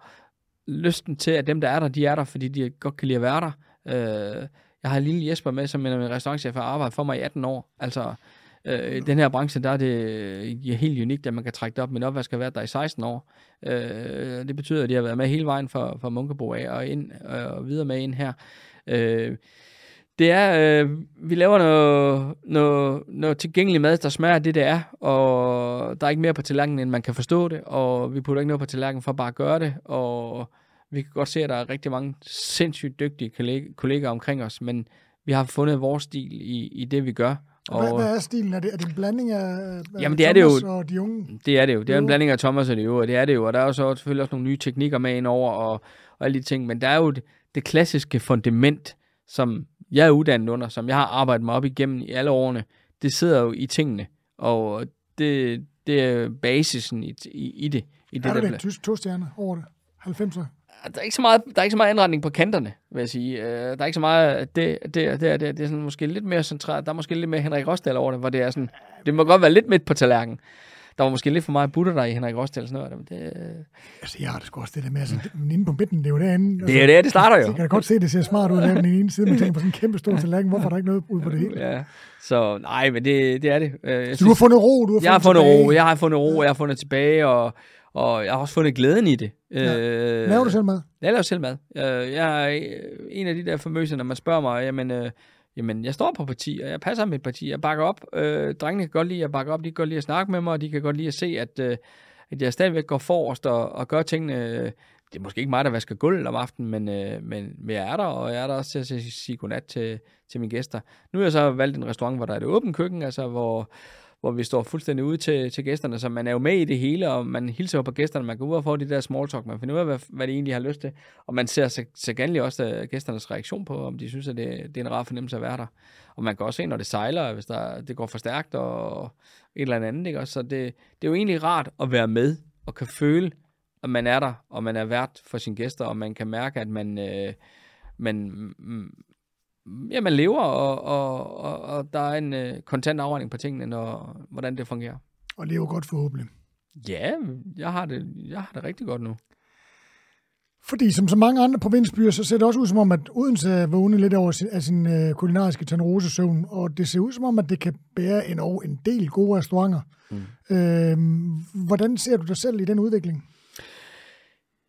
[SPEAKER 2] lysten til, at dem, der er der, de er der, fordi de godt kan lide at være der. Øh, jeg har lille Jesper med, som en restaurantchef har arbejdet for mig i 18 år. Altså, øh, i den her branche, der er det ja, helt unikt, at man kan trække det op. Min opvask har været der i 16 år. Øh, det betyder, at de har været med hele vejen fra, fra Munkebo af og, ind, og videre med ind her. Øh, det er, øh, vi laver noget, noget, noget tilgængelig mad, der smager det, det er, og der er ikke mere på tallerkenen, end man kan forstå det, og vi putter ikke noget på tallerkenen for bare at gøre det, og vi kan godt se, at der er rigtig mange sindssygt dygtige kollegaer, omkring os, men vi har fundet vores stil i, i det, vi gør.
[SPEAKER 1] Og hvad, hvad er stilen? Er det, er det en blanding af, af
[SPEAKER 2] jamen, det er
[SPEAKER 1] Thomas
[SPEAKER 2] det jo,
[SPEAKER 1] og de unge?
[SPEAKER 2] Det er det jo. Det er en blanding af Thomas og de øvrige, det er det jo. Og der er jo så selvfølgelig også nogle nye teknikker med ind over, og, og alle de ting. Men der er jo det, klassiske fundament, som jeg er uddannet under, som jeg har arbejdet mig op igennem i alle årene, det sidder jo i tingene. Og det, det er basisen i, i, i det. I
[SPEAKER 1] det er det der, det tysk to stjerner over det? 90'er?
[SPEAKER 2] Der er, ikke så meget, der er ikke så meget indretning på kanterne, vil jeg sige. Uh, der er ikke så meget, det, det, det, det, det er sådan måske lidt mere centralt. Der er måske lidt mere Henrik Rosdal over det, hvor det er sådan, det må godt være lidt midt på tallerkenen der var måske lidt for meget butter der i Henrik Rostel. Sådan noget. Det,
[SPEAKER 1] altså, jeg har det sgu også det der med, altså, inde på midten, det er jo derinde. Altså,
[SPEAKER 2] det er det, det starter jo.
[SPEAKER 1] Så kan godt se, at det ser smart ud af den ene side, men tænker på sådan en kæmpe stor tallerken, hvorfor er der ikke noget ud på det hele?
[SPEAKER 2] Ja. Så nej, men det, det er det.
[SPEAKER 1] Jeg så synes, du har fundet ro, du har
[SPEAKER 2] jeg har fundet tilbage. ro, jeg har fundet ro, jeg har fundet tilbage, og, og jeg har også fundet glæden i det.
[SPEAKER 1] Ja. Øh, laver du selv mad?
[SPEAKER 2] Jeg laver selv mad. Jeg, jeg er en af de der famøse, når man spørger mig, jamen, øh, jamen, jeg står på parti, og jeg passer mit parti, jeg bakker op. Øh, drengene kan godt lide at bakke op, de kan godt lide at snakke med mig, og de kan godt lide at se, at, øh, at jeg stadigvæk går forrest og, og gør tingene. Det er måske ikke mig, der vasker gulv om aftenen, men, øh, men, men jeg er der, og jeg er der også til at sige godnat til, til mine gæster. Nu har jeg så valgt en restaurant, hvor der er et åbent køkken, altså hvor, hvor vi står fuldstændig ude til, til gæsterne, så man er jo med i det hele, og man hilser jo på gæsterne, man går ud og får de der small talk, man finder ud af, hvad, hvad de egentlig har lyst til, og man ser så, så gerne også øh, gæsternes reaktion på, om de synes, at det, det er en rar fornemmelse at være der. Og man kan også se, når det sejler, hvis der, det går for stærkt, og et eller andet, ikke? så det, det er jo egentlig rart at være med, og kan føle, at man er der, og man er vært for sine gæster, og man kan mærke, at man, øh, man, mm, ja, man lever, og, og, og, og der er en øh, kontant afregning på tingene, når, hvordan det fungerer.
[SPEAKER 1] Og lever godt forhåbentlig.
[SPEAKER 2] Ja, jeg har, det, jeg har det rigtig godt nu.
[SPEAKER 1] Fordi som så mange andre provinsbyer, så ser det også ud som om, at Odense er vågnet lidt over sin, af sin øh, kulinariske tanrosesøvn, og det ser ud som om, at det kan bære en, en del gode restauranter. Mm. Øh, hvordan ser du dig selv i den udvikling?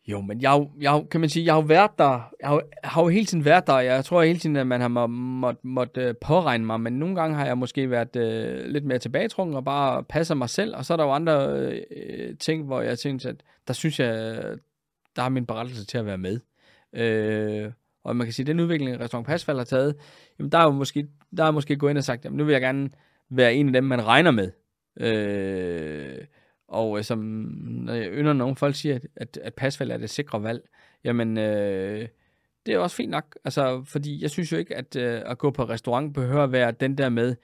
[SPEAKER 2] Jo, men jeg, jeg, kan man sige, jeg har jo været der, jeg har, har jo hele tiden været der, jeg tror hele tiden, at man har må, må, måtte øh, påregne mig, men nogle gange har jeg måske været øh, lidt mere tilbagetrukken og bare passer mig selv, og så er der jo andre øh, ting, hvor jeg synes, at der synes jeg, der har min berettelse til at være med. Øh, og man kan sige, at den udvikling, Restaurant Pasfald har taget, jamen der er jo måske, der er måske gået ind og sagt, jamen nu vil jeg gerne være en af dem, man regner med. Øh, og øh, som når jeg ynder nogen folk siger, at, at, at pasvalg er det sikre valg, jamen øh, det er også fint nok. Altså, fordi jeg synes jo ikke, at øh, at gå på restaurant behøver at være den der med,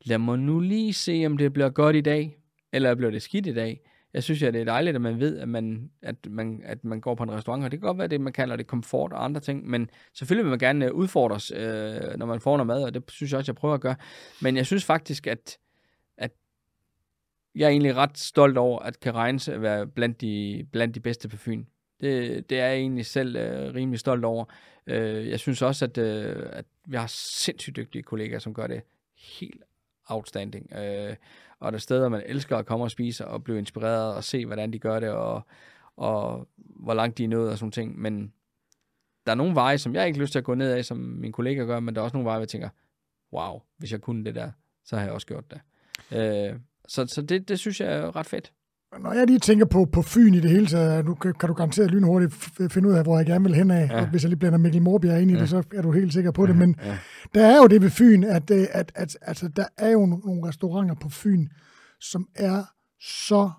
[SPEAKER 2] lad mig nu lige se, om det bliver godt i dag, eller bliver det skidt i dag. jeg synes, at det er dejligt, at man ved, at man, at man, at man går på en restaurant, og det kan godt være det, man kalder det komfort og andre ting, men selvfølgelig vil man gerne øh, udfordres, øh, når man får noget mad, og det synes jeg også, jeg prøver at gøre. Men jeg synes faktisk, at, at jeg er egentlig ret stolt over, at Karens er være blandt de, blandt de bedste på Fyn. Det, det er jeg egentlig selv øh, rimelig stolt over. Øh, jeg synes også, at, øh, at vi har sindssygt dygtige kollegaer, som gør det helt outstanding. Øh, og der er steder, man elsker at komme og spise og blive inspireret og se, hvordan de gør det, og, og hvor langt de er nået og sådan ting. Men der er nogle veje, som jeg ikke har lyst til at gå ned af, som min kollega gør, men der er også nogle veje, hvor jeg tænker, wow, hvis jeg kunne det der, så har jeg også gjort det. Øh, så så det, det synes jeg er ret fedt.
[SPEAKER 1] Når jeg lige tænker på, på Fyn i det hele taget, nu kan, kan du garanteret lynhurtigt finde ud af, hvor jeg gerne vil hen af. Ja. Hvis jeg lige blander Mikkel Morbjerg ind i ja. det, så er du helt sikker på det. Men ja. der er jo det ved Fyn, at, at, at, at altså, der er jo nogle restauranter på Fyn, som er så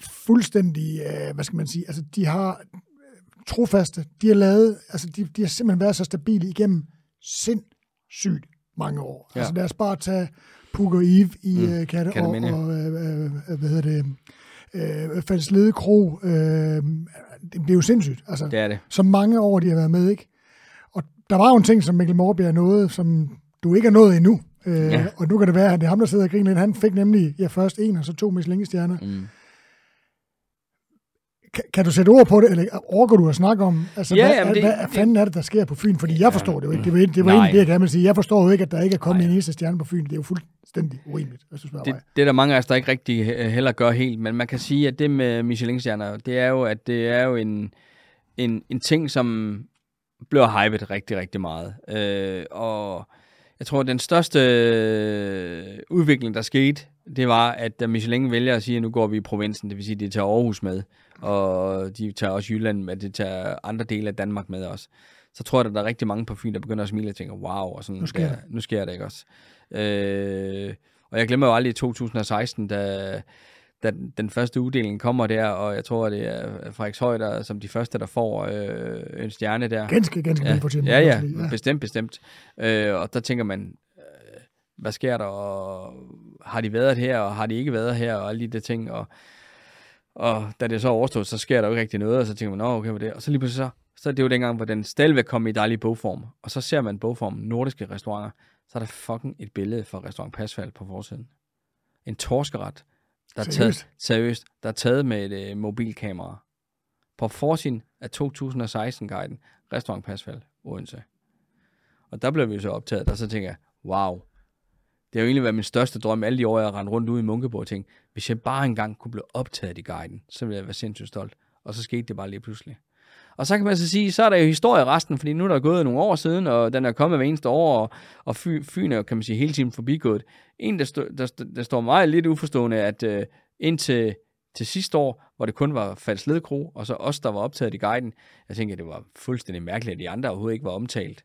[SPEAKER 1] fuldstændig, øh, hvad skal man sige, altså de har trofaste, de har lavet, altså de, de har simpelthen været så stabile igennem sindssygt mange år. Ja. Altså lad os bare tage Puk og Eve i mm. uh, Katte og, og øh, øh, hvad hedder det, øh, Falslede Kro. Øh, det er jo sindssygt. Altså,
[SPEAKER 2] det er det.
[SPEAKER 1] Så mange år, de har været med, ikke? Og der var jo en ting, som Mikkel Morbjerg nåede, som du ikke har nået endnu. Øh, ja. Og nu kan det være, at det er ham, der sidder og griner lidt. Han fik nemlig ja, først en, og så to Michelin-stjerner. Mm. Kan, kan du sætte ord på det, eller overgår du at snakke om, altså, ja, hvad, jamen, det, hvad, hvad fanden er det, der sker på Fyn? Fordi jeg forstår det jo ikke. Det var, det var egentlig det, jeg gerne vil sige. Jeg forstår jo ikke, at der ikke er kommet Nej. en eneste stjerne på Fyn. Det er jo fuldstændig urimeligt, hvis du spørger
[SPEAKER 2] det, mig. Det er der mange af os, der ikke rigtig heller gør helt, men man kan sige, at det med Michelin-stjerner, det er jo, at det er jo en, en, en ting, som bliver hypet rigtig, rigtig meget. Øh, og jeg tror, at den største udvikling, der skete, det var, at Michelin vælger at sige, at nu går vi i provinsen, det vil sige, at de tager Aarhus med og de tager også Jylland med, de tager andre dele af Danmark med også. Så tror jeg, at der er rigtig mange på Fyn, der begynder at smile og tænker, wow, og sådan,
[SPEAKER 1] nu sker,
[SPEAKER 2] ja, nu sker det ikke også. Øh, og jeg glemmer jo aldrig i 2016, da, da den første uddeling kommer der, og jeg tror, det er Frederiks der som de første, der får øh, en stjerne der.
[SPEAKER 1] Ganske, ganske
[SPEAKER 2] ja.
[SPEAKER 1] velfortjent.
[SPEAKER 2] Ja, ja, ja, bestemt, bestemt. Øh, og der tænker man, øh, hvad sker der, og har de været her, og har de ikke været her, og alle de der ting, og og da det så er overstået, så sker der jo ikke rigtig noget, og så tænker man, nå, okay, hvad det? Og så lige pludselig så, så er det jo dengang, hvor den stadigvæk kom i dejlig bogform. Og så ser man bogform, nordiske restauranter, så er der fucking et billede fra restaurant Pasfald på forsiden. En torskeret, der er taget, seriøst, der er taget med et øh, mobilkamera. På forsiden af 2016-guiden, restaurant Pasfald, Odense. Og der blev vi så optaget, og så tænker jeg, wow, det har jo egentlig været min største drøm alle de år, jeg har rendt rundt ude i Munkeborg og tænkt, hvis jeg bare engang kunne blive optaget i guiden, så ville jeg være sindssygt stolt. Og så skete det bare lige pludselig. Og så kan man så sige, så er der jo historie resten, fordi nu er der gået nogle år siden, og den er kommet hver eneste år, og, og Fyn er kan man sige hele tiden forbigået. En, der, stå, der, der står meget lidt uforstående, at uh, indtil til sidste år, hvor det kun var Falsledekro, og så os, der var optaget i guiden, jeg tænker, det var fuldstændig mærkeligt, at de andre overhovedet ikke var omtalt.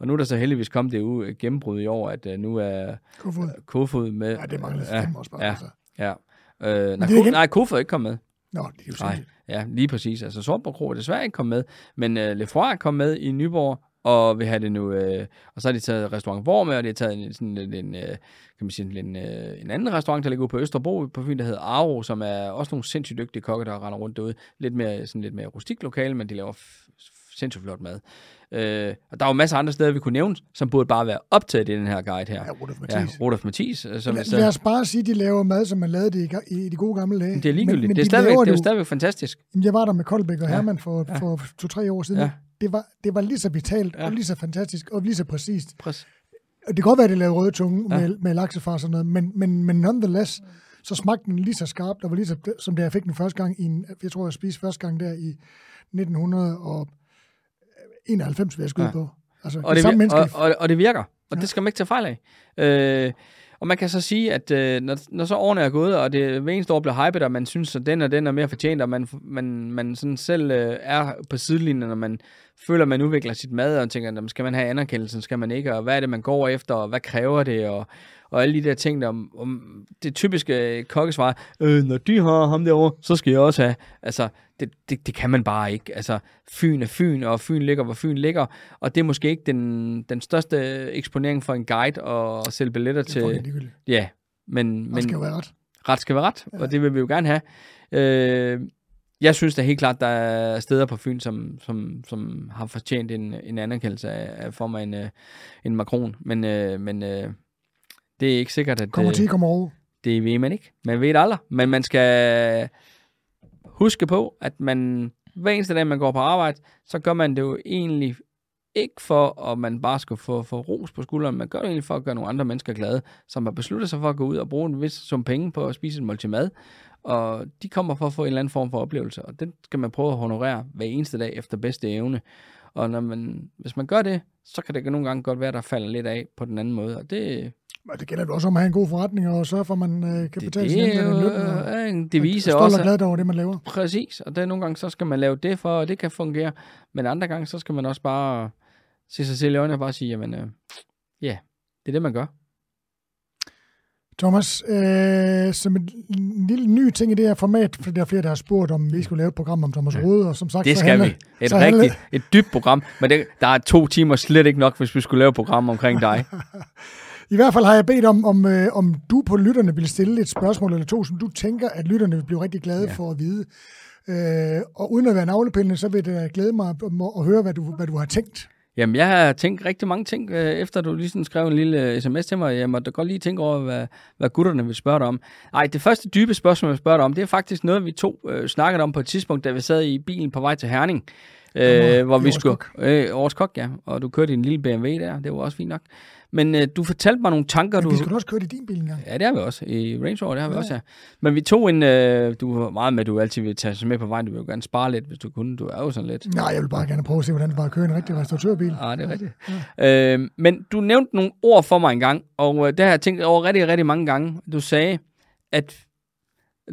[SPEAKER 2] Og nu er der så heldigvis kommet det uge gennembrud i år, at uh, nu er
[SPEAKER 1] Kofod.
[SPEAKER 2] Kofod med.
[SPEAKER 1] Ja, det mangler ja, fem også bare.
[SPEAKER 2] Ja, altså. ja. Øh, nej, Ko- nej, Kofod er ikke kommet med.
[SPEAKER 1] Nå, det er jo nej,
[SPEAKER 2] Ja, lige præcis. Altså Sortborg Kro er desværre ikke kommet med, men uh, Lefroy er kommet med i Nyborg, og vil have det nu, øh, og så har de taget restaurant Vor med, og de har taget en, sådan en, en, kan man sige, en, en anden restaurant, der ligger ude på Østerbro på Fyn, der hedder Aro, som er også nogle sindssygt dygtige kokke, der render rundt derude. Lidt mere, sådan lidt mere rustik lokale, men de laver sindssygt flot mad. Øh, og der er jo masser af andre steder, vi kunne nævne, som burde bare være optaget i den her guide her.
[SPEAKER 1] Ja, Rudolf Mathis.
[SPEAKER 2] Ja, Rudolf Mathis.
[SPEAKER 1] Øh, som lad, lad os bare sige, at de laver mad, som man lavede det i, i de gode gamle dage.
[SPEAKER 2] Det er ligegyldigt. Men, men det, er de stadigvæk, det er jo stadigvæk fantastisk.
[SPEAKER 1] Jamen, jeg var der med Koldbæk og ja. Herman for, ja. for to-tre år siden. Ja. Det, var, det var lige så vitalt, ja. og lige så fantastisk, og lige så præcist.
[SPEAKER 2] Præcis.
[SPEAKER 1] Det kan godt være, at det lavede røde tunge ja. med, med laksefar og sådan noget, men, men, men nonetheless, så smagte den lige så skarpt, og var lige så, som det jeg fik den første gang, i en, jeg tror, jeg spiste første gang der i 1900 og 91, vil jeg skyde ja. på. Altså,
[SPEAKER 2] og, det, samme og, og, og det virker, og ja. det skal man ikke tage fejl af. Øh, og man kan så sige, at øh, når, når så årene er gået, og det hver eneste år bliver hypet, og man synes, at den og den er mere fortjent, og man, man, man sådan selv øh, er på sidelinjen, og man føler, at man udvikler sit mad, og tænker, skal man have anerkendelsen, skal man ikke, og hvad er det, man går efter, og hvad kræver det, og, og alle de der ting, der om, om det typiske kokkesvar, øh, når de har ham derovre, så skal jeg også have. Altså, det, det, det kan man bare ikke. Altså, Fyn er Fyn, og Fyn ligger, hvor Fyn ligger, og det er måske ikke den, den største eksponering for en guide og sælge billetter til...
[SPEAKER 1] Det er
[SPEAKER 2] Ja, men... men
[SPEAKER 1] skal jo være ret.
[SPEAKER 2] ret skal være ret, ja. og det vil vi jo gerne have. Øh, jeg synes da helt klart, der er steder på Fyn, som, som, som har fortjent en, en anerkendelse af, af form af en, øh, en Macron. Men, øh, men øh, det er ikke sikkert, at...
[SPEAKER 1] Kommer til, kommer over.
[SPEAKER 2] Det ved man ikke. Man ved aldrig. Men man skal huske på, at man hver eneste dag, man går på arbejde, så gør man det jo egentlig ikke for, at man bare skal få, få ros på skulderen. Man gør det egentlig for at gøre nogle andre mennesker glade, som har besluttet sig for at gå ud og bruge en vis sum penge på at spise en måltid mad. Og de kommer for at få en eller anden form for oplevelse, og den skal man prøve at honorere hver eneste dag efter bedste evne. Og når man, hvis man gør det, så kan det nogle gange godt være, der falder lidt af på den anden måde. Og det,
[SPEAKER 1] og det gælder jo også om at have en god forretning, og sørge for, at man øh, kan betale sin løn.
[SPEAKER 2] Det er en devise
[SPEAKER 1] også. Og glad over det, man laver.
[SPEAKER 2] Præcis, og det er nogle gange, så skal man lave det for, at det kan fungere. Men andre gange, så skal man også bare se sig selv i øjnene og bare sige, jamen, øh, ja, det er det, man gør.
[SPEAKER 1] Thomas, øh, som en lille ny ting i det her format, for der er flere, der har spurgt, om vi skulle lave et program om Thomas Rode, og som sagt...
[SPEAKER 2] Det skal handler, vi. Et rigtigt, handler... et dybt program, men det, der er to timer slet ikke nok, hvis vi skulle lave et program omkring dig. (laughs)
[SPEAKER 1] I hvert fald har jeg bedt om, om, øh, om du på lytterne vil stille et spørgsmål eller to, som du tænker, at lytterne vil blive rigtig glade ja. for at vide. Øh, og uden at være navlepillende, så vil det glæde mig at, at høre, hvad du, hvad du har tænkt.
[SPEAKER 2] Jamen, jeg har tænkt rigtig mange ting, øh, efter du lige sådan skrev en lille sms til mig. Jeg måtte godt lige tænke over, hvad, hvad gutterne vil spørge dig om. Nej, det første dybe spørgsmål, jeg spørger dig om, det er faktisk noget, vi to øh, snakkede om på et tidspunkt, da vi sad i bilen på vej til Herning. Øh, hvor vi skulle... Øh, Årets Kok, ja. Og du kørte i en lille BMW der. Det var også fint nok. Men øh, du fortalte mig nogle tanker. Men
[SPEAKER 1] vi skulle du... også køre i din bil engang.
[SPEAKER 2] Ja, det har vi også. I Range Rover, det har vi ja. også, ja. Men vi tog en... Øh, du var meget med, at du altid vil tage med på vejen. Du vil jo gerne spare lidt, hvis du kunne. Du er jo sådan lidt.
[SPEAKER 1] Nej, jeg vil bare gerne prøve at se, hvordan det bare kører en rigtig restauratørbil.
[SPEAKER 2] Ja, det er rigtigt. Ja. Øh, men du nævnte nogle ord for mig engang, og øh, det har jeg tænkt over rigtig, rigtig mange gange. Du sagde, at...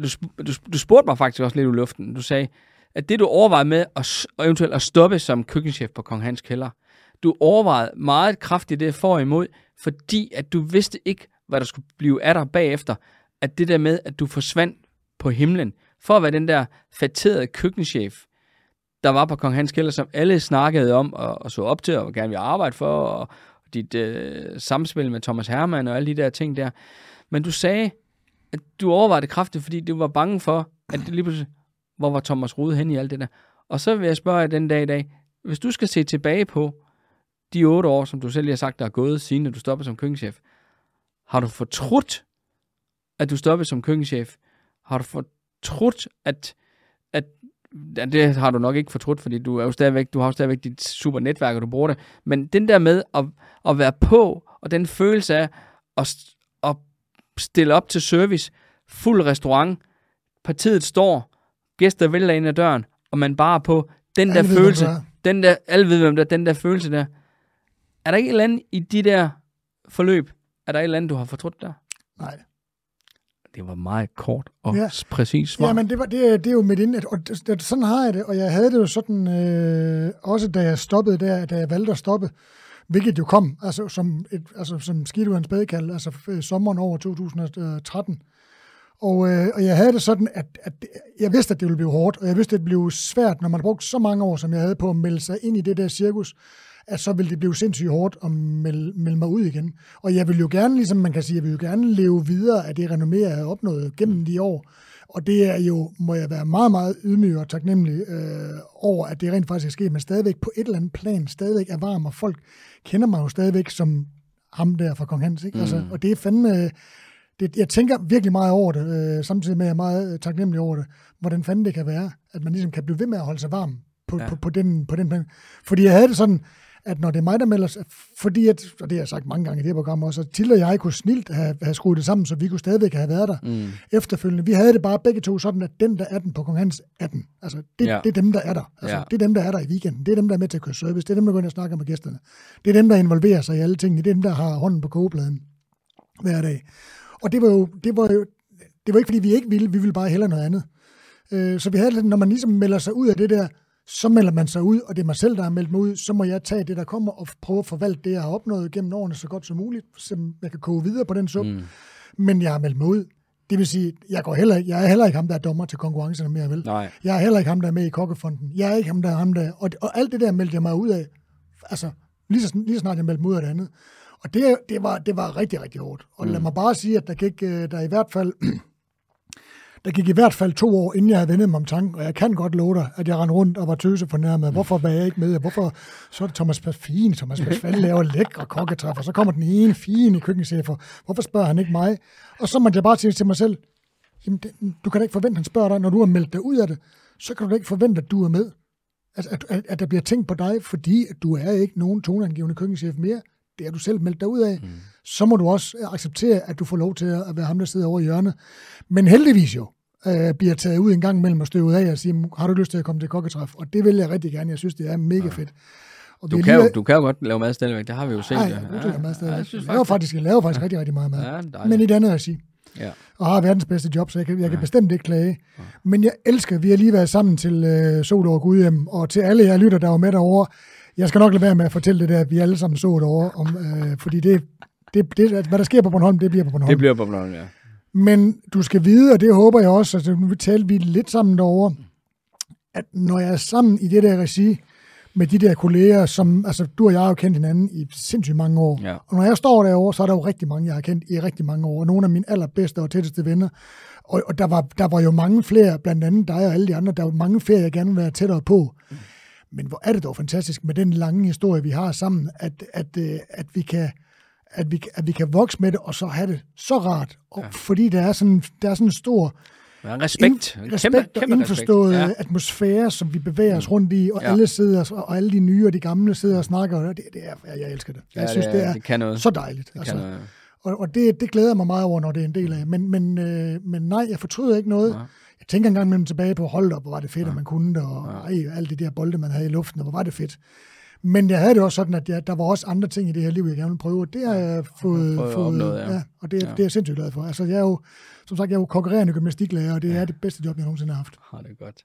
[SPEAKER 2] Du, du, du spurgte mig faktisk også lidt i luften. Du sagde, at det du overvejede med at, eventuelt at stoppe som køkkenchef på Kong Hans Kælder, du overvejede meget kraftigt det for og imod, fordi at du vidste ikke, hvad der skulle blive af dig bagefter, at det der med, at du forsvandt på himlen, for at være den der fatterede køkkenchef, der var på Kong Hans Kælder, som alle snakkede om og, og så op til, og gerne ville arbejde for, og dit øh, samspil med Thomas Hermann og alle de der ting der. Men du sagde, at du overvejede det kraftigt, fordi du var bange for, at det lige pludselig, hvor var Thomas Rode hen i alt det der? Og så vil jeg spørge jer den dag i dag, hvis du skal se tilbage på, de otte år, som du selv har sagt, der er gået, siden du stoppede som køkkenchef, har du fortrudt, at du stoppede som køkkenchef? Har du fortrudt, at, at ja, det har du nok ikke fortrudt, fordi du er jo stadigvæk, du har jo stadigvæk dit super netværk, og du bruger det. Men den der med at, at være på, og den følelse af at, at stille op til service, fuld restaurant, partiet står, gæster vælger ind ad døren, og man bare på den der alle følelse, den der, alle ved, hvem der, den der følelse der, er der ikke et eller andet i de der forløb, er der et eller andet, du har fortrudt der?
[SPEAKER 1] Nej.
[SPEAKER 2] Det var meget kort og ja. præcis svar.
[SPEAKER 1] Ja, men det, var, det, det er jo mit indlæg, og det, det, sådan har jeg det, og jeg havde det jo sådan, øh, også da jeg stoppede der, da jeg valgte at stoppe, hvilket jo kom, altså som, et, altså, som skiduerens badekald, altså øh, sommeren over 2013. Og, øh, og jeg havde det sådan, at, at jeg vidste, at det ville blive hårdt, og jeg vidste, at det blev svært, når man brugte så mange år, som jeg havde på at melde sig ind i det der cirkus, at så vil det blive sindssygt hårdt at melde, melde mig ud igen. Og jeg vil jo gerne, ligesom man kan sige, jeg vil jo gerne leve videre af det renommé, jeg har opnået gennem de år. Og det er jo, må jeg være meget, meget ydmyg og taknemmelig øh, over, at det rent faktisk er sket, men stadigvæk på et eller andet plan stadigvæk er varm, og folk kender mig jo stadigvæk som ham der fra Kong Hans. Ikke? Altså, mm. Altså, og det er fandme... Det, jeg tænker virkelig meget over det, øh, samtidig med at jeg er meget taknemmelig over det, hvordan fanden det kan være, at man ligesom kan blive ved med at holde sig varm på, ja. på, på, den, på den plan. Fordi jeg havde det sådan, at når det er mig, der melder sig, fordi at, og det har jeg sagt mange gange i det her program også, at Tilde og jeg kunne snilt have, have skruet det sammen, så vi kunne stadigvæk have været der mm. efterfølgende. Vi havde det bare begge to sådan, at den, der er den på Kong Hans, er den. Altså, det, ja. det er dem, der er der. Altså, ja. Det er dem, der er der i weekenden. Det er dem, der er med til at køre service. Det er dem, der går ind og snakker med gæsterne. Det er dem, der involverer sig i alle tingene. Det er dem, der har hånden på kogepladen hver dag. Og det var jo, det var jo, det var ikke, fordi vi ikke ville, vi ville bare hellere noget andet. Øh, så vi havde lidt, når man ligesom melder sig ud af det der, så melder man sig ud, og det er mig selv, der har meldt mig ud, så må jeg tage det, der kommer, og prøve at forvalte det, jeg har opnået gennem årene så godt som muligt, så jeg kan koge videre på den suppe. Mm. Men jeg har meldt mig ud. Det vil sige, jeg, går heller, jeg er heller ikke ham, der er dommer til konkurrencerne mere, vel?
[SPEAKER 2] Nej.
[SPEAKER 1] Jeg er heller ikke ham, der er med i kokkefonden. Jeg er ikke ham, der er ham, der... Og, og alt det der meldte jeg mig ud af, altså lige så, lige så snart jeg meldte mig ud af det andet. Og det, det, var, det var rigtig, rigtig hårdt. Og mm. lad mig bare sige, at der gik der i hvert fald der gik i hvert fald to år, inden jeg havde vendet mig om tanken, og jeg kan godt love dig, at jeg rendte rundt og var tøse fornærmet. Hvorfor var jeg ikke med? Hvorfor så er det Thomas Pasfine, Thomas Pasfine laver lækre kokketræffer, så kommer den ene fine køkkenchefer. Hvorfor spørger han ikke mig? Og så måtte jeg bare sige til mig selv, jamen, det, du kan da ikke forvente, at han spørger dig, når du har meldt dig ud af det, så kan du da ikke forvente, at du er med. Altså, at, at, at der bliver tænkt på dig, fordi at du er ikke nogen toneangivende køkkenchef mere. Det er du selv meldt dig ud af. Mm. Så må du også acceptere, at du får lov til at være ham, der sidder over i hjørnet. Men heldigvis jo, øh, bliver taget ud en gang imellem og støvet af og siger, har du lyst til at komme til kokketræf? Og det vil jeg rigtig gerne. Jeg synes, det er mega fedt.
[SPEAKER 2] Og du, kan lige... jo, du kan jo godt lave mad stadigvæk, det har vi jo set.
[SPEAKER 1] Nej, ja, du ja, mad stadigvæk. Ja, jeg, synes jeg, laver faktisk, jeg laver faktisk ja. rigtig, rigtig meget mad. Ja, men i et andet regi. Ja. Og har verdens bedste job, så jeg kan, jeg kan ja. bestemt ikke klage. Ja. Men jeg elsker, vi har lige været sammen til øh, Sol over Gudhjem, og til alle jer lytter, der var med derovre, jeg skal nok lade være med at fortælle det der, at vi alle sammen så derovre, om, øh, fordi det, det, det, hvad der sker på Bornholm, det bliver på Bornholm.
[SPEAKER 2] Det bliver på Bornholm, ja.
[SPEAKER 1] Men du skal vide, og det håber jeg også, altså nu talte vi lidt sammen derovre, at når jeg er sammen i det der regi, med de der kolleger, som, altså du og jeg har jo kendt hinanden i sindssygt mange år. Ja. Og når jeg står derovre, så er der jo rigtig mange, jeg har kendt i rigtig mange år, og nogle af mine allerbedste og tætteste venner. Og, og der, var, der var jo mange flere, blandt andet dig og alle de andre, der var mange flere, jeg gerne vil være tættere på. Mm. Men hvor er det dog fantastisk med den lange historie, vi har sammen, at, at, at, at vi kan at vi, at vi kan vokse med det, og så have det så rart. Og ja. Fordi der er sådan, der er sådan en stor
[SPEAKER 2] ja, respekt,
[SPEAKER 1] ind, respekt kæmpe, kæmpe og indforstået respekt. Ja. atmosfære, som vi bevæger os mm. rundt i, og ja. alle sidder, og alle de nye og de gamle sidder og snakker, og det, det er, jeg elsker det. Jeg ja, synes, det, er, det, er det kan noget. så dejligt. Det altså. noget. Og, og det, det glæder mig meget over, når det er en del af. Men, men, øh, men nej, jeg fortryder ikke noget. Ja. Jeg tænker engang mellem tilbage på, hold op, hvor var det fedt, ja. at man kunne det, og ja. ej, alle de der bolde, man havde i luften, og hvor var det fedt. Men jeg havde det også sådan, at jeg, der var også andre ting i det her liv, jeg gerne ville prøve, og det har jeg fået, fået, opnået, ja. ja. og det, ja. det er jeg sindssygt glad for. Altså, jeg er jo, som sagt, jeg er jo konkurrerende gymnastiklærer, og det ja. er det bedste job, jeg nogensinde har haft.
[SPEAKER 2] Ja, det godt.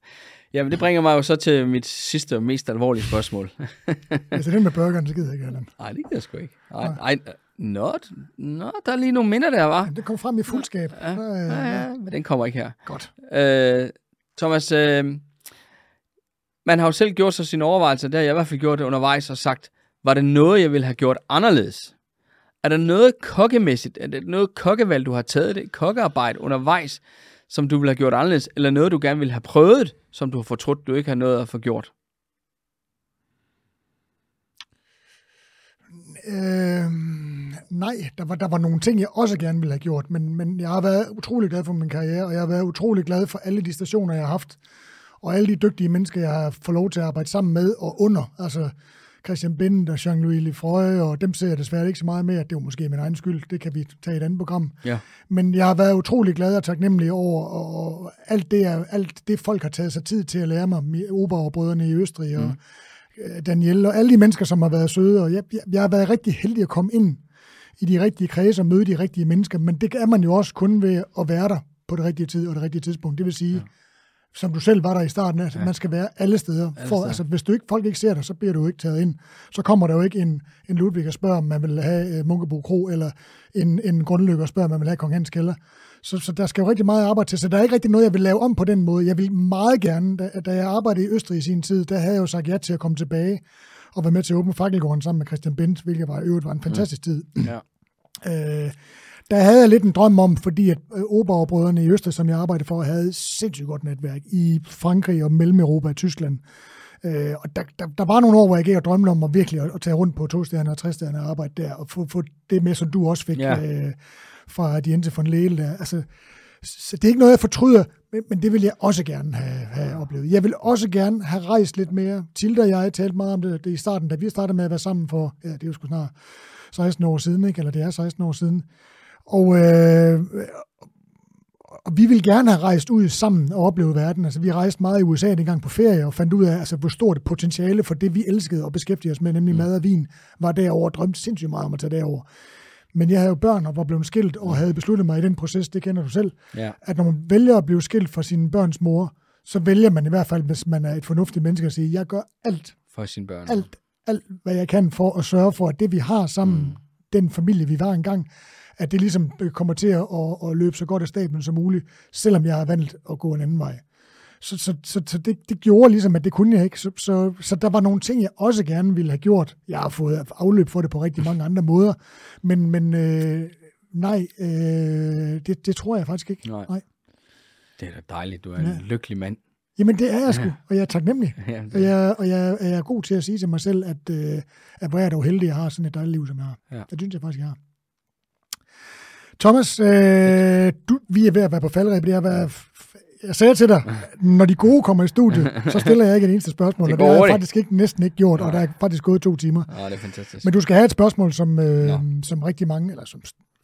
[SPEAKER 2] Jamen, det bringer mig jo så til mit sidste og mest alvorlige spørgsmål. (laughs)
[SPEAKER 1] altså, den med burgeren, så gider jeg ikke, Allan.
[SPEAKER 2] Nej, det gider jeg sgu ikke. Nej, nej. Nå, nå, der er lige nogle minder der, var. Ja,
[SPEAKER 1] det kom frem i fuldskab.
[SPEAKER 2] Ja, ja, ja, ja, men den kommer ikke her.
[SPEAKER 1] Godt.
[SPEAKER 2] Øh, Thomas, øh, man har jo selv gjort sig sine overvejelser, der. Jeg i hvert fald gjort det undervejs og sagt, var det noget, jeg ville have gjort anderledes? Er der noget kokkemæssigt, er det noget kokkevalg, du har taget det, kokkearbejde undervejs, som du ville have gjort anderledes, eller noget, du gerne ville have prøvet, som du har fortrudt, du ikke har noget at få gjort?
[SPEAKER 1] Øh, nej, der var, der var nogle ting, jeg også gerne ville have gjort, men, men jeg har været utrolig glad for min karriere, og jeg har været utrolig glad for alle de stationer, jeg har haft, og alle de dygtige mennesker, jeg har fået lov til at arbejde sammen med og under. Altså, Christian Bindt og Jean-Louis Lefroy, og dem ser jeg desværre ikke så meget at det var måske min egen skyld, det kan vi tage i et andet program. Ja. Men jeg har været utrolig glad og taknemmelig over og alt, det, alt det, folk har taget sig tid til at lære mig, Oberbrødrene i Østrig og mm. Daniel og alle de mennesker, som har været søde, og jeg, jeg, jeg har været rigtig heldig at komme ind i de rigtige kredse og møde de rigtige mennesker, men det er man jo også kun ved at være der på det rigtige tid og det rigtige tidspunkt. Det vil sige, ja som du selv var der i starten, at ja. man skal være alle steder. Alle for, steder. Altså, hvis du ikke, folk ikke ser dig, så bliver du ikke taget ind. Så kommer der jo ikke en, en Ludvig og spørger, om man vil have uh, Munkebo Kro, eller en, en grundlykke og spørger, om man vil have Kong Hans Kælder. Så, så der skal jo rigtig meget arbejde til, så der er ikke rigtig noget, jeg vil lave om på den måde. Jeg vil meget gerne, da, da jeg arbejdede i Østrig i sin tid, der havde jeg jo sagt ja til at komme tilbage og være med til at åbne Fakkelgården sammen med Christian Bent, hvilket var, øvrigt var en fantastisk tid. Ja. Øh, der havde jeg lidt en drøm om, fordi at øh, Oberbrødrene i Østrig, som jeg arbejdede for, havde sindssygt godt netværk i Frankrig og Mellem-Europa og Tyskland. Øh, og der, der, der var nogle år, hvor jeg gik og drømte om at virkelig at, at tage rundt på to stjerner og tre stjerner og arbejde der, og få, få det med, som du også fik ja. øh, fra Diente von Lele der. Altså, så det er ikke noget, jeg fortryder, men, men det vil jeg også gerne have, have oplevet. Jeg vil også gerne have rejst lidt mere. Tilda og jeg talte meget om det, det i starten, da vi startede med at være sammen for, ja, det er jo sgu snart 16 år siden, ikke? eller det er 16 år siden. Og, øh, og vi ville gerne have rejst ud sammen og oplevet verden. Altså, vi rejste meget i USA en gang på ferie og fandt ud af, altså, hvor stort et potentiale for det, vi elskede og beskæftigede os med, nemlig mm. mad og vin, var derover og drømte sindssygt meget om at tage derover. Men jeg havde jo børn og var blevet skilt og havde besluttet mig i den proces, det kender du selv, ja. at når man vælger at blive skilt fra sin børns mor, så vælger man i hvert fald, hvis man er et fornuftigt menneske, at sige, jeg gør alt,
[SPEAKER 2] for sine børn.
[SPEAKER 1] alt, alt, hvad jeg kan for at sørge for, at det vi har sammen, mm. den familie vi var engang, at det ligesom kommer til at, at, at løbe så godt af stablen som muligt, selvom jeg har valgt at gå en anden vej. Så, så, så, så det, det gjorde ligesom, at det kunne jeg ikke. Så, så, så der var nogle ting, jeg også gerne ville have gjort. Jeg har fået afløb for det på rigtig mange andre måder, men, men øh, nej, øh, det, det tror jeg faktisk ikke. Nej. nej.
[SPEAKER 2] Det er da dejligt. Du er en ja. lykkelig mand.
[SPEAKER 1] Jamen, det er jeg sgu, og jeg er taknemmelig. (laughs)
[SPEAKER 2] Ja,
[SPEAKER 1] Og jeg, og jeg, jeg er god til at sige til mig selv, at, øh, at hvor er jeg dog heldig, at jeg har sådan et dejligt liv, som jeg har.
[SPEAKER 2] Ja.
[SPEAKER 1] Det synes jeg faktisk, jeg har. Thomas, øh, du, vi er ved at være på faldrebet. F- jeg sagde til dig, når de gode kommer i studiet, så stiller jeg ikke et eneste spørgsmål.
[SPEAKER 2] Det
[SPEAKER 1] og det har jeg faktisk ikke, næsten ikke gjort, og der er faktisk gået to timer.
[SPEAKER 2] Åh, det er fantastisk.
[SPEAKER 1] Men du skal have et spørgsmål, som, øh, som rigtig mange, eller som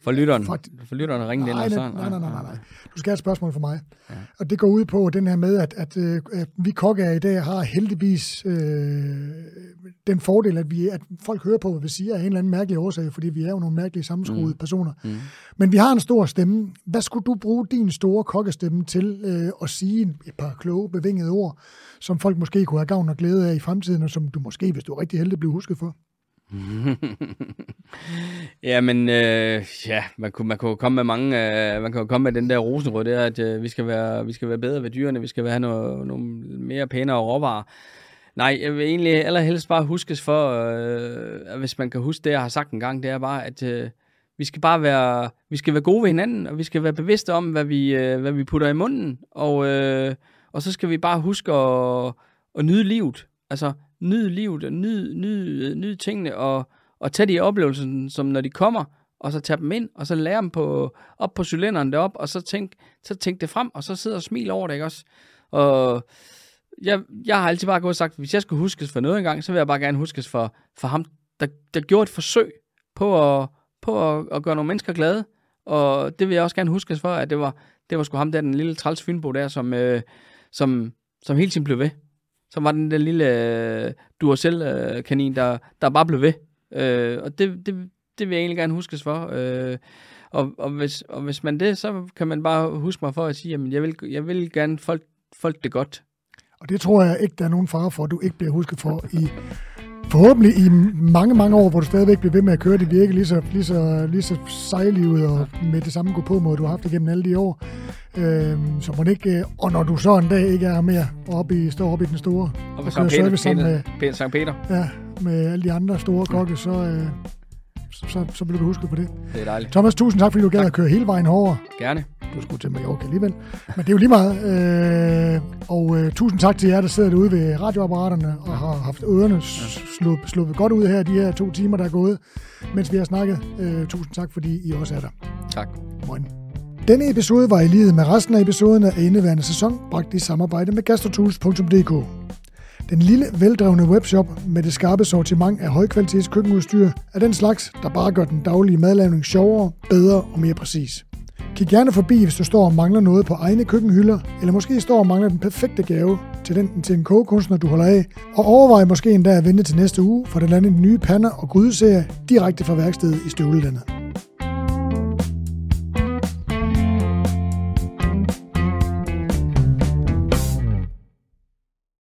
[SPEAKER 2] For lytteren.
[SPEAKER 1] For-
[SPEAKER 2] For lytteren har ringet ind
[SPEAKER 1] Nej,
[SPEAKER 2] og
[SPEAKER 1] nej,
[SPEAKER 2] sådan.
[SPEAKER 1] nej, nej, nej, nej, nej. Du skal have et spørgsmål for mig.
[SPEAKER 2] Ja.
[SPEAKER 1] Og det går ud på den her med, at, at, øh, at vi kokke i dag har heldigvis øh, den fordel, at, vi, at folk hører på, hvad vi siger af en eller anden mærkelig årsag, fordi vi er jo nogle mærkelige sammenskruede mm. personer.
[SPEAKER 2] Mm.
[SPEAKER 1] Men vi har en stor stemme. Hvad skulle du bruge din store kokkestemme til øh, at sige et par kloge, bevingede ord, som folk måske kunne have gavn og glæde af i fremtiden, og som du måske, hvis du er rigtig heldig, bliver husket for? (laughs)
[SPEAKER 2] Jamen, øh, ja, man kunne, man kunne komme med mange, øh, man kunne komme med den der rosenrød der, at øh, vi, skal være, vi skal være bedre ved dyrene, vi skal have noget, nogle mere pænere råvarer. Nej, jeg vil egentlig allerhelst bare huskes for, øh, hvis man kan huske det, jeg har sagt en gang, det er bare, at øh, vi skal bare være, vi skal være gode ved hinanden, og vi skal være bevidste om, hvad vi, øh, hvad vi putter i munden, og, øh, og så skal vi bare huske at, at nyde livet. Altså, nyd livet, og nyd, nyd, øh, nyd tingene, og, og tage de oplevelser, som når de kommer, og så tage dem ind, og så lære dem på, op på cylinderen derop, og så tænk, så tænk det frem, og så sidde og smile over det, ikke også? Og jeg, jeg har altid bare gået og sagt, hvis jeg skulle huskes for noget engang, så vil jeg bare gerne huskes for, for ham, der, der gjorde et forsøg på at, på at, at gøre nogle mennesker glade. Og det vil jeg også gerne huskes for, at det var, det var sgu ham der, den lille træls fynbo der, som, øh, som, som hele tiden blev ved. Som var den der lille øh, Duracell-kanin, øh, der, der bare blev ved. Øh, og det, det, det vil jeg egentlig gerne huskes for. Øh, og, og, hvis, og hvis man det, så kan man bare huske mig for at sige, at jeg vil, jeg vil gerne folk, folk det godt.
[SPEAKER 1] Og det tror jeg ikke, der er nogen fare for, at du ikke bliver husket for i forhåbentlig i mange, mange år, hvor du stadigvæk bliver ved med at køre det virke lige så, lige så, lige så sejlivet og med det samme gå på måde, du har haft igennem alle de år. Øhm, så må ikke, øh, og når du så en dag ikke er mere oppe i, står oppe i den store,
[SPEAKER 2] Og
[SPEAKER 1] og kører
[SPEAKER 2] Peter,
[SPEAKER 1] service sammen med,
[SPEAKER 2] Sankt Peter,
[SPEAKER 1] ja, med alle de andre store kokke, så, øh, så, så, bliver du husket på det.
[SPEAKER 2] det er dejligt.
[SPEAKER 1] Thomas, tusind tak, fordi du gad
[SPEAKER 2] Tak.
[SPEAKER 1] at køre hele vejen herover.
[SPEAKER 2] Gerne.
[SPEAKER 1] Du skulle til Mallorca alligevel. Men det er jo lige meget. Øh, og øh, tusind tak til jer, der sidder derude ved radioapparaterne og har haft ørerne s- slået, slået godt ud her, de her to timer, der er gået, mens vi har snakket. Øh, tusind tak, fordi I også er der.
[SPEAKER 2] Tak.
[SPEAKER 1] Moin. Denne episode var i lighed med resten af episoderne af indeværende sæson, bragt i samarbejde med gastrotools.dk. Den lille, veldrevne webshop med det skarpe sortiment af højkvalitets køkkenudstyr er den slags, der bare gør den daglige madlavning sjovere, bedre og mere præcis. Kig gerne forbi, hvis du står og mangler noget på egne køkkenhylder, eller måske står og mangler den perfekte gave til den til en kogekunstner, du holder af, og overvej måske endda at vente til næste uge, for den lander nye pander og grydeserie direkte fra værkstedet i Støvlelandet.